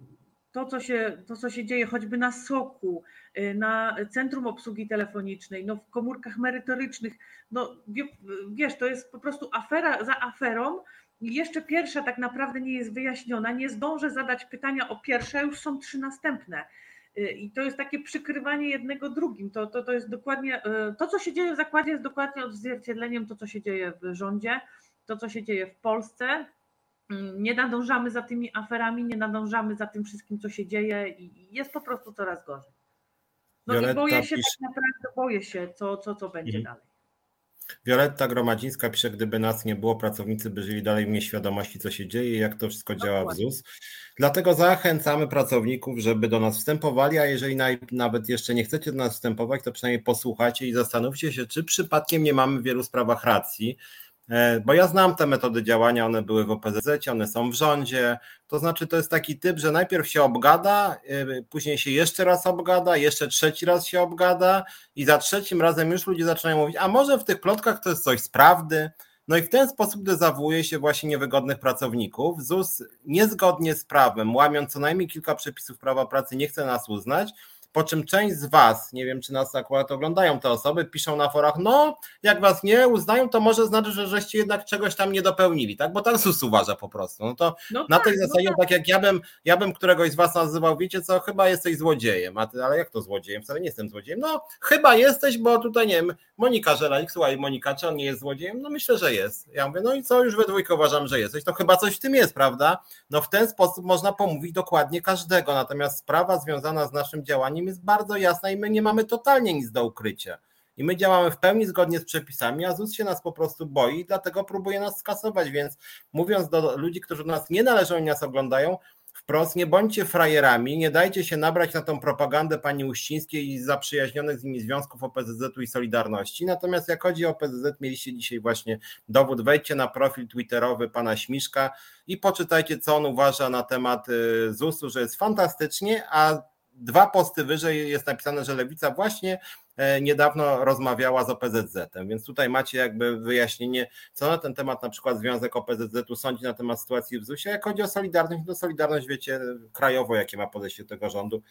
to, co się, to, co się dzieje choćby na SOKU, na Centrum Obsługi Telefonicznej, no w komórkach merytorycznych, no wiesz, to jest po prostu afera za aferą. I jeszcze pierwsza tak naprawdę nie jest wyjaśniona. Nie zdążę zadać pytania o pierwsze, już są trzy następne. Y, I to jest takie przykrywanie jednego drugim. To, to, to jest dokładnie, y, to co się dzieje w zakładzie jest dokładnie odzwierciedleniem to, co się dzieje w rządzie, to, co się dzieje w Polsce. Mm, nie nadążamy za tymi aferami, nie nadążamy za tym wszystkim, co się dzieje i jest po prostu coraz gorzej. No Violetta i boję się, pisze... tak naprawdę boję się, co, co, co będzie mhm. dalej. Wioletta Gromadzińska pisze, gdyby nas nie było, pracownicy by żyli dalej w nieświadomości, co się dzieje i jak to wszystko działa w ZUS. Dlatego zachęcamy pracowników, żeby do nas wstępowali, a jeżeli nawet jeszcze nie chcecie do nas wstępować, to przynajmniej posłuchajcie i zastanówcie się, czy przypadkiem nie mamy w wielu sprawach racji, bo ja znam te metody działania, one były w OPZZ, one są w rządzie. To znaczy, to jest taki typ, że najpierw się obgada, e, później się jeszcze raz obgada, jeszcze trzeci raz się obgada, i za trzecim razem już ludzie zaczynają mówić: A może w tych plotkach to jest coś z prawdy? No i w ten sposób dezawuuje się właśnie niewygodnych pracowników. ZUS niezgodnie z prawem, łamiąc co najmniej kilka przepisów prawa pracy, nie chce nas uznać po czym część z Was, nie wiem czy nas akurat oglądają te osoby, piszą na forach, no jak Was nie uznają, to może znaczy, że żeście jednak czegoś tam nie dopełnili, tak? Bo tak SUS uważa po prostu. No to no na tak, tej no zasadzie, no tak. tak. jak ja bym, ja bym któregoś z Was nazywał, wiecie co, chyba jesteś złodziejem, a ty, ale jak to złodziejem? Wcale nie jestem złodziejem. No chyba jesteś, bo tutaj nie wiem, Monika Żelalik, słuchaj Monika, czy on nie jest złodziejem? No myślę, że jest. Ja mówię, no i co, już we dwójkę uważam, że jesteś, to chyba coś w tym jest, prawda? No w ten sposób można pomówić dokładnie każdego, natomiast sprawa związana z naszym działaniem jest bardzo jasna i my nie mamy totalnie nic do ukrycia. I my działamy w pełni zgodnie z przepisami, a ZUS się nas po prostu boi i dlatego próbuje nas skasować. Więc mówiąc do ludzi, którzy do nas nie należą i nas oglądają, wprost nie bądźcie frajerami, nie dajcie się nabrać na tą propagandę pani Uścińskiej i zaprzyjaźnionych z nimi związków OPZZ-u i Solidarności. Natomiast jak chodzi o OPZZ, mieliście dzisiaj właśnie dowód, wejdźcie na profil twitterowy pana Śmiszka i poczytajcie, co on uważa na temat y, ZUS-u, że jest fantastycznie, a dwa posty wyżej jest napisane, że Lewica właśnie e, niedawno rozmawiała z OPZZ-em, więc tutaj macie jakby wyjaśnienie, co na ten temat na przykład Związek OPZZ-u sądzi na temat sytuacji w ZUS-ie. Jak chodzi o Solidarność, to Solidarność wiecie krajowo, jakie ma podejście do tego rządu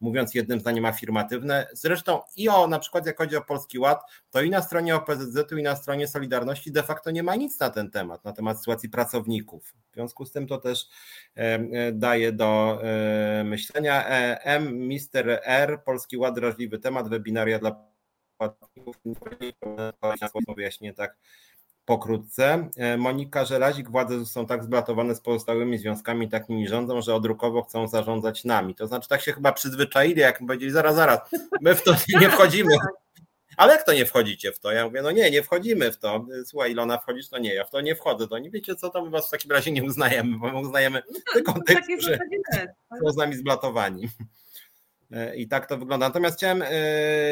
mówiąc jednym zdaniem afirmatywne. Zresztą i o na przykład jak chodzi o Polski Ład, to i na stronie OPZZ-u i na stronie Solidarności de facto nie ma nic na ten temat, na temat sytuacji pracowników. W związku z tym to też e, e, daje do e, myślenia. M. Mister R. Polski Ład drażliwy temat, webinaria dla płatników. Wyjaśnienie tak pokrótce. E, Monika Żelazik, władze są tak zblatowane z pozostałymi związkami, tak nimi rządzą, że odrukowo chcą zarządzać nami. To znaczy tak się chyba przyzwyczaili, jak powiedzieli, zaraz, zaraz, my w to nie wchodzimy. Ale jak to nie wchodzicie w to? Ja mówię, no nie, nie wchodzimy w to. Słuchaj, Ilona, wchodzisz? No nie, ja w to nie wchodzę. To nie wiecie co, to my was w takim razie nie uznajemy, bo my uznajemy no tylko tych, którzy są z nami zblatowani. E, I tak to wygląda. Natomiast chciałem e,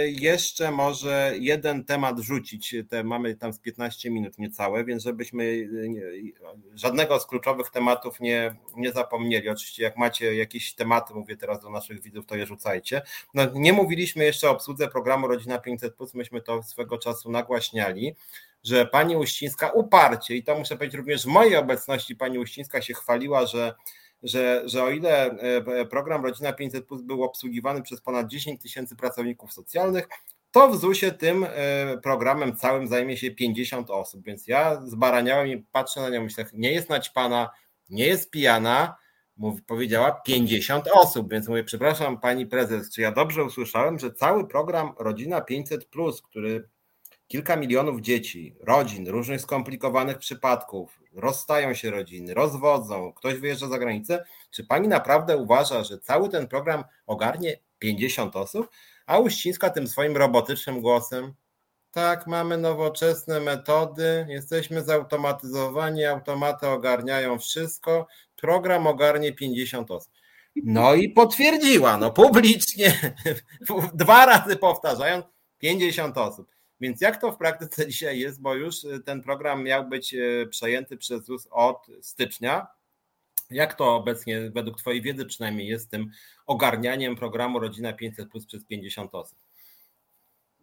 jeszcze może jeden temat rzucić. Te mamy tam z 15 minut niecałe, więc żebyśmy e, żadnego z kluczowych tematów nie, nie zapomnieli. Oczywiście, jak macie jakieś tematy, mówię teraz do naszych widzów, to je rzucajcie. No, nie mówiliśmy jeszcze o obsłudze programu Rodzina 500, myśmy to swego czasu nagłaśniali że pani Uścińska uparcie, i to muszę powiedzieć również w mojej obecności, pani Uścińska się chwaliła, że że, że o ile e, program Rodzina 500 Plus był obsługiwany przez ponad 10 tysięcy pracowników socjalnych, to w ZUS-ie tym e, programem całym zajmie się 50 osób. Więc ja zbaraniałem i patrzę na nią, myślę, nie jest naćpana, nie jest pijana, mówi, powiedziała 50 osób, więc mówię, przepraszam pani prezes, czy ja dobrze usłyszałem, że cały program Rodzina 500, który kilka milionów dzieci, rodzin, różnych skomplikowanych przypadków, rozstają się rodziny, rozwodzą, ktoś wyjeżdża za granicę, czy pani naprawdę uważa, że cały ten program ogarnie 50 osób? A Uścińska tym swoim robotycznym głosem, tak, mamy nowoczesne metody, jesteśmy zautomatyzowani, automaty ogarniają wszystko, program ogarnie 50 osób. No i potwierdziła, no publicznie, dwa razy powtarzając, 50 osób. Więc jak to w praktyce dzisiaj jest, bo już ten program miał być e, przejęty przez ZUS od stycznia. Jak to obecnie, według Twojej wiedzy przynajmniej, jest z tym ogarnianiem programu Rodzina 500 Plus przez 50 osób?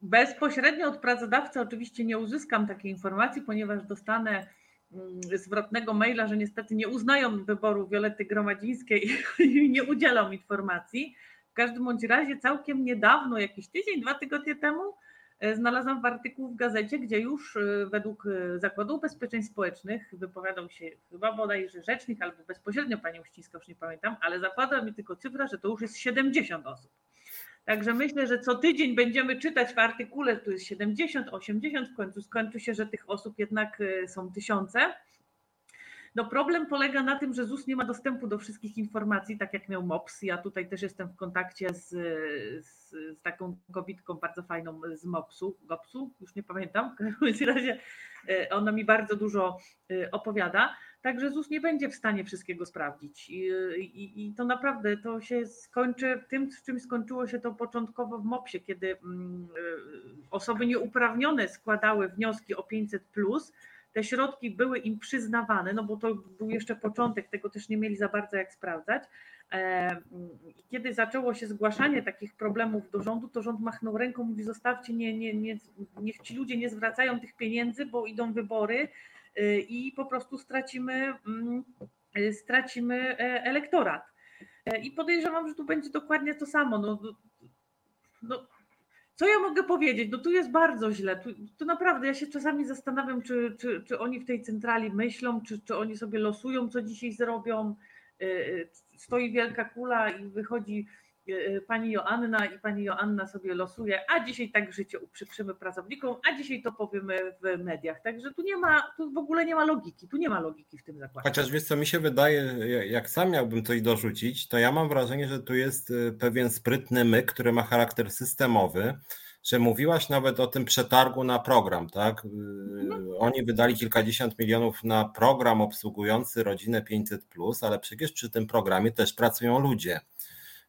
Bezpośrednio od pracodawcy oczywiście nie uzyskam takiej informacji, ponieważ dostanę mm, zwrotnego maila, że niestety nie uznają wyboru Wiolety Gromadzińskiej i nie udzielą informacji. W każdym bądź razie całkiem niedawno, jakiś tydzień, dwa tygodnie temu, znalazłam w artykuł w gazecie, gdzie już e, według e, Zakładu Ubezpieczeń Społecznych wypowiadał się chyba bodajże rzecznik albo bezpośrednio pani Uścińska, już nie pamiętam, ale zapadła mi tylko cyfra, że to już jest 70 osób. Także myślę, że co tydzień będziemy czytać w artykule, tu jest 70, 80, w końcu skończy się, że tych osób jednak są tysiące. No problem polega na tym, że ZUS nie ma dostępu do wszystkich informacji, tak jak miał MOPS. Ja tutaj też jestem w kontakcie z, z, z taką kobietką bardzo fajną z MOPS-u, GOPS-u, już nie pamiętam. W razie y, ona mi bardzo dużo y, opowiada. Także ZUS nie będzie w stanie wszystkiego sprawdzić. I, i, I, to naprawdę to się skończy tym, z czym skończyło się to początkowo w MOPS-ie, kiedy mm, osoby nieuprawnione składały wnioski o 500 te środki były im przyznawane, no bo to był jeszcze początek, tego też nie mieli za bardzo jak sprawdzać. E, kiedy zaczęło się zgłaszanie takich problemów do rządu, to rząd machnął ręką, mówi zostawcie, nie, nie, nie, niech ci ludzie nie zwracają tych pieniędzy, bo idą wybory y, i po prostu stracimy, mm, stracimy e, elektorat. E, I podejrzewam, że tu będzie dokładnie to samo. No, no, co ja mogę powiedzieć? No tu jest bardzo źle. Tu, tu naprawdę ja się czasami zastanawiam, czy, czy, czy oni w tej centrali myślą, czy, czy oni sobie losują, co dzisiaj zrobią. Y, y, stoi wielka kula i wychodzi pani Joanna i pani Joanna sobie losuje, a dzisiaj tak życie uprzykrzymy pracownikom, a dzisiaj to powiemy w mediach. Także tu nie ma, tu w ogóle nie ma logiki, tu nie ma logiki w tym zakładzie. Chociaż wiesz co mi się wydaje, jak sam miałbym coś dorzucić, to ja mam wrażenie, że tu jest pewien sprytny myk, który ma charakter systemowy, że mówiłaś nawet o tym przetargu na program, tak? Mhm. Oni wydali kilkadziesiąt milionów na program obsługujący rodzinę 500, ale przecież przy tym programie też pracują ludzie.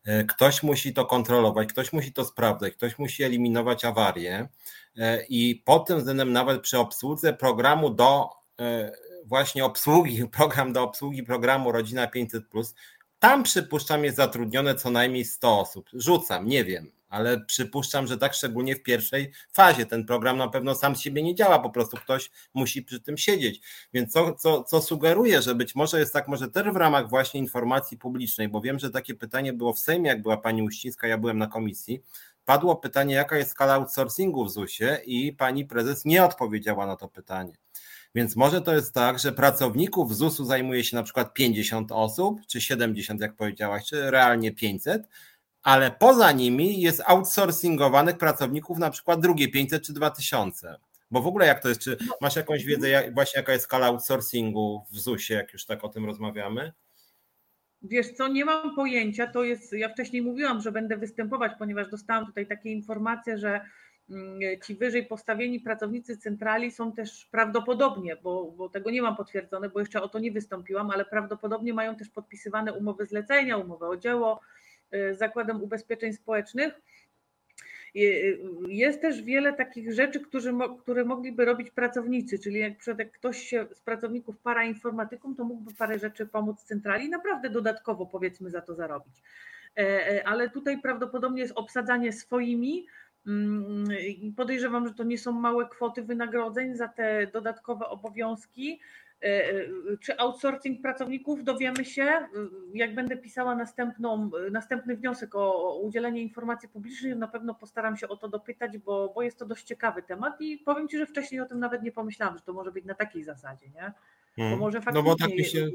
E, ktoś musi to kontrolować, ktoś musi to sprawdzać, ktoś musi eliminować awarie i pod tym względem nawet przy obsłudze programu do e, właśnie obsługi, program do obsługi programu Rodzina 500, tam przypuszczam jest zatrudnione co najmniej 100 osób. Rzucam, nie wiem ale przypuszczam, że tak szczególnie w pierwszej fazie. Ten program na pewno sam z siebie nie działa, po prostu ktoś musi przy tym siedzieć. Więc co, co, co sugeruję, że być może jest tak, może też w ramach właśnie informacji publicznej, bo wiem, że takie pytanie było w Sejmie, jak była pani Uścińska, ja byłem na komisji. Padło pytanie, jaka jest skala outsourcingu w ZUS-ie, i pani prezes nie odpowiedziała na to pytanie. Więc może to jest tak, że pracowników ZUS-u zajmuje się na przykład 50 osób, czy 70, jak powiedziałaś, czy realnie 500, ale poza nimi jest outsourcingowanych pracowników na przykład drugie 500 czy 2000. Bo w ogóle jak to jest, czy no. masz jakąś wiedzę jak, właśnie jaka jest skala outsourcingu w ZUS-ie, jak już tak o tym rozmawiamy? Wiesz co, nie mam pojęcia, to jest, ja wcześniej mówiłam, że będę występować, ponieważ dostałam tutaj takie informacje, że mm, ci wyżej postawieni pracownicy centrali są też prawdopodobnie, bo, bo tego nie mam potwierdzone, bo jeszcze o to nie wystąpiłam, ale prawdopodobnie mają też podpisywane umowy zlecenia, umowy o dzieło, Zakładem Ubezpieczeń Społecznych. Y, jest też wiele takich rzeczy, które mogliby robić pracownicy, czyli jak przykład ktoś się z pracowników para informatyką, to mógłby parę rzeczy pomóc centrali i naprawdę dodatkowo powiedzmy za to zarobić. E, e, ale tutaj prawdopodobnie jest obsadzanie swoimi. Mm, podejrzewam, że to nie są małe kwoty wynagrodzeń za te dodatkowe obowiązki. E, e, czy outsourcing pracowników dowiemy się, e, jak będę pisała następną, następny wniosek o udzielenie informacji publicznej, na pewno postaram się o to dopytać, bo, bo jest to dość ciekawy temat i powiem Ci, że wcześniej o tym nawet nie pomyślałam, że to może być na takiej zasadzie, nie? Bo hmm. może faktycznie... No bo tak mi się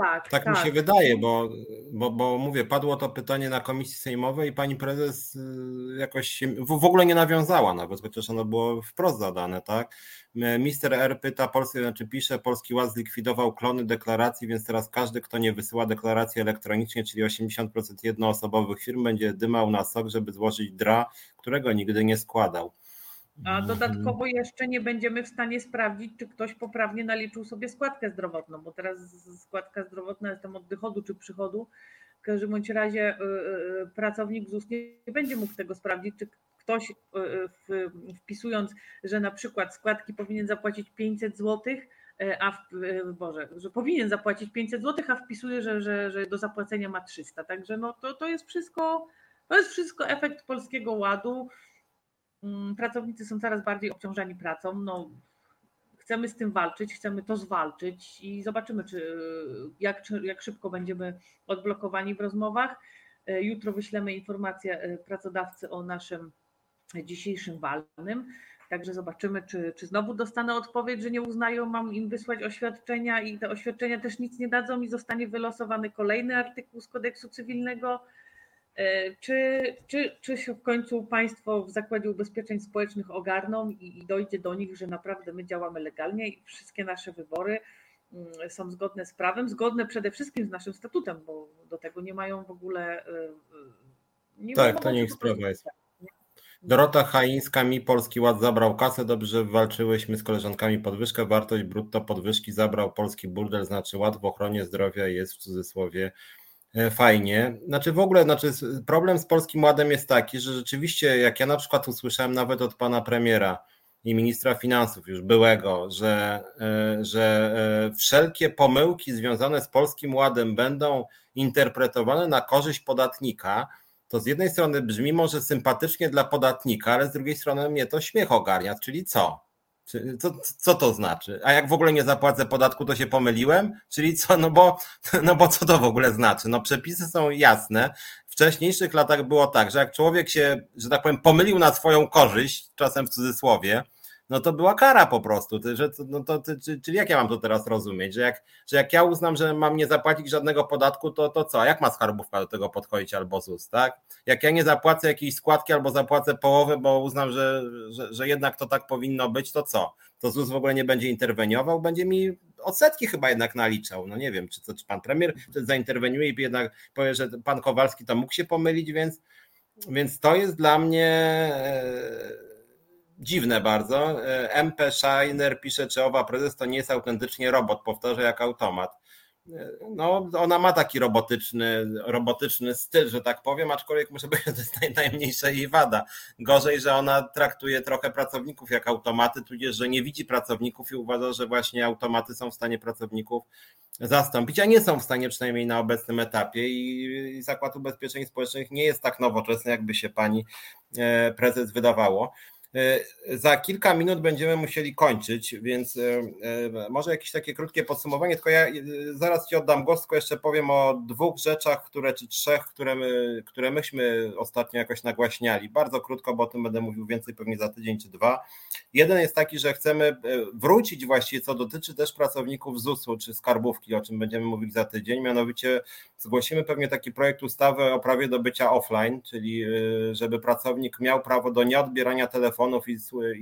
Tak, tak, tak, mi się wydaje, bo, bo, bo mówię, padło to pytanie na komisji sejmowej i pani prezes y, jakoś się w, ogóle nie nawiązała nawet, chociaż ono było wprost zadane, tak? Mister R pyta, Polski, znaczy pisze, Polski Ład zlikwidował klony deklaracji, więc teraz każdy, kto nie wysyła deklaracji elektronicznie, czyli 80% jednoosobowych firm, będzie dymał na sok, żeby złożyć DRA, którego nigdy nie składał. A mhm. dodatkowo jeszcze nie będziemy w stanie sprawdzić, czy ktoś poprawnie naliczył sobie składkę zdrowotną, bo teraz składka zdrowotna jest tam od dochodu czy przychodu. W każdym bądź razie y, y, pracownik ZUS nie będzie mógł tego sprawdzić, czy ktoś y, wpisując, że na przykład składki powinien zapłacić 500 zł, a w, Boże, że powinien zapłacić 500 zł, a wpisuje, że, że, że do zapłacenia ma 300. Także no to, to jest wszystko, to jest wszystko efekt polskiego ładu. Mm, pracownicy są coraz bardziej obciążeni pracą. No, chcemy z tym walczyć, chcemy to zwalczyć i zobaczymy, czy, jak, czy, jak szybko będziemy odblokowani w rozmowach. E, jutro wyślemy informację e, pracodawcy o naszym dzisiejszym walnym. Także zobaczymy, czy, czy znowu dostanę odpowiedź, że nie uznają, mam im wysłać oświadczenia i te oświadczenia też nic nie dadzą i zostanie wylosowany kolejny artykuł z kodeksu cywilnego czy, czy, czy się w końcu państwo w Zakładzie Ubezpieczeń Społecznych ogarną i, i dojdzie do nich, że naprawdę my działamy legalnie i wszystkie nasze wybory mm, są zgodne z prawem, zgodne przede wszystkim z naszym statutem, bo do tego nie mają w ogóle. E, e, nie tak, to nie ich sprawa jest. Dorota Haińska, mi Polski Ład zabrał kasę, dobrze walczyłyśmy z koleżankami podwyżkę, wartość brutto podwyżki zabrał Polski Burdel, znaczy ład w ochronie zdrowia jest w cudzysłowie E, fajnie. Znaczy w ogóle, znaczy problem z Polskim Ładem jest taki, że rzeczywiście jak ja na przykład usłyszałem nawet od pana premiera i ministra finansów już byłego, że, e, że e, wszelkie pomyłki związane z Polskim Ładem będą interpretowane na korzyść podatnika, to z jednej strony brzmi może sympatycznie dla podatnika, ale z drugiej strony mnie to śmiech ogarnia, czyli co? Co, co to znaczy? A jak w ogóle nie zapłacę podatku, to się pomyliłem? Czyli co? No bo, no bo co to w ogóle znaczy? No przepisy są jasne. W wcześniejszych latach było tak, że jak człowiek się, że tak powiem, pomylił na swoją korzyść, czasem w cudzysłowie, no to była kara po prostu. Że, no to, czyli jak ja mam to teraz rozumieć? Że jak, że jak ja uznam, że mam nie zapłacić żadnego podatku, to, to co? Jak ma skarbówka do tego podchodzić albo ZUS, tak? Jak ja nie zapłacę jakiejś składki albo zapłacę połowę, bo uznam, że, że, że jednak to tak powinno być, to co? To ZUS w ogóle nie będzie interweniował, będzie mi odsetki chyba jednak naliczał. No nie wiem, czy, to, czy pan premier zainterweniuje i jednak powie, że pan Kowalski to mógł się pomylić, więc, więc to jest dla mnie e, dziwne bardzo. E, MP Shiner pisze, czy owa prezes to nie jest autentycznie robot, powtarza jak automat. E, no, ona ma taki robotyczny, robotyczny styl, że tak powiem, aczkolwiek muszę powiedzieć, że to jest najmniejsza jej wada. Gorzej, że ona traktuje trochę pracowników jak automaty, tudzież, że nie widzi pracowników i uważa, że właśnie automaty są w stanie pracowników zastąpić, a nie są w stanie przynajmniej na obecnym etapie i Zakład Ubezpieczeń Społecznych nie jest tak nowoczesny, jakby się pani e, prezes wydawało. E, za kilka minut będziemy musieli kończyć, więc e, e, może jakieś takie krótkie podsumowanie, tylko ja zaraz Ci oddam głos, tylko jeszcze powiem o dwóch rzeczach, które czy trzech, które, my, które myśmy ostatnio jakoś nagłaśniali. Bardzo krótko, bo o tym będę mówił więcej pewnie za tydzień czy dwa. Jeden jest taki, że chcemy wrócić właściwie, co dotyczy też pracowników ZUS-u czy skarbówki, o czym będziemy mówić za tydzień, mianowicie zgłosimy pewnie taki projekt ustawy o prawie do bycia offline, czyli żeby pracownik miał prawo do nieodbierania telefonu telefonów i,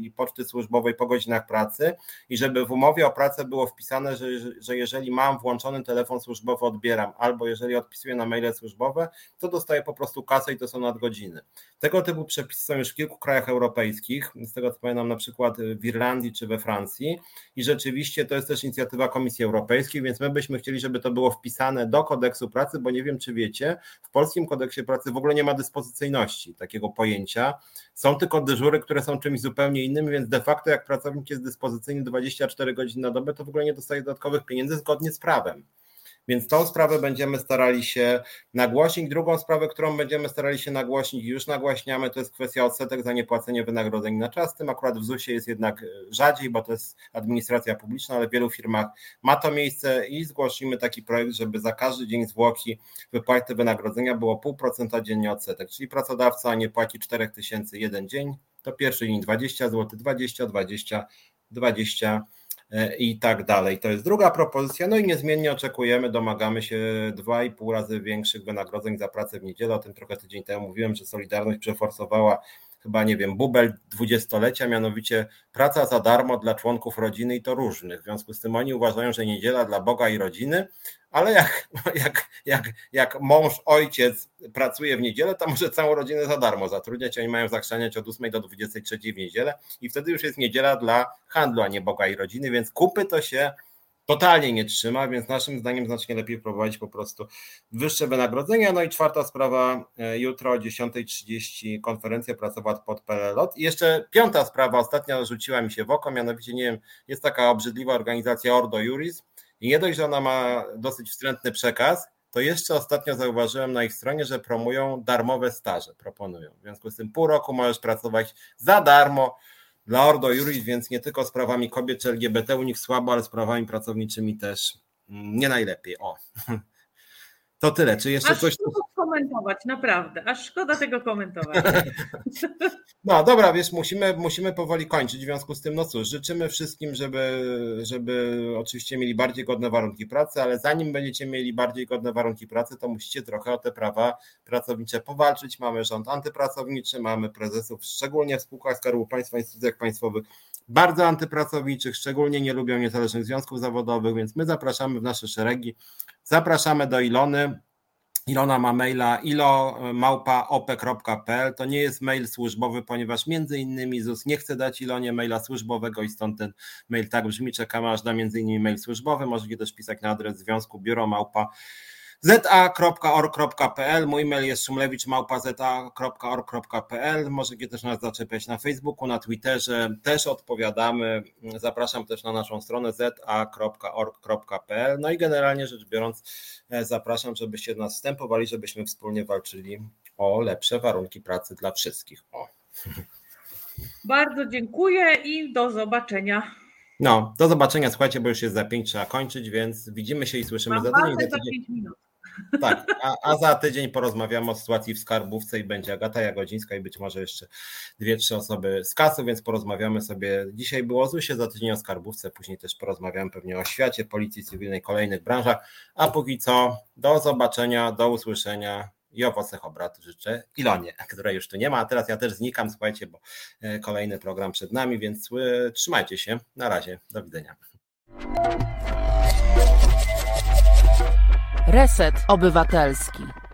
i poczty służbowej po godzinach pracy i żeby w umowie o pracę było wpisane, że, że jeżeli mam włączony telefon służbowy, odbieram, albo jeżeli odpisuję na maile służbowe, to dostaję po prostu kasę i to są nadgodziny. Tego typu przepisy są już w kilku krajach europejskich, z tego co pamiętam na przykład w Irlandii czy we Francji i rzeczywiście to jest też inicjatywa Komisji Europejskiej, więc my byśmy chcieli, żeby to było wpisane do kodeksu pracy, bo nie wiem czy wiecie, w polskim kodeksie pracy w ogóle nie ma dyspozycyjności takiego pojęcia. Są tylko dyżury, które są czymś zupełnie innym, więc de facto jak pracownik jest dyspozycyjny 24 godziny na dobę, to w ogóle nie dostaje dodatkowych pieniędzy zgodnie z prawem. Więc tą sprawę będziemy starali się nagłośnić. Drugą sprawę, którą będziemy starali się nagłośnić, już nagłaśniamy, to jest kwestia odsetek za niepłacenie wynagrodzeń na czas. Tym akurat w ZUS-ie jest jednak rzadziej, bo to jest administracja publiczna, ale w wielu firmach ma to miejsce i zgłosimy taki projekt, żeby za każdy dzień zwłoki wypłaty wynagrodzenia było 0,5% dziennie odsetek, czyli pracodawca nie płaci 4000 jeden dzień, to pierwszy dzień 20 zł, 20, 20, 20 i tak dalej. To jest druga propozycja. No i niezmiennie oczekujemy, domagamy się dwa i pół razy większych wynagrodzeń za pracę w niedzielę. O tym trochę tydzień temu mówiłem, że Solidarność przeforsowała chyba nie wiem, bubel dwudziestolecia, mianowicie praca za darmo dla członków rodziny i to różnych. W związku z tym oni uważają, że niedziela dla Boga i rodziny, ale jak, jak, jak, jak mąż, ojciec pracuje w niedzielę, to może całą rodzinę za darmo zatrudniać. Oni mają zachrzaniać od 8 do 23 w niedzielę i wtedy już jest niedziela dla handlu, a nie Boga i rodziny, więc kupy to się totalnie nie trzyma, więc naszym zdaniem znacznie lepiej prowadzić po prostu wyższe wynagrodzenia. No i czwarta sprawa, e, jutro o 10.30 konferencja prasowa pod PLLOT. I jeszcze piąta sprawa, ostatnia rzuciła mi się w oko, mianowicie nie wiem, jest taka obrzydliwa organizacja Ordo Juris i nie dość, że ona ma dosyć wstrętny przekaz, to jeszcze ostatnio zauważyłem na ich stronie, że promują darmowe staże, proponują. W związku z tym pół roku możesz pracować za darmo, dla Ordo Juris, więc nie tylko sprawami kobiet czy LGBT u nich słabo, ale sprawami pracowniczymi też mm, nie najlepiej. O. To tyle. Czy jeszcze aż coś. Komentować, naprawdę. Aż szkoda tego komentować. No dobra, wiesz, musimy, musimy powoli kończyć. W związku z tym, no cóż, życzymy wszystkim, żeby, żeby oczywiście mieli bardziej godne warunki pracy, ale zanim będziecie mieli bardziej godne warunki pracy, to musicie trochę o te prawa pracownicze powalczyć. Mamy rząd antypracowniczy, mamy prezesów, szczególnie w spółkach Skarbu Państwa, instytucjach państwowych, bardzo antypracowniczych, szczególnie nie lubią niezależnych związków zawodowych, więc my zapraszamy w nasze szeregi. Zapraszamy do Ilony. Ilona ma maila ilomałpa.op.pl. To nie jest mail służbowy, ponieważ między innymi ZUS nie chce dać Ilonie maila służbowego i stąd ten mail tak brzmi. Czekamy aż na między innymi mail służbowy. Możecie też pisać na adres związku biuro małpa za.org.pl. Mój mail jest szumlewicz.za.org.pl. Możecie też nas zaczepiać na Facebooku, na Twitterze. Też odpowiadamy. Zapraszam też na naszą stronę za.org.pl. No i generalnie rzecz biorąc, e, zapraszam, żebyście nas wstępowali, żebyśmy wspólnie walczyli o lepsze warunki pracy dla wszystkich. O. Bardzo dziękuję i do zobaczenia. No, do zobaczenia. Słuchajcie, bo już jest za pięć, trzeba kończyć, więc widzimy się i słyszymy Mam za tydzień. za pięć minut. Tak, a, a, za tydzień porozmawiamy o sytuacji w skarbówce i będzie Agata Jagodzińska i być może jeszcze dwie, trzy osoby z kasu, więc porozmawiamy sobie. Dzisiaj było o ZUSie, za tydzień o skarbówce, później też porozmawiamy pewnie o świecie, policji cywilnej, kolejnych branżach. A póki co, do zobaczenia, do usłyszenia i owocnych obrad życzę Ilonie, której już tu nie ma, a teraz ja też znikam, słuchajcie, bo e, kolejny program przed nami, więc e, trzymajcie się. Na razie, do widzenia. Reset Obywatelski.